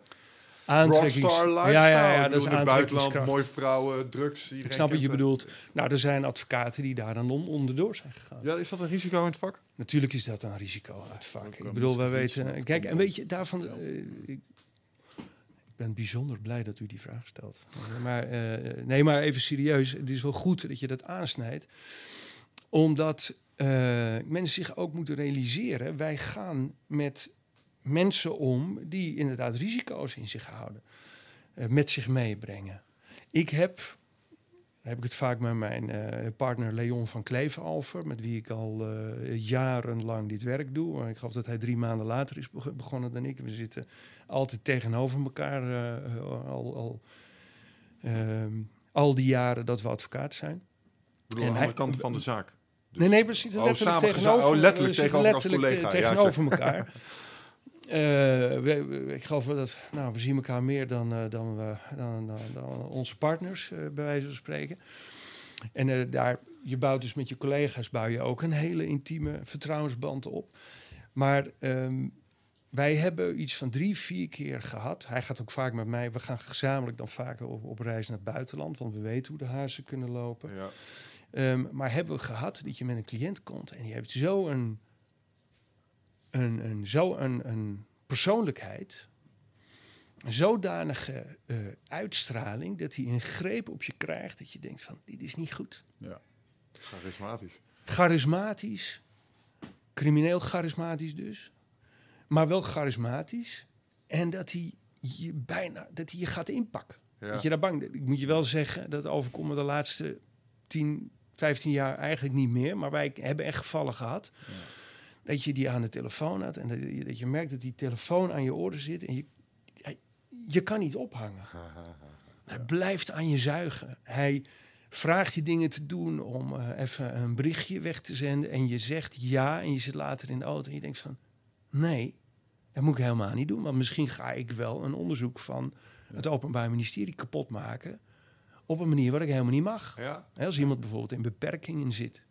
rockstar lifestyle. Ja, ja, ja, dat is in het buitenland, mooie vrouwen, drugs. Ik snap wat je bedoelt. Nou, er zijn advocaten die daar dan on- onderdoor zijn gegaan. Ja, is dat een risico in het vak? Natuurlijk is dat een risico is vaak. ook Ik bedoel, wij weten... Kijk, en weet je, daarvan... ik ben bijzonder blij dat u die vraag stelt. Maar, eh, nee, maar even serieus. Het is wel goed dat je dat aansnijdt. Omdat eh, mensen zich ook moeten realiseren... wij gaan met mensen om die inderdaad risico's in zich houden. eh, met zich meebrengen. Ik heb... Heb ik het vaak met mijn eh, partner Leon van Kleven over, met wie ik al eh, jarenlang dit werk doe. Ik geloof dat hij drie maanden later is beg- begonnen dan ik. We zitten altijd tegenover elkaar eh, al, al, ehm, al die jaren dat we advocaat zijn. Bedoel, En aan de hij- andere kant van de zaak. Dus- Nee, nee, we zitten Oh, letterlijk tegenover, oh, letterlijk tegenover als letterlijk, collega. Ja, tegenover elkaar. Eh, we- we- ik geloof dat nou, we zien elkaar meer dan, eh, dan, we, dan, dan, dan onze partners, eh, bij wijze van spreken. En daar, je bouwt dus met je collega's bouw je ook een hele intieme vertrouwensband op. Maar ehm, wij hebben iets van drie, vier keer gehad. Hij gaat ook vaak met mij. We gaan gezamenlijk dan vaker op, op reis naar het buitenland, want we weten hoe de hazen kunnen lopen. Ja. Ehm, maar hebben we gehad dat je met een cliënt komt en die heeft zo een, een, zo een, een persoonlijkheid, een zodanige eh, uitstraling, dat hij een greep op je krijgt dat je denkt van, dit is niet goed. Ja. Charismatisch. Charismatisch, crimineel charismatisch dus, maar wel charismatisch. En dat hij je bijna dat hij je gaat inpakken. Ja. Dat je daar bang Ik moet je wel zeggen, dat overkomt me de laatste 10, 15 jaar eigenlijk niet meer. Maar wij hebben echt gevallen gehad. Dat je die aan de telefoon had en dat je, dat je merkt dat die telefoon aan je oren zit en je, je kan niet ophangen. Hij blijft aan je zuigen. Hij vraagt je dingen te doen om eh, even een berichtje weg te zenden en je zegt ja en je zit later in de auto en je denkt van nee, dat moet ik helemaal niet doen. Want misschien ga ik wel een onderzoek van het Openbaar Ministerie kapot maken op een manier waar ik helemaal niet mag. Ja. Als iemand bijvoorbeeld in beperkingen zit.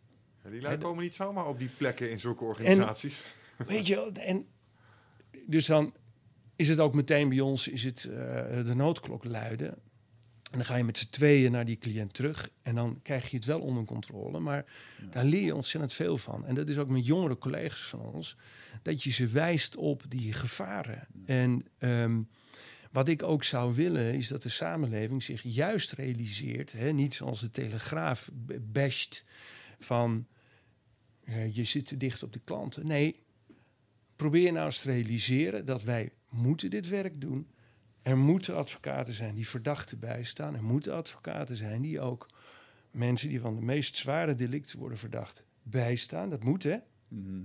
Ja, die lui En- komen niet zomaar op die plekken in zulke organisaties. Weet je, en dus dan is het ook meteen bij ons is het, eh, de noodklok luiden. En dan ga je met z'n tweeën naar die cliënt terug. En dan krijg je het wel onder controle. Maar daar leer je ontzettend veel van. En dat is ook met jongere collega's van ons. Dat je ze wijst op die gevaren. En ehm, wat ik ook zou willen, is dat de samenleving zich juist realiseert. Hè, niet zoals de Telegraaf basht van eh, je zit te dicht op de klanten. Nee, probeer nou eens te realiseren dat wij moeten dit werk doen. Er moeten advocaten zijn die verdachten bijstaan. Er moeten advocaten zijn die ook mensen die van de meest zware delicten worden verdacht bijstaan. Dat moet, hè? Mhm.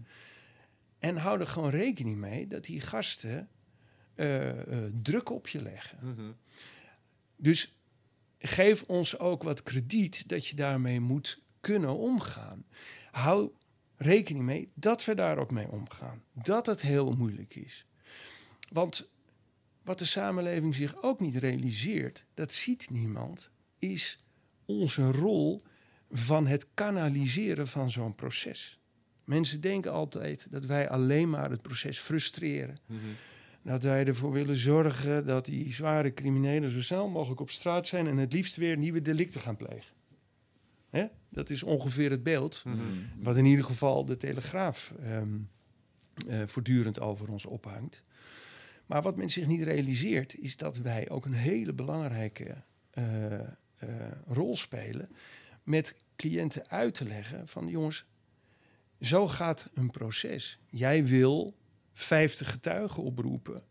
En hou er gewoon rekening mee dat die gasten eh, eh, druk op je leggen. Mhm. Dus geef ons ook wat krediet dat je daarmee moet kunnen omgaan. Hou rekening mee dat we daar ook mee omgaan. Dat het heel moeilijk is. Want wat de samenleving zich ook niet realiseert, dat ziet niemand, is onze rol van het kanaliseren van zo'n proces. Mensen denken altijd dat wij alleen maar het proces frustreren. Mhm. Dat wij ervoor willen zorgen dat die zware criminelen zo snel mogelijk op straat zijn en het liefst weer nieuwe delicten gaan plegen. Hè? Dat is ongeveer het beeld Mhm. wat in ieder geval de Telegraaf ehm, eh, voortdurend over ons ophangt. Maar wat men zich niet realiseert, is dat wij ook een hele belangrijke eh, eh, rol spelen met cliënten uit te leggen van jongens, zo gaat een proces. Jij wil 50 getuigen oproepen,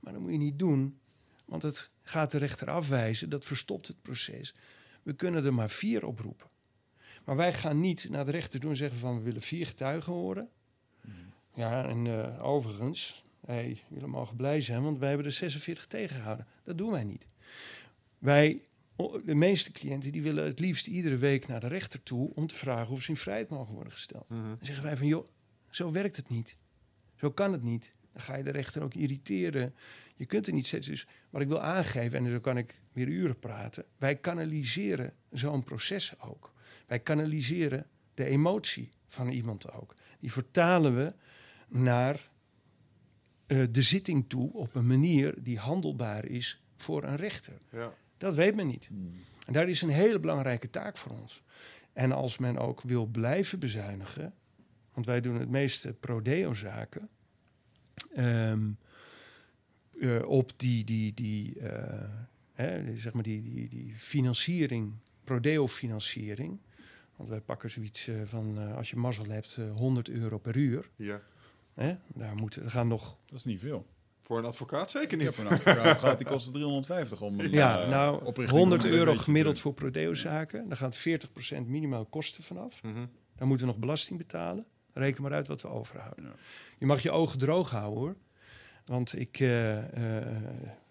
maar dat moet je niet doen, want het gaat de rechter afwijzen, dat verstopt het proces. We kunnen er maar vier oproepen. Maar wij gaan niet naar de rechter toe en zeggen van we willen vier getuigen horen. Ja, en eh, overigens, hey, jullie mogen blij zijn, want wij hebben er 46 tegengehouden. Dat doen wij niet. Wij, de meeste cliënten, die willen het liefst iedere week naar de rechter toe om te vragen of ze in vrijheid mogen worden gesteld. Mhm. Dan zeggen wij van, joh, zo werkt het niet. Zo kan het niet. Dan ga je de rechter ook irriteren. Je kunt er niet steeds. Dus wat ik wil aangeven, en zo kan ik weer uren praten. Wij kanaliseren zo'n proces ook. Wij kanaliseren de emotie van iemand ook. Die vertalen we naar eh, de zitting toe op een manier die handelbaar is voor een rechter. Ja. Dat weet men niet. Mhm. En daar is een hele belangrijke taak voor ons. En als men ook wil blijven bezuinigen, want wij doen het meeste prodeo-zaken, ehm, eh, op die, die, die, eh, hè, die, zeg maar die, die, die financiering, prodeo-financiering. Want wij pakken zoiets eh, van, eh, als je mazzel hebt, eh, 100 euro per uur. ja. Hè? Daar moeten, er gaan nog Dat is niet veel. Voor een advocaat zeker niet. heb een advocaat gehad, die kostte 350 om een Ja, eh, nou, oprichting 100 van een euro gemiddeld voor prodeo-zaken. Daar gaat 40% minimaal kosten vanaf. Mhm. Dan moeten we nog belasting betalen. Reken maar uit wat we overhouden. Ja. Je mag je ogen droog houden hoor. Want ik, eh, eh,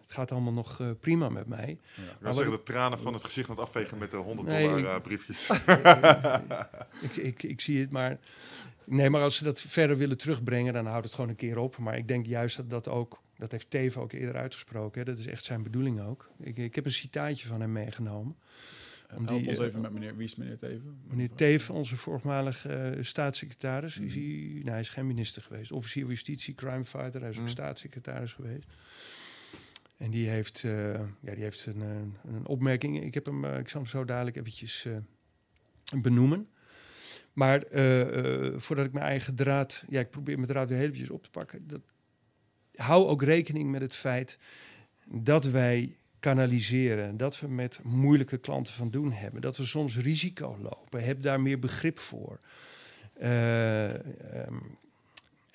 het gaat allemaal nog eh, prima met mij. Ik Maar wil wat zeggen, de tranen van het gezicht aan het afvegen met de 100 Nee, dollar ik- eh, briefjes. Ik, ik, ik zie het, maar... Nee, maar als ze dat verder willen terugbrengen, dan houdt het gewoon een keer op. Maar ik denk juist dat dat ook... Dat heeft Teven ook eerder uitgesproken. Hè? Dat is echt zijn bedoeling ook. Ik, ik heb een citaatje van hem meegenomen. En Om Help die, ons eh, even met meneer, wie is meneer Teven? Meneer Teven, onze voormalige eh, staatssecretaris, is Mhm. hij, nou, hij is geen minister geweest. Officier van Justitie, crimefighter, hij is ook Mhm. staatssecretaris geweest. En die heeft, eh, ja, die heeft een, een opmerking. Ik, heb hem, eh, ik zal hem zo dadelijk eventjes eh, benoemen. Maar voordat ik mijn eigen draad... Ja, ik probeer mijn draad weer eventjes op te pakken. Dat, hou ook rekening met het feit dat wij kanaliseren. Dat we met moeilijke klanten van doen hebben. Dat we soms risico lopen. Heb daar meer begrip voor. Ehm,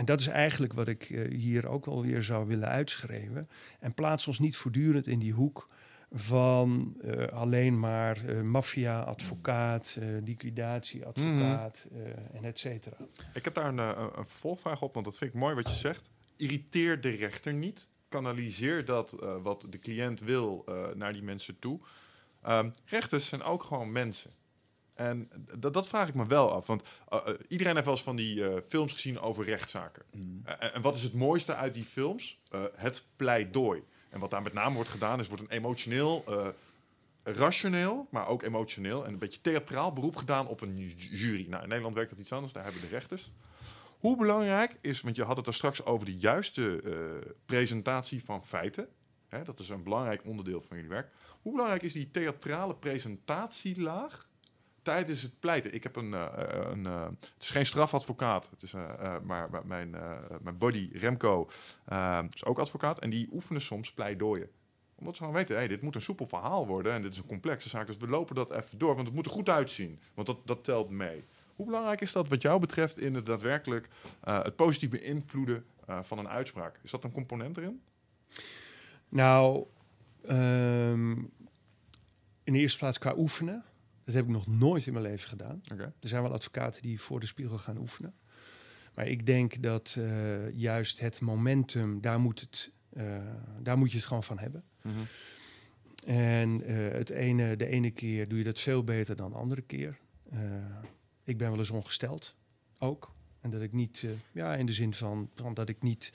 En dat is eigenlijk wat ik eh, hier ook wel weer zou willen uitschrijven. En plaats ons niet voortdurend in die hoek van eh, alleen maar eh, maffia, advocaat, eh liquidatieadvocaat eh, en et cetera. Ik heb daar een, een vervolgvraag op, want dat vind ik mooi wat je zegt. Irriteer de rechter niet. Kanaliseer dat eh, wat de cliënt wil eh, naar die mensen toe. Ehm, rechters zijn ook gewoon mensen. En dat, dat vraag ik me wel af. Want eh, eh, iedereen heeft wel eens van die eh, films gezien over rechtszaken. Mm. Eh, en wat is het mooiste uit die films? Het pleidooi. En wat daar met name wordt gedaan, is wordt een emotioneel, rationeel, maar ook emotioneel en een beetje theatraal beroep gedaan op een ju- jury. Nou, in Nederland werkt dat iets anders, daar hebben de rechters. Hoe belangrijk is, want je had het er straks over de juiste presentatie van feiten. Hè, dat is een belangrijk onderdeel van jullie werk. Hoe belangrijk is die theatrale presentatielaag tijdens het pleiten? Ik heb een, eh, eh, een eh, het is geen strafadvocaat, het is, maar, maar mijn, mijn buddy Remco is ook advocaat en die oefenen soms pleidooien omdat ze gewoon weten, hey, dit moet een soepel verhaal worden en dit is een complexe zaak. Dus we lopen dat even door, want het moet er goed uitzien. Want dat, dat telt mee. Hoe belangrijk is dat wat jou betreft in het daadwerkelijk het positief beïnvloeden van een uitspraak? Is dat een component erin? Nou, ehm, in de eerste plaats qua oefenen. Dat heb ik nog nooit in mijn leven gedaan. Er zijn wel advocaten die voor de spiegel gaan oefenen. Maar ik denk dat eh, juist het momentum, daar moet, het, eh, daar moet je het gewoon van hebben. En eh, het ene, de ene keer doe je dat veel beter dan de andere keer. Ik ben wel eens ongesteld, ook. En dat ik niet, eh, ja, in de zin van, van dat ik niet.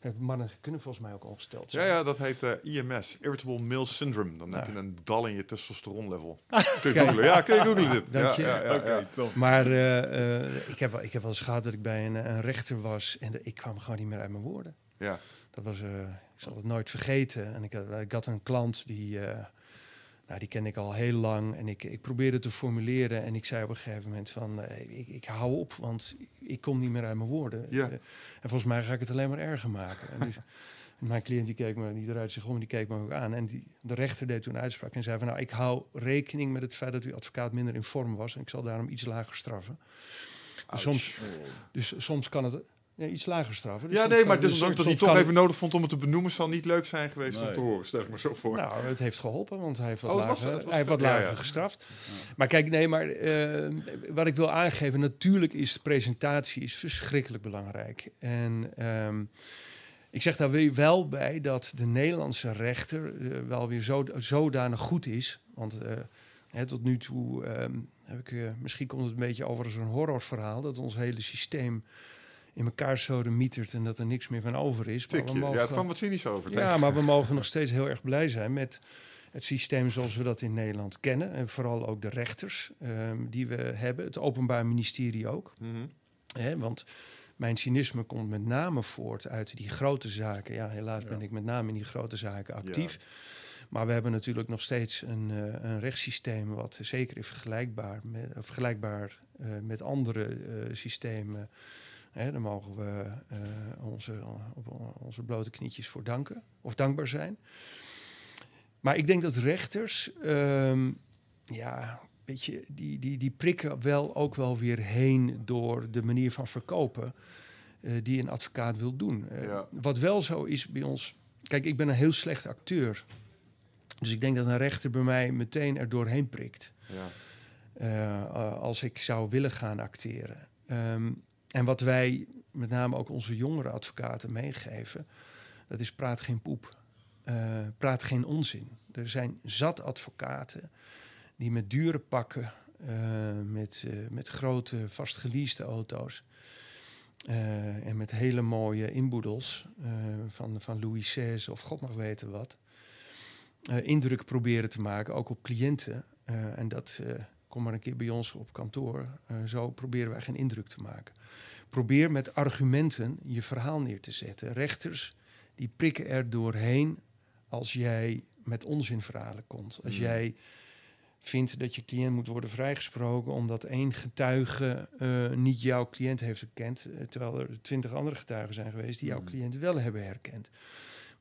eh, mannen kunnen volgens mij ook ongesteld Ja, zijn. ja, dat heet eh, IMS, Irritable Male Syndrome. Dan heb Ja. je een dal in je testosteronlevel. kun je googlen? Ja, kun je googlen dit. Dank ja, je. Ja, ja, Oké, ja. top. Maar eh, eh, ik, heb, wel- ik heb wel eens gehad dat ik bij een, een rechter was en de- ik kwam gewoon niet meer uit mijn woorden. Ja. Dat was, eh, ik zal het nooit vergeten. En ik had, ik had een klant die, eh, nou, die ken ik al heel lang. En ik, ik probeerde te formuleren en ik zei op een gegeven moment van, eh, ik, ik hou op, want ik kom niet meer uit mijn woorden. Ja. Eh, en volgens mij ga ik het alleen maar erger maken. En dus, mijn cliënt die keek me, die eruit zich om, die keek me ook aan. En die, de rechter deed toen een uitspraak en zei van, nou, ik hou rekening met het feit dat uw advocaat minder in vorm was. En ik zal daarom iets lager straffen. Dus soms, dus soms kan het ja, iets lager straffen. Dus Ja, nee, maar dus desondanks dat hij toch kan even nodig vond om het te benoemen, zal niet leuk zijn geweest om te horen. Stel ik me zo voor. Nou, het heeft geholpen, want hij heeft wat Oh, was- lager, was- hij heeft wat ja, lager ja. gestraft. Maar kijk, nee, maar eh, wat ik wil aangeven, natuurlijk is de presentatie is verschrikkelijk belangrijk. En ehm, ik zeg daar weer wel bij dat de Nederlandse rechter eh, wel weer zo, zodanig goed is. Want eh, hè, tot nu toe ehm, heb ik, misschien komt het een beetje over als een horrorverhaal, dat ons hele systeem in elkaar sodemietert en dat er niks meer van over is. Maar we Tikje. Ja, het kwam wat cynisch over. ja, maar we mogen nog steeds heel erg blij zijn met het systeem zoals we dat in Nederland kennen. En vooral ook de rechters ehm, die we hebben, het Openbaar Ministerie ook. Mhm. Want mijn cynisme komt met name voort uit die grote zaken. Ja, helaas Ja. ben ik met name in die grote zaken actief. Maar we hebben natuurlijk nog steeds een, eh, een rechtssysteem wat zeker is vergelijkbaar met, vergelijkbaar, eh, met andere eh, systemen. Hè, daar mogen we eh, onze, op onze blote knietjes voor danken of dankbaar zijn. Maar ik denk dat rechters, ehm, ja, weet je, die, die, die prikken wel ook wel weer heen door de manier van verkopen eh, die een advocaat wil doen. Eh, Ja. Wat wel zo is bij ons, kijk, ik ben een heel slecht acteur. Dus ik denk dat een rechter bij mij meteen er doorheen prikt. Ja. als ik zou willen gaan acteren. Ehm, en wat wij met name ook onze jongere advocaten meegeven, dat is praat geen poep. Eh, praat geen onzin. Er zijn zat advocaten die met dure pakken, eh, met, eh, met grote vastgeleaste auto's en met hele mooie inboedels van, van Louis XVI of god mag weten wat, indruk proberen te maken, ook op cliënten. En dat kom maar een keer bij ons op kantoor. Eh, zo proberen wij geen indruk te maken. Probeer met argumenten je verhaal neer te zetten. Rechters die prikken er doorheen als jij met onzinverhalen komt. Als Mm. jij vindt dat je cliënt moet worden vrijgesproken omdat één getuige eh, niet jouw cliënt heeft herkend, eh, terwijl er twintig andere getuigen zijn geweest die jouw Mm. cliënt wel hebben herkend.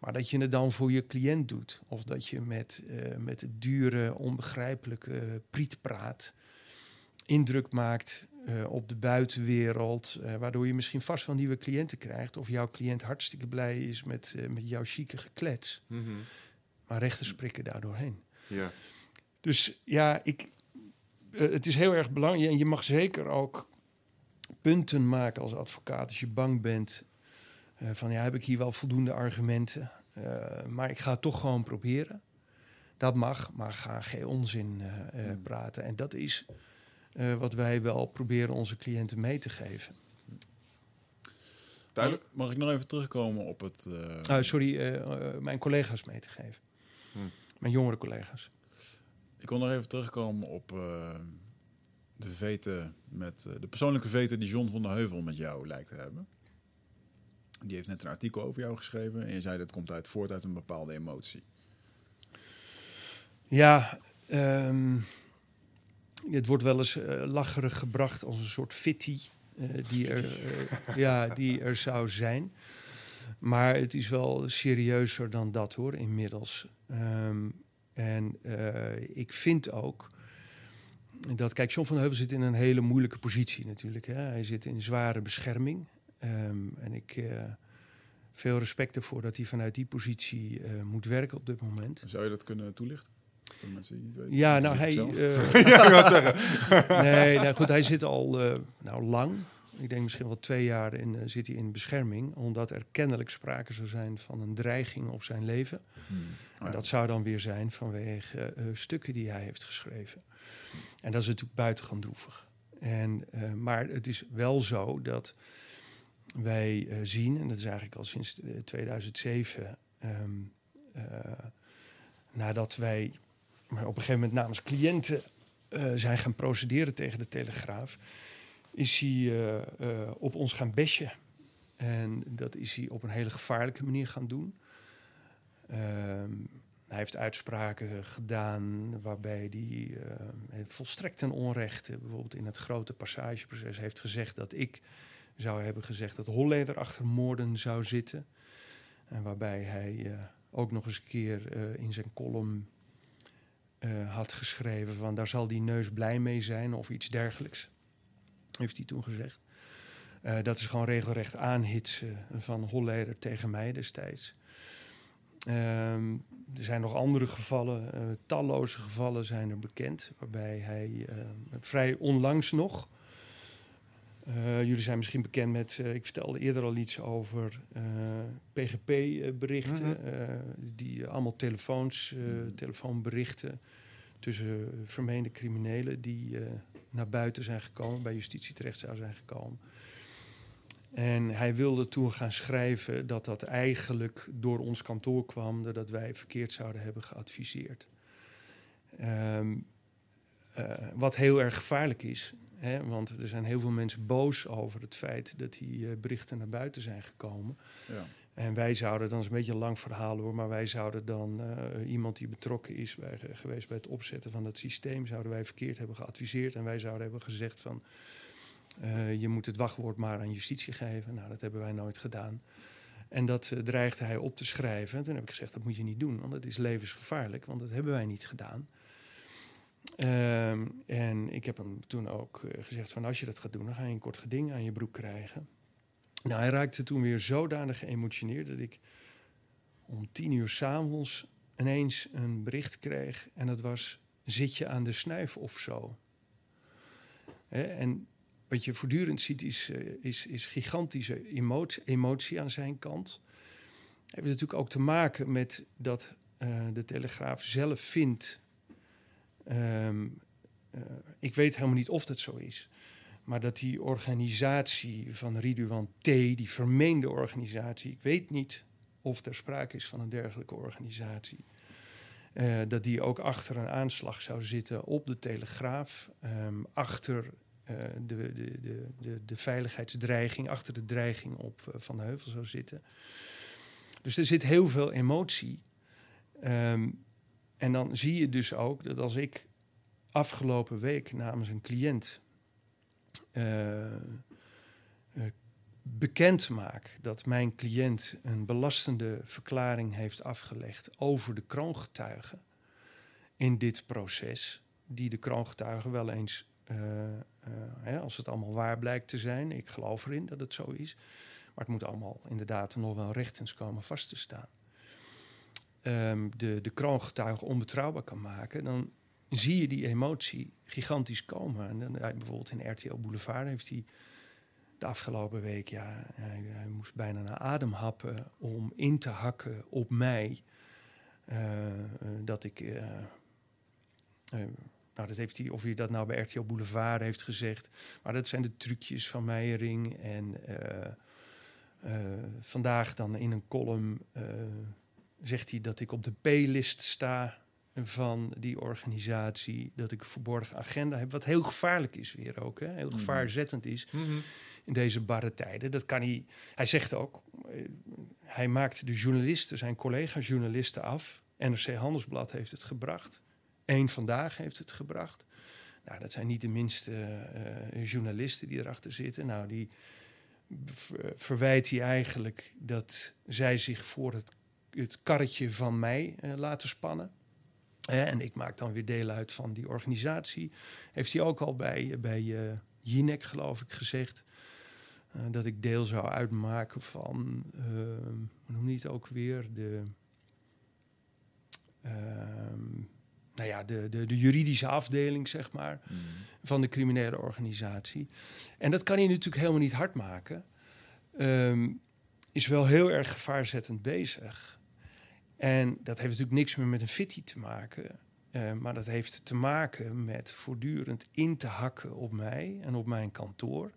Maar dat je het dan voor je cliënt doet. Of dat je met, eh, met dure, onbegrijpelijke prietpraat indruk maakt eh, op de buitenwereld, eh, waardoor je misschien vast wel nieuwe cliënten krijgt. Of jouw cliënt hartstikke blij is met, eh, met jouw chique geklets. Mhm. Maar rechters prikken daar doorheen. Ja. Dus ja, ik, eh, het is heel erg belangrijk. En je mag zeker ook punten maken als advocaat. Als je bang bent eh, van ja, heb ik hier wel voldoende argumenten. Eh, maar ik ga het toch gewoon proberen. Dat mag, maar ga geen onzin eh, Hmm. praten. En dat is wat wij wel proberen onze cliënten mee te geven. Duidelijk. Mag, ik nog even terugkomen op het... Ah, sorry, mijn collega's mee te geven. Hmm. Mijn jongere collega's. Ik kon nog even terugkomen op de vete met de persoonlijke vete die John van der Heuvel met jou lijkt te hebben. Die heeft net een artikel over jou geschreven en je zei dat komt uit voort uit een bepaalde emotie. Ja, ehm, het wordt wel eens eh, lacherig gebracht als een soort fitty eh, die, er, eh, ja, die er zou zijn. Maar het is wel serieuzer dan dat hoor, inmiddels. Ehm, en ik vind ook dat, kijk, John van Heuvel zit in een hele moeilijke positie natuurlijk. Hè. Hij zit in zware bescherming. Ehm, en ik uh, veel respect ervoor dat hij vanuit die positie uh, moet werken op dit moment. Zou je dat kunnen toelichten? Voor mensen die niet weten. Ja, nou hij. Uh, ja, ik wou zeggen. nee, nou goed, hij zit al nou, lang. Ik denk misschien wel twee jaar in, zit hij in bescherming, omdat er kennelijk sprake zou zijn van een dreiging op zijn leven. Hmm. En dat zou dan weer zijn vanwege stukken die hij heeft geschreven. En dat is natuurlijk buitengewoon droevig. En, uh, maar het is wel zo dat wij uh, zien, en dat is eigenlijk al sinds 2007, um, uh, nadat wij maar op een gegeven moment namens cliënten zijn gaan procederen tegen de Telegraaf, is hij op ons gaan besje. En dat is hij op een hele gevaarlijke manier gaan doen. Um, hij heeft uitspraken gedaan waarbij hij volstrekt ten onrechte, bijvoorbeeld in het grote passageproces, heeft gezegd dat ik zou hebben gezegd dat Holleder achter moorden zou zitten. En waarbij hij uh, ook nog eens een keer uh, in zijn column had geschreven van daar zal die neus blij mee zijn of iets dergelijks. Heeft hij toen gezegd. dat is gewoon regelrecht aanhitsen van Holleder tegen mij destijds. Um, er zijn nog andere gevallen, talloze gevallen zijn er bekend, waarbij hij vrij onlangs nog. Uh, jullie zijn misschien bekend met, ik vertelde eerder al iets over PGP-berichten, mm -hmm. die allemaal telefoons, telefoonberichten tussen vermeende criminelen die naar buiten zijn gekomen, bij justitie terecht zou zijn gekomen. En hij wilde toen gaan schrijven dat dat eigenlijk door ons kantoor kwam, dat wij verkeerd zouden hebben geadviseerd. Um, uh, wat heel erg gevaarlijk is, hè, want er zijn heel veel mensen boos over het feit dat die uh, berichten naar buiten zijn gekomen. Ja. En wij zouden, dan is een beetje een lang verhaal hoor, maar wij zouden dan uh, iemand die betrokken is bij, geweest bij het opzetten van dat systeem, zouden wij verkeerd hebben geadviseerd en wij zouden hebben gezegd van. Uh, je moet het wachtwoord maar aan justitie geven. Nou, dat hebben wij nooit gedaan. En dat uh, dreigde hij op te schrijven. En toen heb ik gezegd, dat moet je niet doen, want het is levensgevaarlijk. Want dat hebben wij niet gedaan. Um, en ik heb hem toen ook uh, gezegd van, als je dat gaat doen, dan ga je een kort geding aan je broek krijgen. Nou, hij raakte toen weer zodanig geëmotioneerd dat ik om tien uur s'avonds ineens een bericht kreeg. En dat was, zit je aan de snuif of zo? En wat je voortdurend ziet is, uh, is, is gigantische emotie, emotie, aan zijn kant. Heeft natuurlijk ook te maken met dat uh, de Telegraaf zelf vindt. Um, uh, ik weet helemaal niet of dat zo is. Maar dat die organisatie van Ridouan T, die vermeende organisatie, ik weet niet of er sprake is van een dergelijke organisatie. Uh, dat die ook achter een aanslag zou zitten op de Telegraaf, um, achter uh, de, de, de, de, veiligheidsdreiging, achter de dreiging op Van de Heuvel zou zitten. Dus er zit heel veel emotie. Um, en dan zie je dus ook dat als ik afgelopen week namens een cliënt uh, bekend maak dat mijn cliënt een belastende verklaring heeft afgelegd over de kroongetuigen in dit proces, die de kroongetuigen wel eens eh, hè, als het allemaal waar blijkt te zijn. Ik geloof erin dat het zo is. Maar het moet allemaal inderdaad nog wel rechtens komen vast te staan. Ehm, de, de kroongetuige onbetrouwbaar kan maken, dan zie je die emotie gigantisch komen. En dan, bijvoorbeeld in RTL Boulevard heeft hij de afgelopen week, ja, hij, moest bijna naar adem happen om in te hakken op mij. Eh, eh, dat ik. eh, nou, dat heeft hij, of hij dat nou bij RTL Boulevard heeft gezegd. Maar dat zijn de trucjes van Meijering. En vandaag dan in een column zegt hij dat ik op de P-list sta van die organisatie. Dat ik een verborgen agenda heb. Wat heel gevaarlijk is weer ook. Hè? Heel Mhm. gevaarzettend is in deze barre tijden. Dat kan hij. Hij zegt ook, eh, hij maakt de journalisten, zijn collega-journalisten af. NRC Handelsblad heeft het gebracht. Eén vandaag heeft het gebracht. Nou, dat zijn niet de minste eh, journalisten die erachter zitten. Nou, die ver- verwijt hij eigenlijk dat zij zich voor het, het karretje van mij eh, laten spannen. En ik maak dan weer deel uit van die organisatie. Heeft hij ook al bij, bij eh Jinek, geloof ik, gezegd. eh, dat ik deel zou uitmaken van, eh, hoe noem je het ook weer? De, ehm, nou ja, de, de, de juridische afdeling, zeg maar Mm. van de criminele organisatie. En dat kan hij natuurlijk helemaal niet hard maken. Ehm, is wel heel erg gevaarzettend bezig. En dat heeft natuurlijk niks meer met een fitty te maken. eh, maar dat heeft te maken met voortdurend in te hakken op mij en op mijn kantoor.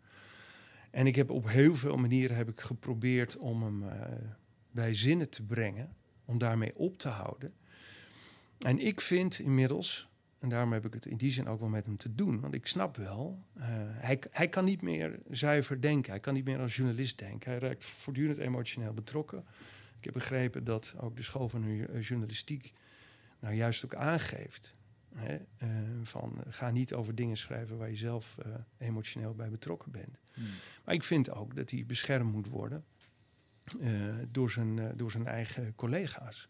En ik heb op heel veel manieren heb ik geprobeerd om hem eh, bij zinnen te brengen. Om daarmee op te houden. En ik vind inmiddels en daarom heb ik het in die zin ook wel met hem te doen. Want ik snap wel, eh, hij, hij kan niet meer zuiver denken. Hij kan niet meer als journalist denken. Hij raakt voortdurend emotioneel betrokken. Ik heb begrepen dat ook de school van eh, journalistiek nou juist ook aangeeft. Hè, eh, van ga niet over dingen schrijven waar je zelf eh, emotioneel bij betrokken bent. Mm. Maar ik vind ook dat hij beschermd moet worden door, zijn, door zijn eigen collega's.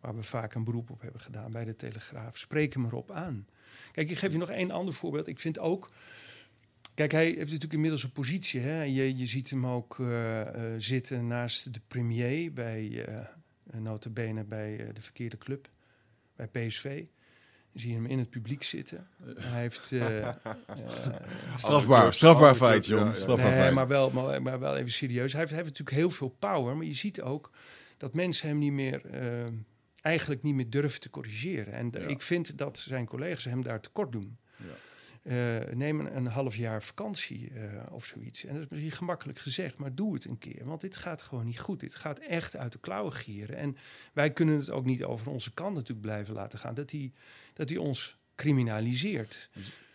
Waar we vaak een beroep op hebben gedaan bij de Telegraaf. Spreek hem erop aan. Kijk, ik geef je nog één ander voorbeeld. Ik vind ook. Kijk, hij heeft natuurlijk inmiddels een positie. Hè? Je, je ziet hem ook eh, eh, zitten naast de premier bij. eh nota bene bij eh, de verkeerde club, bij PSV. Je ziet hem in het publiek zitten. Hij heeft. eh, eh, Strafbaar, strafbaar feit, John. ja. Strafbaar nee, feit. maar wel, maar, maar wel even serieus. Hij heeft, hij heeft natuurlijk heel veel power, maar je ziet ook dat mensen hem niet meer, eh, eigenlijk niet meer durven te corrigeren. En Ja. ik vind dat zijn collega's hem daar tekort doen. Ja. Eh, neem een, een half jaar vakantie eh, of zoiets. En dat is misschien gemakkelijk gezegd, maar doe het een keer. Want dit gaat gewoon niet goed. Dit gaat echt uit de klauwen gieren. En wij kunnen het ook niet over onze kant natuurlijk blijven laten gaan. Dat hij, dat hij ons criminaliseert.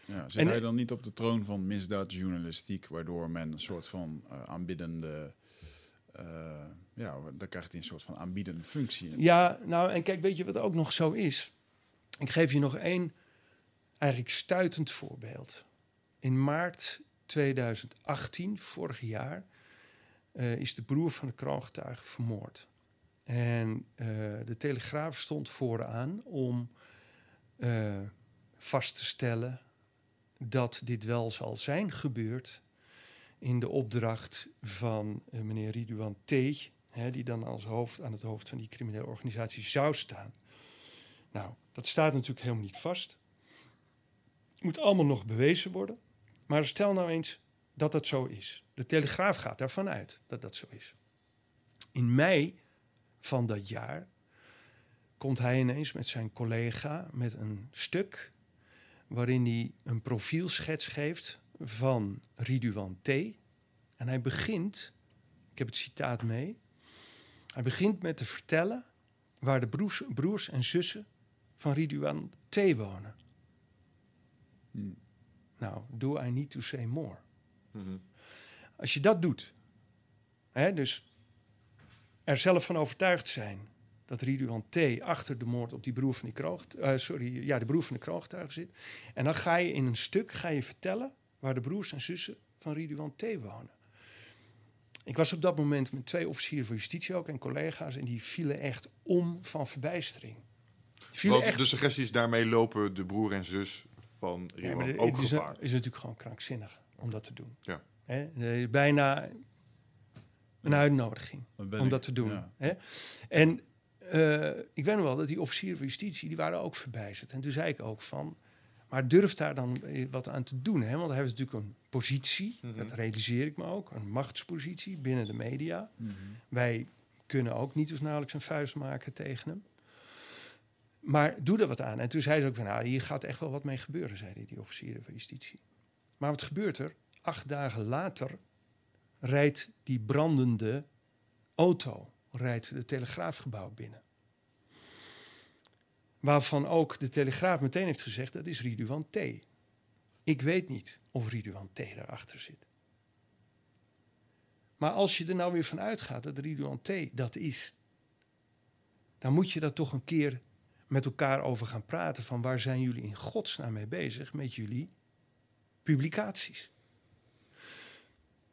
Ja, zit En- hij dan niet op de troon van misdaadjournalistiek, waardoor men een soort van eh, aanbiedende, eh, ja, dan krijgt hij een soort van aanbiedende functie. Ja, nou en kijk, weet je wat ook nog zo is? Ik geef je nog één eigenlijk stuitend voorbeeld. In maart 2018, vorig jaar, eh, is de broer van de kroongetuige vermoord. En eh, de Telegraaf stond vooraan om eh, vast te stellen dat dit wel zal zijn gebeurd in de opdracht van meneer Ridouan T., hè, die dan als hoofd aan het hoofd van die criminele organisatie zou staan. Nou, dat staat natuurlijk helemaal niet vast. Moet allemaal nog bewezen worden. Maar stel nou eens dat dat zo is. De Telegraaf gaat daarvan uit dat dat zo is. In mei van dat jaar komt hij ineens met zijn collega met een stuk waarin hij een profielschets geeft van Ridouan T. En hij begint, ik heb het citaat mee, hij begint met te vertellen waar de broers, broers en zussen van Ridouan T. wonen. Hmm. Nou, do I need to say more? Mhm. Als je dat doet, hè, dus er zelf van overtuigd zijn dat Ridouan T. achter de moord op die broer van die kroog, eh, sorry, ja, de broer van de kroogtuig zit. En dan ga je in een stuk ga je vertellen waar de broers en zussen van Ridouan T. wonen. Ik was op dat moment met twee officieren van justitie ook en collega's en die vielen echt om van verbijstering. Die Vielen Want echt de suggestie is daarmee lopen de broer en zus van Ja, ook het is, gevaar. is natuurlijk gewoon krankzinnig om dat te doen. Ja. Hè? Eh, Bijna een uitnodiging om ik. dat te doen. Ja. En eh, ik weet nog wel dat die officieren van justitie, die waren ook verbijsterd. En toen zei ik ook van, maar durf daar dan eh, wat aan te doen. Hè? Want hij heeft natuurlijk een positie, Mhm. dat realiseer ik me ook, een machtspositie binnen de media. Mhm. Wij kunnen ook niet dus nauwelijks een vuist maken tegen hem. Maar doe er wat aan. En toen zei ze ook van, nou, hier gaat echt wel wat mee gebeuren, zei die, officieren van justitie. Maar wat gebeurt er? Acht dagen later rijdt die brandende auto, rijdt het telegraafgebouw binnen. Waarvan ook de Telegraaf meteen heeft gezegd, dat is Ridouan T. Ik weet niet of Ridouan T daarachter zit. Maar als je er nou weer van uitgaat dat Ridouan T dat is, dan moet je daar toch een keer met elkaar over gaan praten van waar zijn jullie in godsnaam mee bezig met jullie publicaties.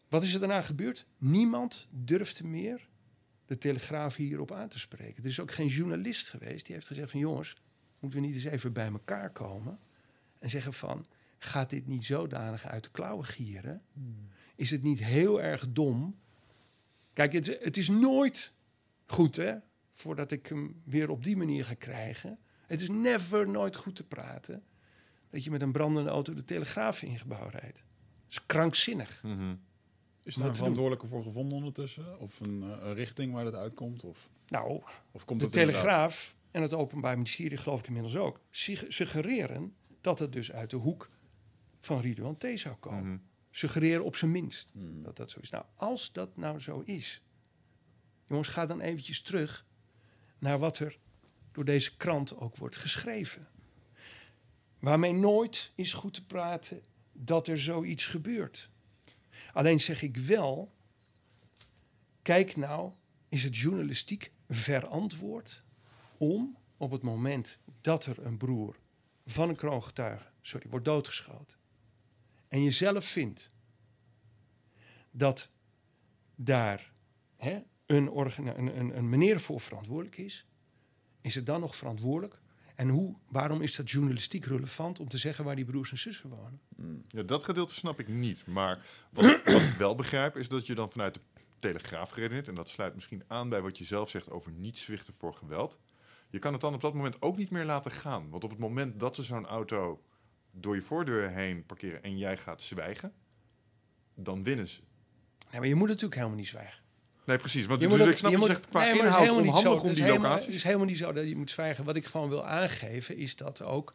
Wat is er daarna gebeurd? Niemand durfde meer de Telegraaf hierop aan te spreken. Er is ook geen journalist geweest die heeft gezegd van jongens, moeten we niet eens even bij elkaar komen en zeggen van gaat dit niet zodanig uit de klauwen gieren? Is het niet heel erg dom? Kijk, het, het is nooit goed hè, voordat ik hem weer op die manier ga krijgen. Het is never nooit goed te praten dat je met een brandende auto de Telegraaf in gebouw rijdt. Dat is krankzinnig. Mhm. Is er dat een verantwoordelijke voor gevonden ondertussen? Of een, eh, een richting waar dat uitkomt? Of, Nou, of komt de het inderdaad- Telegraaf en het Openbaar Ministerie, geloof ik inmiddels ook, sug- suggereren dat het dus uit de hoek van Ridouan T. zou komen. Mhm. Suggereren op zijn minst Hmm. dat dat zo is. Nou, als dat nou zo is, jongens, ga dan eventjes terug naar wat er door deze krant ook wordt geschreven. Waarmee nooit is goed te praten dat er zoiets gebeurt. Alleen zeg ik wel, kijk nou, is het journalistiek verantwoord om op het moment dat er een broer van een kroongetuige, sorry, wordt doodgeschoten. En je zelf vindt dat daar hè, een, een, een, een meneer voor verantwoordelijk is, is het dan nog verantwoordelijk? En hoe, waarom is dat journalistiek relevant om te zeggen waar die broers en zussen wonen? Ja, dat gedeelte snap ik niet. Maar wat, wat ik wel begrijp is dat je dan vanuit de Telegraaf geredeneerd... en dat sluit misschien aan bij wat je zelf zegt over niet zwichten voor geweld. Je kan het dan op dat moment ook niet meer laten gaan. Want op het moment dat ze zo'n auto door je voordeur heen parkeren... en jij gaat zwijgen, dan winnen ze. Nee, maar je moet natuurlijk helemaal niet zwijgen. Nee, precies. Want Je dus moet ik ook- snap je je moet- zegt qua nee, het inhoud zo. onhandig om Het die helemaal- locaties. Het is helemaal niet zo dat je moet zwijgen. Wat ik gewoon wil aangeven is dat ook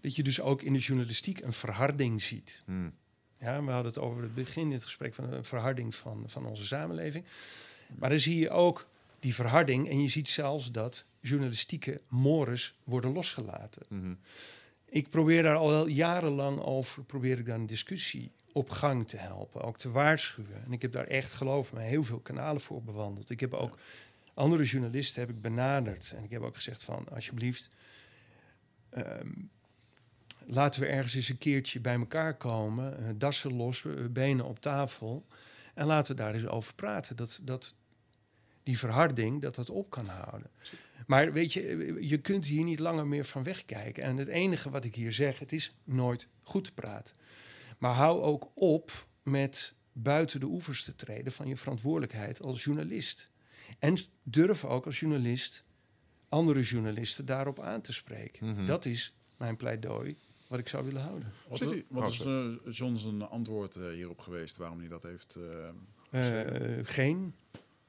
dat je dus ook in de journalistiek een verharding ziet. Hmm. Ja, we hadden het over het begin in het gesprek van een verharding van, van onze samenleving. Maar dan zie je ook die verharding en je ziet zelfs dat journalistieke mores worden losgelaten. Mhm. Ik probeer daar al wel jarenlang over, probeer ik daar een discussie op gang te helpen, ook te waarschuwen. En ik heb daar echt, geloof me, heel veel kanalen voor bewandeld. Ik heb ook andere journalisten heb ik benaderd en ik heb ook gezegd van, alsjeblieft, ehm, laten we ergens eens een keertje bij elkaar komen, eh, dassen los, eh, benen op tafel en laten we daar eens over praten. Dat, dat die verharding, dat dat op kan houden. Maar weet je, je kunt hier niet langer meer van wegkijken. En het enige wat ik hier zeg, het is nooit goed te praten. Maar hou ook op met buiten de oevers te treden van je verantwoordelijkheid als journalist. En durf ook als journalist andere journalisten daarop aan te spreken. Mhm. Dat is mijn pleidooi wat ik zou willen houden. Wat, wat Oh, is eh, John zijn antwoord eh, hierop geweest waarom hij dat heeft? eh, Eh, geen.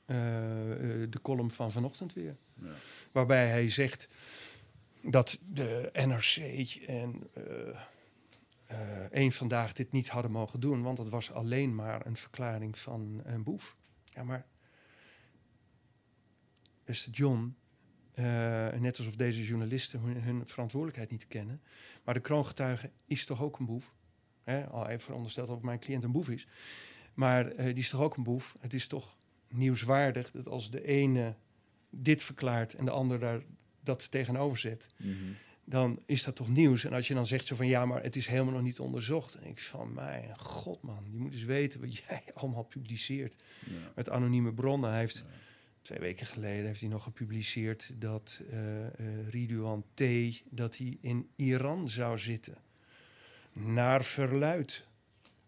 eh, eh, de column van vanochtend weer. ja. Waarbij hij zegt dat de NRC en eh eh, één vandaag dit niet hadden mogen doen, want het was alleen maar een verklaring van een boef. Ja, maar beste John, eh, net alsof deze journalisten hun, verantwoordelijkheid niet kennen, maar de kroongetuige is toch ook een boef? Hè? Al even verondersteld dat mijn cliënt een boef is. Maar eh, die is toch ook een boef? Het is toch nieuwswaardig dat als de ene dit verklaart en de ander daar dat tegenover zet, Mhm. Dan is dat toch nieuws. En als je dan zegt zo van ja, maar het is helemaal nog niet onderzocht. En ik van mij, god man, je moet eens weten wat jij allemaal publiceert Ja. met anonieme bronnen. Hij heeft twee weken geleden heeft hij nog gepubliceerd dat eh eh Ridouan T. dat hij in Iran zou zitten. naar verluid.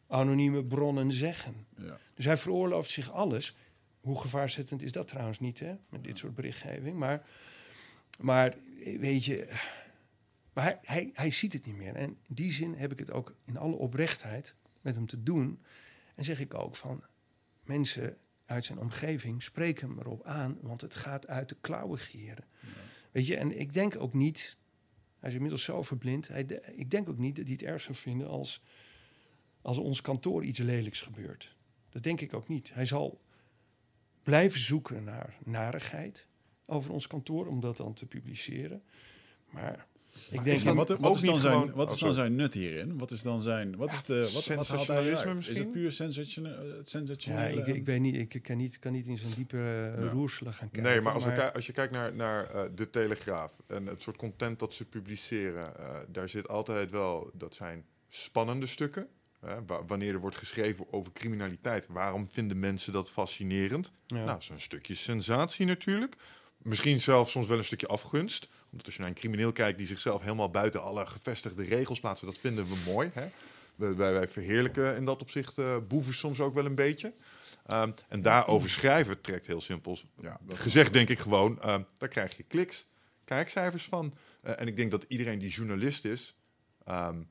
Anonieme bronnen zeggen. Ja. Dus hij veroorlooft zich alles. Hoe gevaarzettend is dat trouwens niet, hè? Met dit soort berichtgeving. Maar, maar weet je... Maar hij, hij, hij ziet het niet meer. En in die zin heb ik het ook in alle oprechtheid met hem te doen. En zeg ik ook van... Mensen uit zijn omgeving spreken hem erop aan... want het gaat uit de klauwen gieren. Weet je, en ik denk ook niet... Hij is inmiddels zo verblind. Hij de- ik denk ook niet dat hij het erg zou vinden als, als ons kantoor iets lelijks gebeurt. Dat denk ik ook niet. Hij zal blijven zoeken naar narigheid over ons kantoor, om dat dan te publiceren. Maar ik is denk... dan wat, ook wat is dan, zijn, gewoon- wat is dan zijn nut hierin? Wat is dan zijn... Wat is de... Wat, wat haalt hij sensationalisme eruit? Is misschien? het puur sensatione- het ja, ik, ik weet niet, ik kan niet, kan niet in zijn diepe uh, Ja. roerselen gaan kijken. Nee, maar als, als je kijkt naar, naar eh, de Telegraaf en het soort content dat ze publiceren, eh, daar zit altijd wel, dat zijn spannende stukken. wa- wanneer er wordt geschreven over criminaliteit, waarom vinden mensen dat fascinerend? Ja. Nou, zo'n stukje sensatie natuurlijk. Misschien zelfs soms wel een stukje afgunst. Omdat als je naar een crimineel kijkt die zichzelf helemaal buiten alle gevestigde regels plaatst, dat vinden we mooi. Hè? Wij, wij verheerlijken in dat opzicht eh, boeven soms ook wel een beetje. Ehm, en daarover schrijven trekt heel simpel. Ja, Gezegd denk ik gewoon, ehm, daar krijg je kliks, kijkcijfers van. Eh, en ik denk dat iedereen die journalist is, ehm,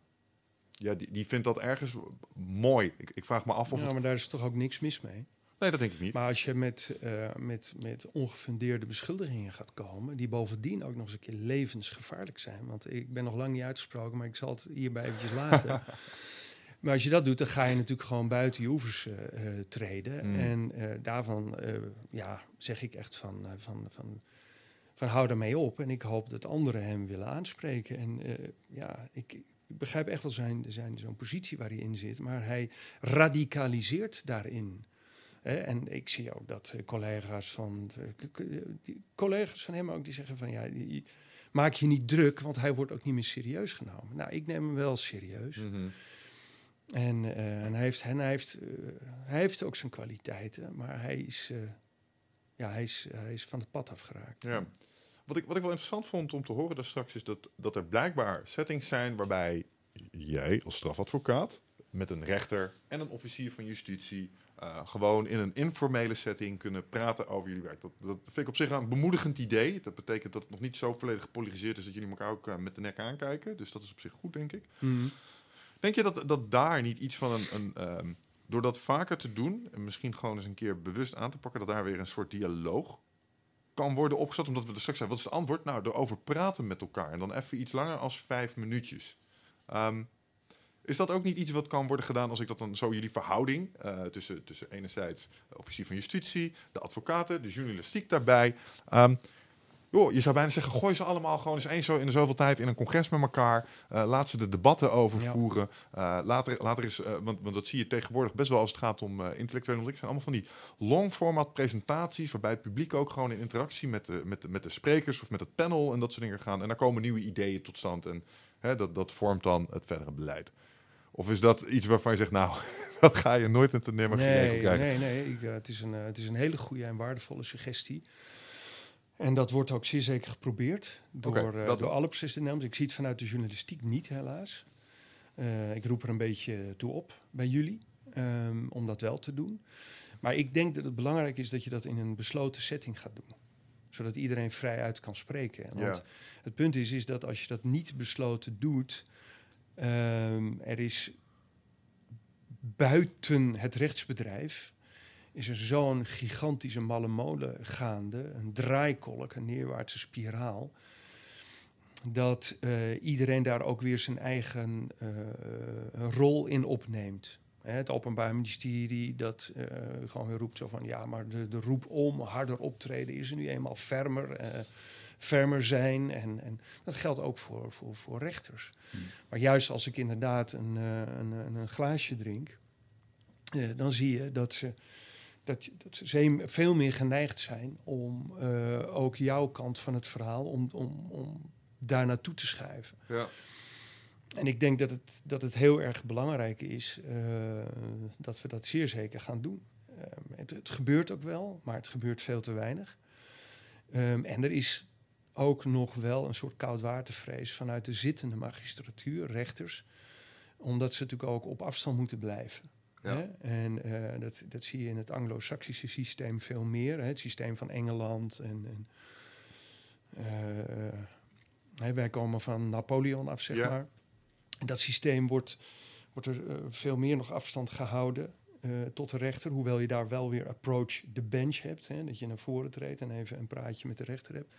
ja, die, die vindt dat ergens mooi. Ik, ik vraag me af of ja, maar daar is toch ook niks mis mee. Nee, dat denk ik niet. Maar als je met, eh, met, met ongefundeerde beschuldigingen gaat komen, die bovendien ook nog eens een keer levensgevaarlijk zijn. Want ik ben nog lang niet uitgesproken, maar ik zal het hierbij eventjes laten. maar als je dat doet, dan ga je natuurlijk gewoon buiten je oevers eh, eh, treden. Mm. En daarvan ja, zeg ik echt van, van, van, van hou daarmee op. En ik hoop dat anderen hem willen aanspreken. En ja, ik, ik begrijp echt wel zijn, zijn, zo'n positie waar hij in zit. Maar hij radicaliseert daarin. En ik zie ook dat eh, collega's van collega's van hem ook die zeggen van ja, die- maak je niet druk, want hij wordt ook niet meer serieus genomen. Nou, ik neem hem wel serieus. Mhm. En, eh, en hij heeft, en hij heeft, eh, hij heeft ook zijn kwaliteiten, maar hij is, ja, hij is, hij is van het pad afgeraakt. Ja. Wat ik, wat ik wel interessant vond om te horen daar straks is dat, dat er blijkbaar settings zijn waarbij jij als strafadvocaat met een rechter en een officier van justitie eh, gewoon in een informele setting kunnen praten over jullie werk. Dat, dat vind ik op zich een bemoedigend idee. Dat betekent dat het nog niet zo volledig gepolariseerd is dat jullie elkaar ook eh, met de nek aankijken. Dus dat is op zich goed, denk ik. Mhm. Denk je dat, dat daar niet iets van een. een ehm, door dat vaker te doen en misschien gewoon eens een keer bewust aan te pakken, dat daar weer een soort dialoog kan worden opgezet? Omdat we er straks zijn. Wat is het antwoord? Nou, erover praten met elkaar. En dan even iets langer als vijf minuutjes. Ehm, is dat ook niet iets wat kan worden gedaan als ik dat dan zo jullie verhouding eh, tussen, tussen enerzijds de officier van justitie, de advocaten, de journalistiek daarbij. Ehm, joh, je zou bijna zeggen, gooi ze allemaal gewoon eens eens zo in de zoveel tijd in een congres met elkaar. Eh, laat ze de debatten over Ja. voeren. Eh, later, later is, want, want dat zie je tegenwoordig best wel als het gaat om intellectuele ontwikkeling. zijn allemaal van die long format presentaties, waarbij het publiek ook gewoon in interactie met de, met de, met de sprekers of met het panel en dat soort dingen gaan. En daar komen nieuwe ideeën tot stand en hè, dat, dat vormt dan het verdere beleid. Of is dat iets waarvan je zegt, nou, dat ga je nooit in nemen geregeld Nee, krijgen? nee, nee. Ik, eh, het, is een, eh, het is een hele goede en waardevolle suggestie. En dat wordt ook zeer zeker geprobeerd door, Oké, eh, dat- door alle beslissende Ik zie het vanuit de journalistiek niet, helaas. Ik roep er een beetje toe op bij jullie ehm, om dat wel te doen. Maar ik denk dat het belangrijk is dat je dat in een besloten setting gaat doen. Zodat iedereen vrij uit kan spreken. Want Ja. het punt is, is dat als je dat niet besloten doet, ehm, er is buiten het rechtsbedrijf is er zo'n gigantische malle molen gaande, een draaikolk, een neerwaartse spiraal, dat eh, iedereen daar ook weer zijn eigen eh, rol in opneemt. Hè, het Openbaar Ministerie dat eh, gewoon weer roept zo van ja, maar de, de roep om harder optreden is er nu eenmaal fermer, fermer zijn. En, en dat geldt ook voor, voor, voor rechters. Hmm. Maar juist als ik inderdaad een, eh, een, een, een glaasje drink, eh, dan zie je dat ze, dat, dat ze veel meer geneigd zijn om eh, ook jouw kant van het verhaal, om, om, om daar naartoe te schuiven. Ja. En ik denk dat het, dat het heel erg belangrijk is dat we dat zeer zeker gaan doen. Ehm, het, het gebeurt ook wel, maar het gebeurt veel te weinig. Ehm, en er is ook nog wel een soort koudwatervrees vanuit de zittende magistratuur, rechters, Omdat ze natuurlijk ook op afstand moeten blijven. Ja. Hè? En eh, dat, dat zie je in het Anglo-Saxische systeem veel meer. Hè? Het systeem van Engeland. En, en, eh, hè, wij komen van Napoleon af, zeg Ja. maar. En dat systeem wordt, wordt er eh, veel meer nog afstand gehouden eh, tot de rechter. Hoewel je daar wel weer approach the bench hebt. Hè? Dat je naar voren treedt en even een praatje met de rechter hebt.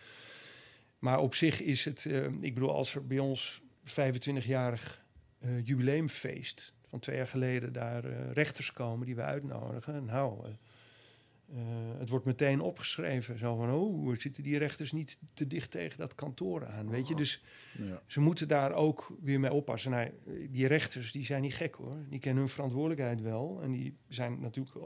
Maar op zich is het... eh, ik bedoel, als er bij ons 25-jarig eh, jubileumfeest van twee jaar geleden daar eh, rechters komen die we uitnodigen. Nou, het wordt meteen opgeschreven. Zo van, oh, zitten die rechters niet te dicht tegen dat kantoor aan? Weet je, dus Ja. ze moeten daar ook weer mee oppassen. Nou, die rechters, die zijn niet gek hoor. Die kennen hun verantwoordelijkheid wel. En die zijn natuurlijk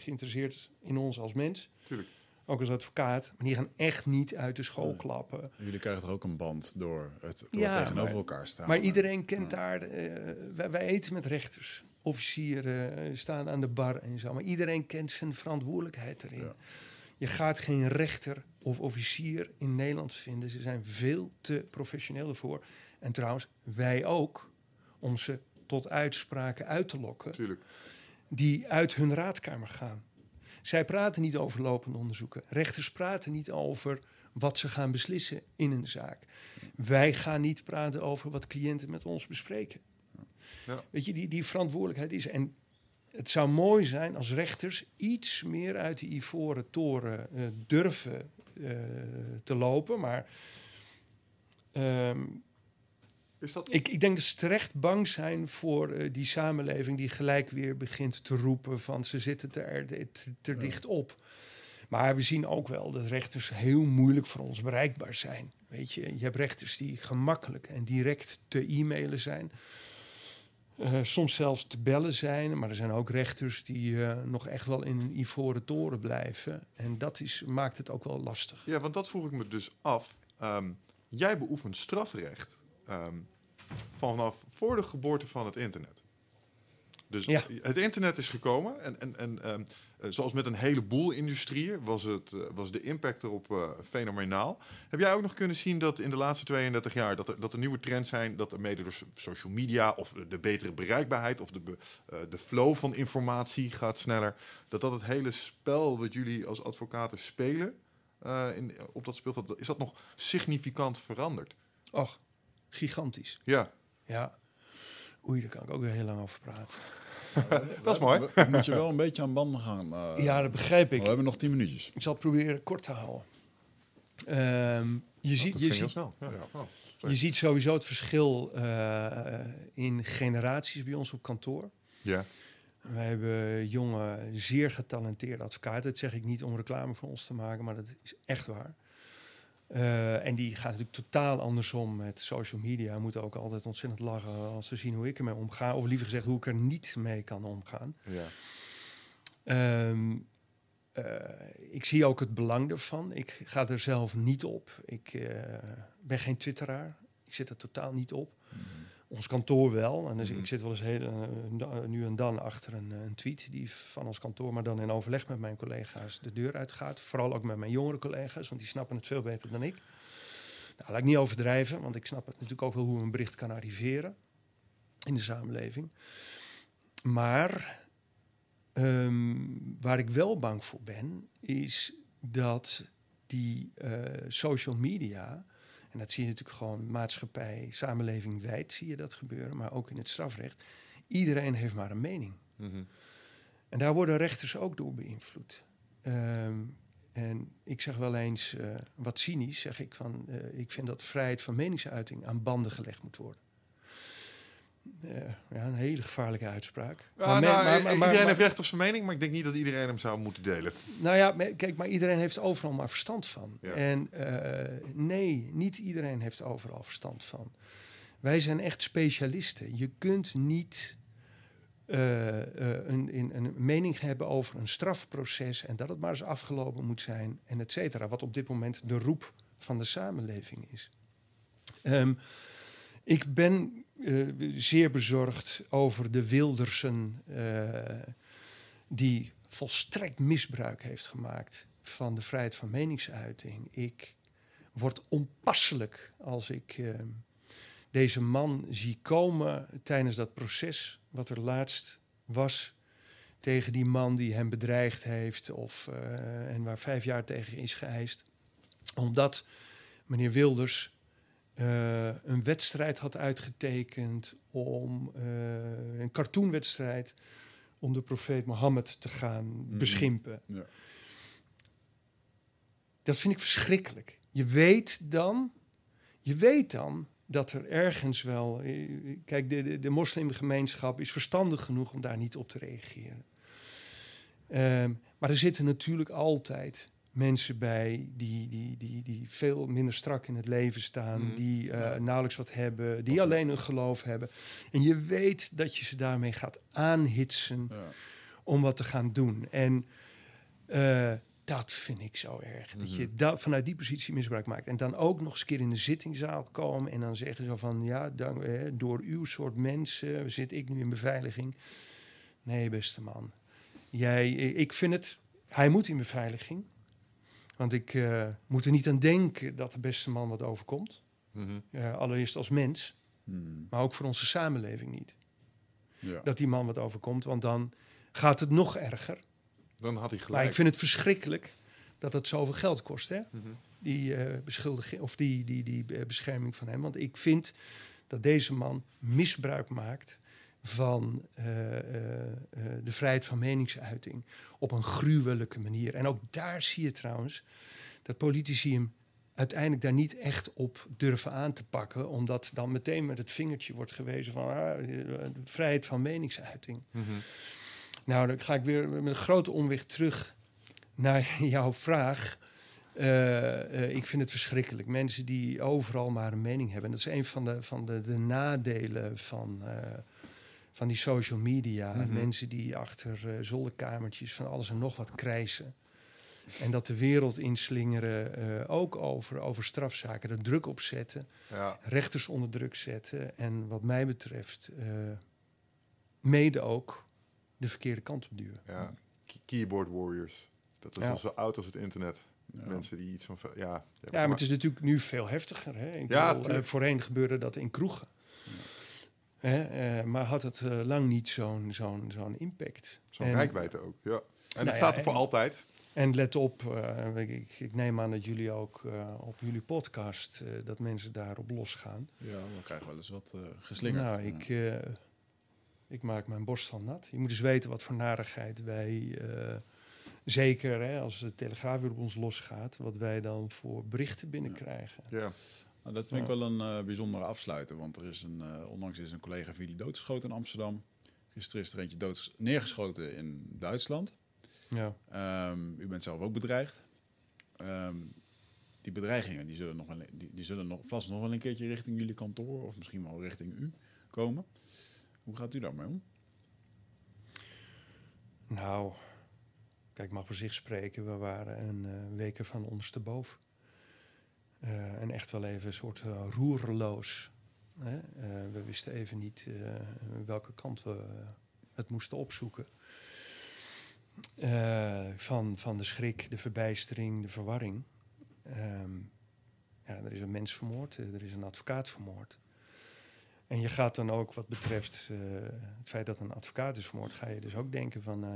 geïnteresseerd in ons als mens. Tuurlijk. Ook als advocaat. Maar die gaan echt niet uit de school klappen. Jullie krijgen er ook een band door het door Ja, tegenover maar- elkaar staan. Maar iedereen kent daar. eh, wij, wij eten met rechters. Officieren eh, staan aan de bar en zo. Maar iedereen kent zijn verantwoordelijkheid erin. Je gaat geen rechter of officier in Nederland vinden. Ze zijn veel te professioneel ervoor. En trouwens, wij ook. Om ze tot uitspraken uit te lokken. Tuurlijk. Die uit hun raadkamer gaan. Zij praten niet over lopende onderzoeken. Rechters praten niet over wat ze gaan beslissen in een zaak. Wij gaan niet praten over wat cliënten met ons bespreken. Ja. Weet je, die, die verantwoordelijkheid is. En het zou mooi zijn als rechters iets meer uit die ivoren toren eh, durven eh, te lopen. Maar ehm, Is dat... ik, ik denk dat ze terecht bang zijn voor eh, die samenleving die gelijk weer begint te roepen van ze zitten er te, te Ja. dicht op. Maar we zien ook wel dat rechters heel moeilijk voor ons bereikbaar zijn. Weet je, je hebt rechters die gemakkelijk en direct te e-mailen zijn. Eh, soms zelfs te bellen zijn, maar er zijn ook rechters die eh, nog echt wel in een ivoren toren blijven. En dat is, maakt het ook wel lastig. Ja, want dat vroeg ik me dus af. Ehm, jij beoefent strafrecht ehm, vanaf voor de geboorte van het internet. Dus Ja. het internet is gekomen en, en, en ehm, eh, zoals met een heleboel industrieën was, het, eh, was de impact erop eh, fenomenaal. Heb jij ook nog kunnen zien dat in de laatste 32 jaar dat er, dat er nieuwe trends zijn, dat er mede door so- social media of de, betere bereikbaarheid of de, be- de flow van informatie gaat sneller, dat dat het hele spel wat jullie als advocaten spelen in, op dat speelveld, is dat nog significant veranderd? Och, gigantisch. Ja, Ja. Oei, daar kan ik ook weer heel lang over praten. dat is mooi. We- we moet je wel een beetje aan banden gaan. eh, ja, dat begrijp We ik. hebben nog tien minuutjes. Ik zal het proberen kort te houden. Ehm, je, ziet, dat je, ziet, snel. Ja. Ja. Oh, je ziet sowieso het verschil eh, in generaties bij ons op kantoor. ja. Wij hebben jonge, zeer getalenteerde advocaten. Dat zeg ik niet om reclame voor ons te maken, maar dat is echt waar. Eh, en die gaan natuurlijk totaal andersom met social media. Moeten ook altijd ontzettend lachen als ze zien hoe ik ermee omga. Of liever gezegd, hoe ik er niet mee kan omgaan. ja. Ehm, eh, ik zie ook het belang ervan. Ik ga er zelf niet op. Ik eh, ben geen twitteraar. Ik zit er totaal niet op. Ons kantoor wel. En dus Mhm. ik zit wel eens heel, eh, nu en dan achter een, eh, een tweet die van ons kantoor, maar dan in overleg met mijn collega's de deur uitgaat. Vooral ook met mijn jongere collega's, want die snappen het veel beter dan ik. Nou, laat ik niet overdrijven, want ik snap het natuurlijk ook wel hoe een bericht kan arriveren in de samenleving. Maar ehm, waar ik wel bang voor ben, is dat die eh, social media, en dat zie je natuurlijk gewoon maatschappij, samenleving wijd, zie je dat gebeuren, maar ook in het strafrecht. Iedereen heeft maar een mening. Mhm. En daar worden rechters ook door beïnvloed. Ehm, en ik zeg wel eens, eh, wat cynisch, zeg ik van, eh, ik vind dat vrijheid van meningsuiting aan banden gelegd moet worden. Eh, ja, een hele gevaarlijke uitspraak. Ja, Maar nou, maar- maar- iedereen heeft recht op zijn mening, maar ik denk niet dat iedereen hem zou moeten delen. Nou ja, kijk, maar iedereen heeft overal maar verstand van. Ja. En eh, nee, niet iedereen heeft overal verstand van. Wij zijn echt specialisten. Je kunt niet eh, een, een, een mening hebben over een strafproces en dat het maar eens afgelopen moet zijn en et cetera. Wat op dit moment de roep van de samenleving is. Ehm, ik ben eh, zeer bezorgd over de Wildersen eh, die volstrekt misbruik heeft gemaakt van de vrijheid van meningsuiting. Ik word onpasselijk als ik eh, deze man zie komen tijdens dat proces, wat er laatst was tegen die man die hem bedreigd heeft of, en waar vijf jaar tegen is geëist. Omdat meneer Wilders eh, een wedstrijd had uitgetekend om eh, een cartoonwedstrijd om de profeet Mohammed te gaan Mhm. beschimpen. Ja. Dat vind ik verschrikkelijk. Je weet dan, je weet dan dat er ergens wel. eh, Kijk, de, de, de moslimgemeenschap is verstandig genoeg om daar niet op te reageren. Ehm, maar er zitten natuurlijk altijd mensen bij die, die, die, die veel minder strak in het leven staan, Mhm. die eh, nauwelijks wat hebben, die alleen een geloof hebben. En je weet dat je ze daarmee gaat aanhitsen Ja. om wat te gaan doen. En eh, dat vind ik zo erg. Dat je Mhm. da- vanuit die positie misbruik maakt. En dan ook nog eens een keer in de zittingzaal komen en dan zeggen zo van... ja, dank, eh, door uw soort mensen zit ik nu in beveiliging. Nee, beste man. Jij, ik vind het... Hij moet in beveiliging. Want ik eh, moet er niet aan denken dat de beste man wat overkomt. Mhm. Eh, allereerst als mens, Hmm. maar ook voor onze samenleving niet. Ja. Dat die man wat overkomt, want dan gaat het nog erger. Dan had hij Maar gelijk. ik vind het verschrikkelijk dat het zoveel geld kost, hè? Mhm. Die uh, beschuldiging of die, die, die bescherming van hem. Want ik vind dat deze man misbruik maakt van uh, de vrijheid van meningsuiting op een gruwelijke manier. En ook daar zie je trouwens dat politici hem uiteindelijk daar niet echt op durven aan te pakken, omdat dan meteen met het vingertje wordt gewezen van ah, de vrijheid van meningsuiting. Mhm. Nou, dan ga ik weer met een grote omweg terug naar jouw vraag. Uh, uh, ik vind het verschrikkelijk. Mensen die overal maar een mening hebben. Dat is een van de, van de, de nadelen van, uh, van die social media. Mhm. Mensen die achter zolderkamertjes van alles en nog wat krijsen. En dat de wereld inslingeren, ook over, over strafzaken. Er druk op zetten. Ja. Rechters onder druk zetten. En wat mij betreft, mede ook de verkeerde kant op duwen. Ja, keyboard warriors. Dat is Ja. al zo oud als het internet. Ja. Mensen die iets van... Ja, Ja, maar het is natuurlijk nu veel heftiger. Hè? Ik Ja, bedoel, eh, voorheen gebeurde dat in kroegen. Hè? eh, maar had het eh, lang niet zo'n zo'n zo'n impact. Zo'n rijkwijde ook, ja. En Nou dat ja, staat er voor en- altijd. En let op, eh, ik, ik, neem aan dat jullie ook eh, op jullie podcast eh, dat mensen daarop losgaan. Ja, we krijgen wel eens wat eh, geslingerd. Nou, Ja. ik, eh, ik maak mijn borst van nat. Je moet eens weten wat voor narigheid wij, eh, zeker hè, als de telegraaf weer op ons losgaat, wat wij dan voor berichten binnenkrijgen. Ja. Nou, dat vind ik wel een eh, bijzondere afsluiter. Want er is een, eh, onlangs is een collega van jullie doodgeschoten in Amsterdam. Gisteren is er eentje dood neergeschoten in Duitsland. Ja. Ehm, u bent zelf ook bedreigd. Ehm, die bedreigingen die zullen, nog wel, die, die zullen nog, vast nog wel een keertje richting jullie kantoor of misschien wel richting u komen. Hoe gaat u daarmee om? Nou, kijk, mag voor zich spreken. We waren een uh, week van ondersteboven. Uh, en echt wel even een soort uh, roerloos. Hè? Uh, we wisten even niet welke kant we het moesten opzoeken. Van, van de schrik, de verbijstering, de verwarring. Um, ja, er is een mens vermoord, er is een advocaat vermoord. En je gaat dan ook, wat betreft uh, het feit dat een advocaat is vermoord, ga je dus ook denken van uh,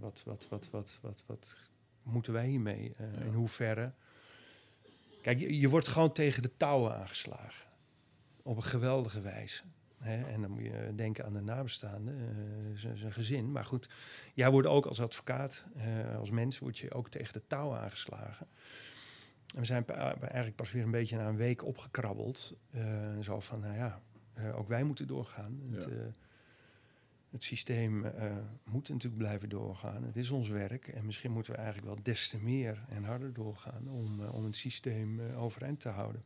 wat, wat, wat, wat, wat, wat moeten wij hiermee? Uh, ja. In hoeverre? Kijk, je, je, wordt gewoon tegen de touwen aangeslagen. Op een geweldige wijze. Hè? En dan moet je denken aan de nabestaanden, uh, zijn gezin. Maar goed, jij wordt ook als advocaat, uh, als mens, word je ook tegen de touwen aangeslagen. En we zijn eigenlijk pas weer een beetje na een week opgekrabbeld. Uh, zo van, nou ja, ook wij moeten doorgaan. Ja. Het, het, systeem moet natuurlijk blijven doorgaan. Het is ons werk. En misschien moeten we eigenlijk wel des te meer en harder doorgaan om, uh, om het systeem overeind te houden.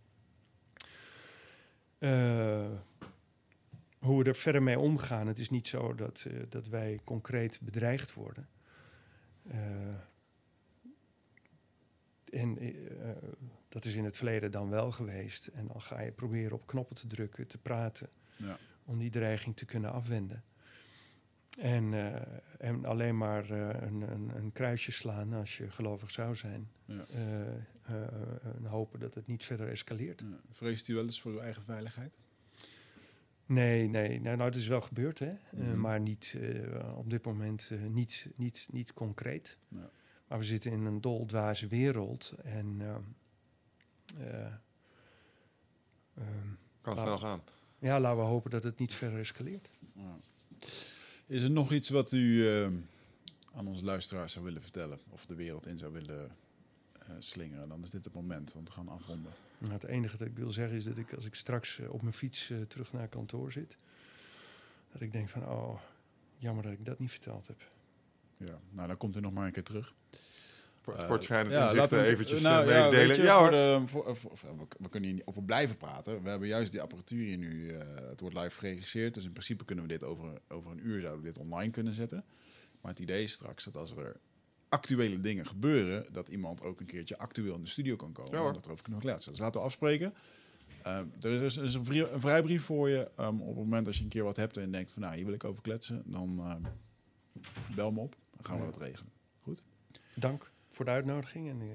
Hoe we er verder mee omgaan. Het is niet zo dat, dat wij concreet bedreigd worden. En dat is in het verleden dan wel geweest. En dan ga je proberen op knoppen te drukken, te praten. Ja. Om die dreiging te kunnen afwenden. En, uh, en alleen maar uh, een, een, een, kruisje slaan als je gelovig zou zijn. Ja. Uh, en hopen dat het niet verder escaleert. Ja. Vreest u wel eens voor uw eigen veiligheid? Nee, nee. Nou, nou, het is wel gebeurd, hè? Eh, Mhm. maar niet eh, op dit moment eh, niet, niet, niet concreet. Ja. Maar we zitten in een doldwaze wereld. En ehm, eh, ehm, Kan snel gaan. ja, laten we hopen dat het niet verder escaleert. Ja. Is er nog iets wat u eh, aan onze luisteraars zou willen vertellen? Of de wereld in zou willen eh, slingeren? Dan is dit het moment, want we gaan afronden. Nou, het enige dat ik wil zeggen is dat ik als ik straks eh, op mijn fiets eh, terug naar kantoor zit, dat ik denk van, oh, jammer dat ik dat niet verteld heb. Ja, nou dan komt u nog maar een keer terug. Voor, Eh, voor het schijnen ja, inzichten laten we- eventjes nou, eh, ja, meedelen. Ja, voor hoor. de- voor- voor- voor- we, we kunnen hier niet over blijven praten. We hebben juist die apparatuur hier nu. eh, het wordt live geregisseerd. Dus in principe kunnen we dit over, over een uur zouden we dit online kunnen zetten. Maar het idee is straks dat als er actuele dingen gebeuren, dat iemand ook een keertje actueel in de studio kan komen. Ja, en dat er over kunnen kletsen. Dus laten we afspreken. Eh, er is, is een, vri- een vrijbrief voor je. ehm, op het moment als je een keer wat hebt en denkt van nou, hier wil ik over kletsen, dan bel me op. Dan gaan we Ja. dat regelen. Dank voor de uitnodiging. En, eh,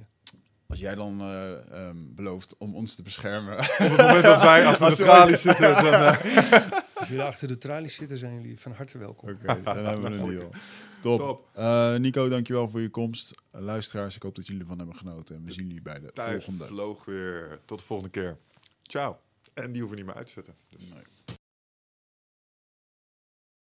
Als jij dan eh, ehm, belooft om ons te beschermen. Op het moment dat wij achter de tralies zitten, dan, eh, als jullie achter de tralies zitten, zijn jullie van harte welkom. Oké, dan hebben we een deal. Top. Top. Eh, Nico, dankjewel voor je komst. Luisteraars, ik hoop dat jullie ervan hebben genoten. En we zien jullie bij de tijd volgende. vloog weer. Tot de volgende keer. Ciao. En die hoeven niet meer uit te zetten. Dus. Nee.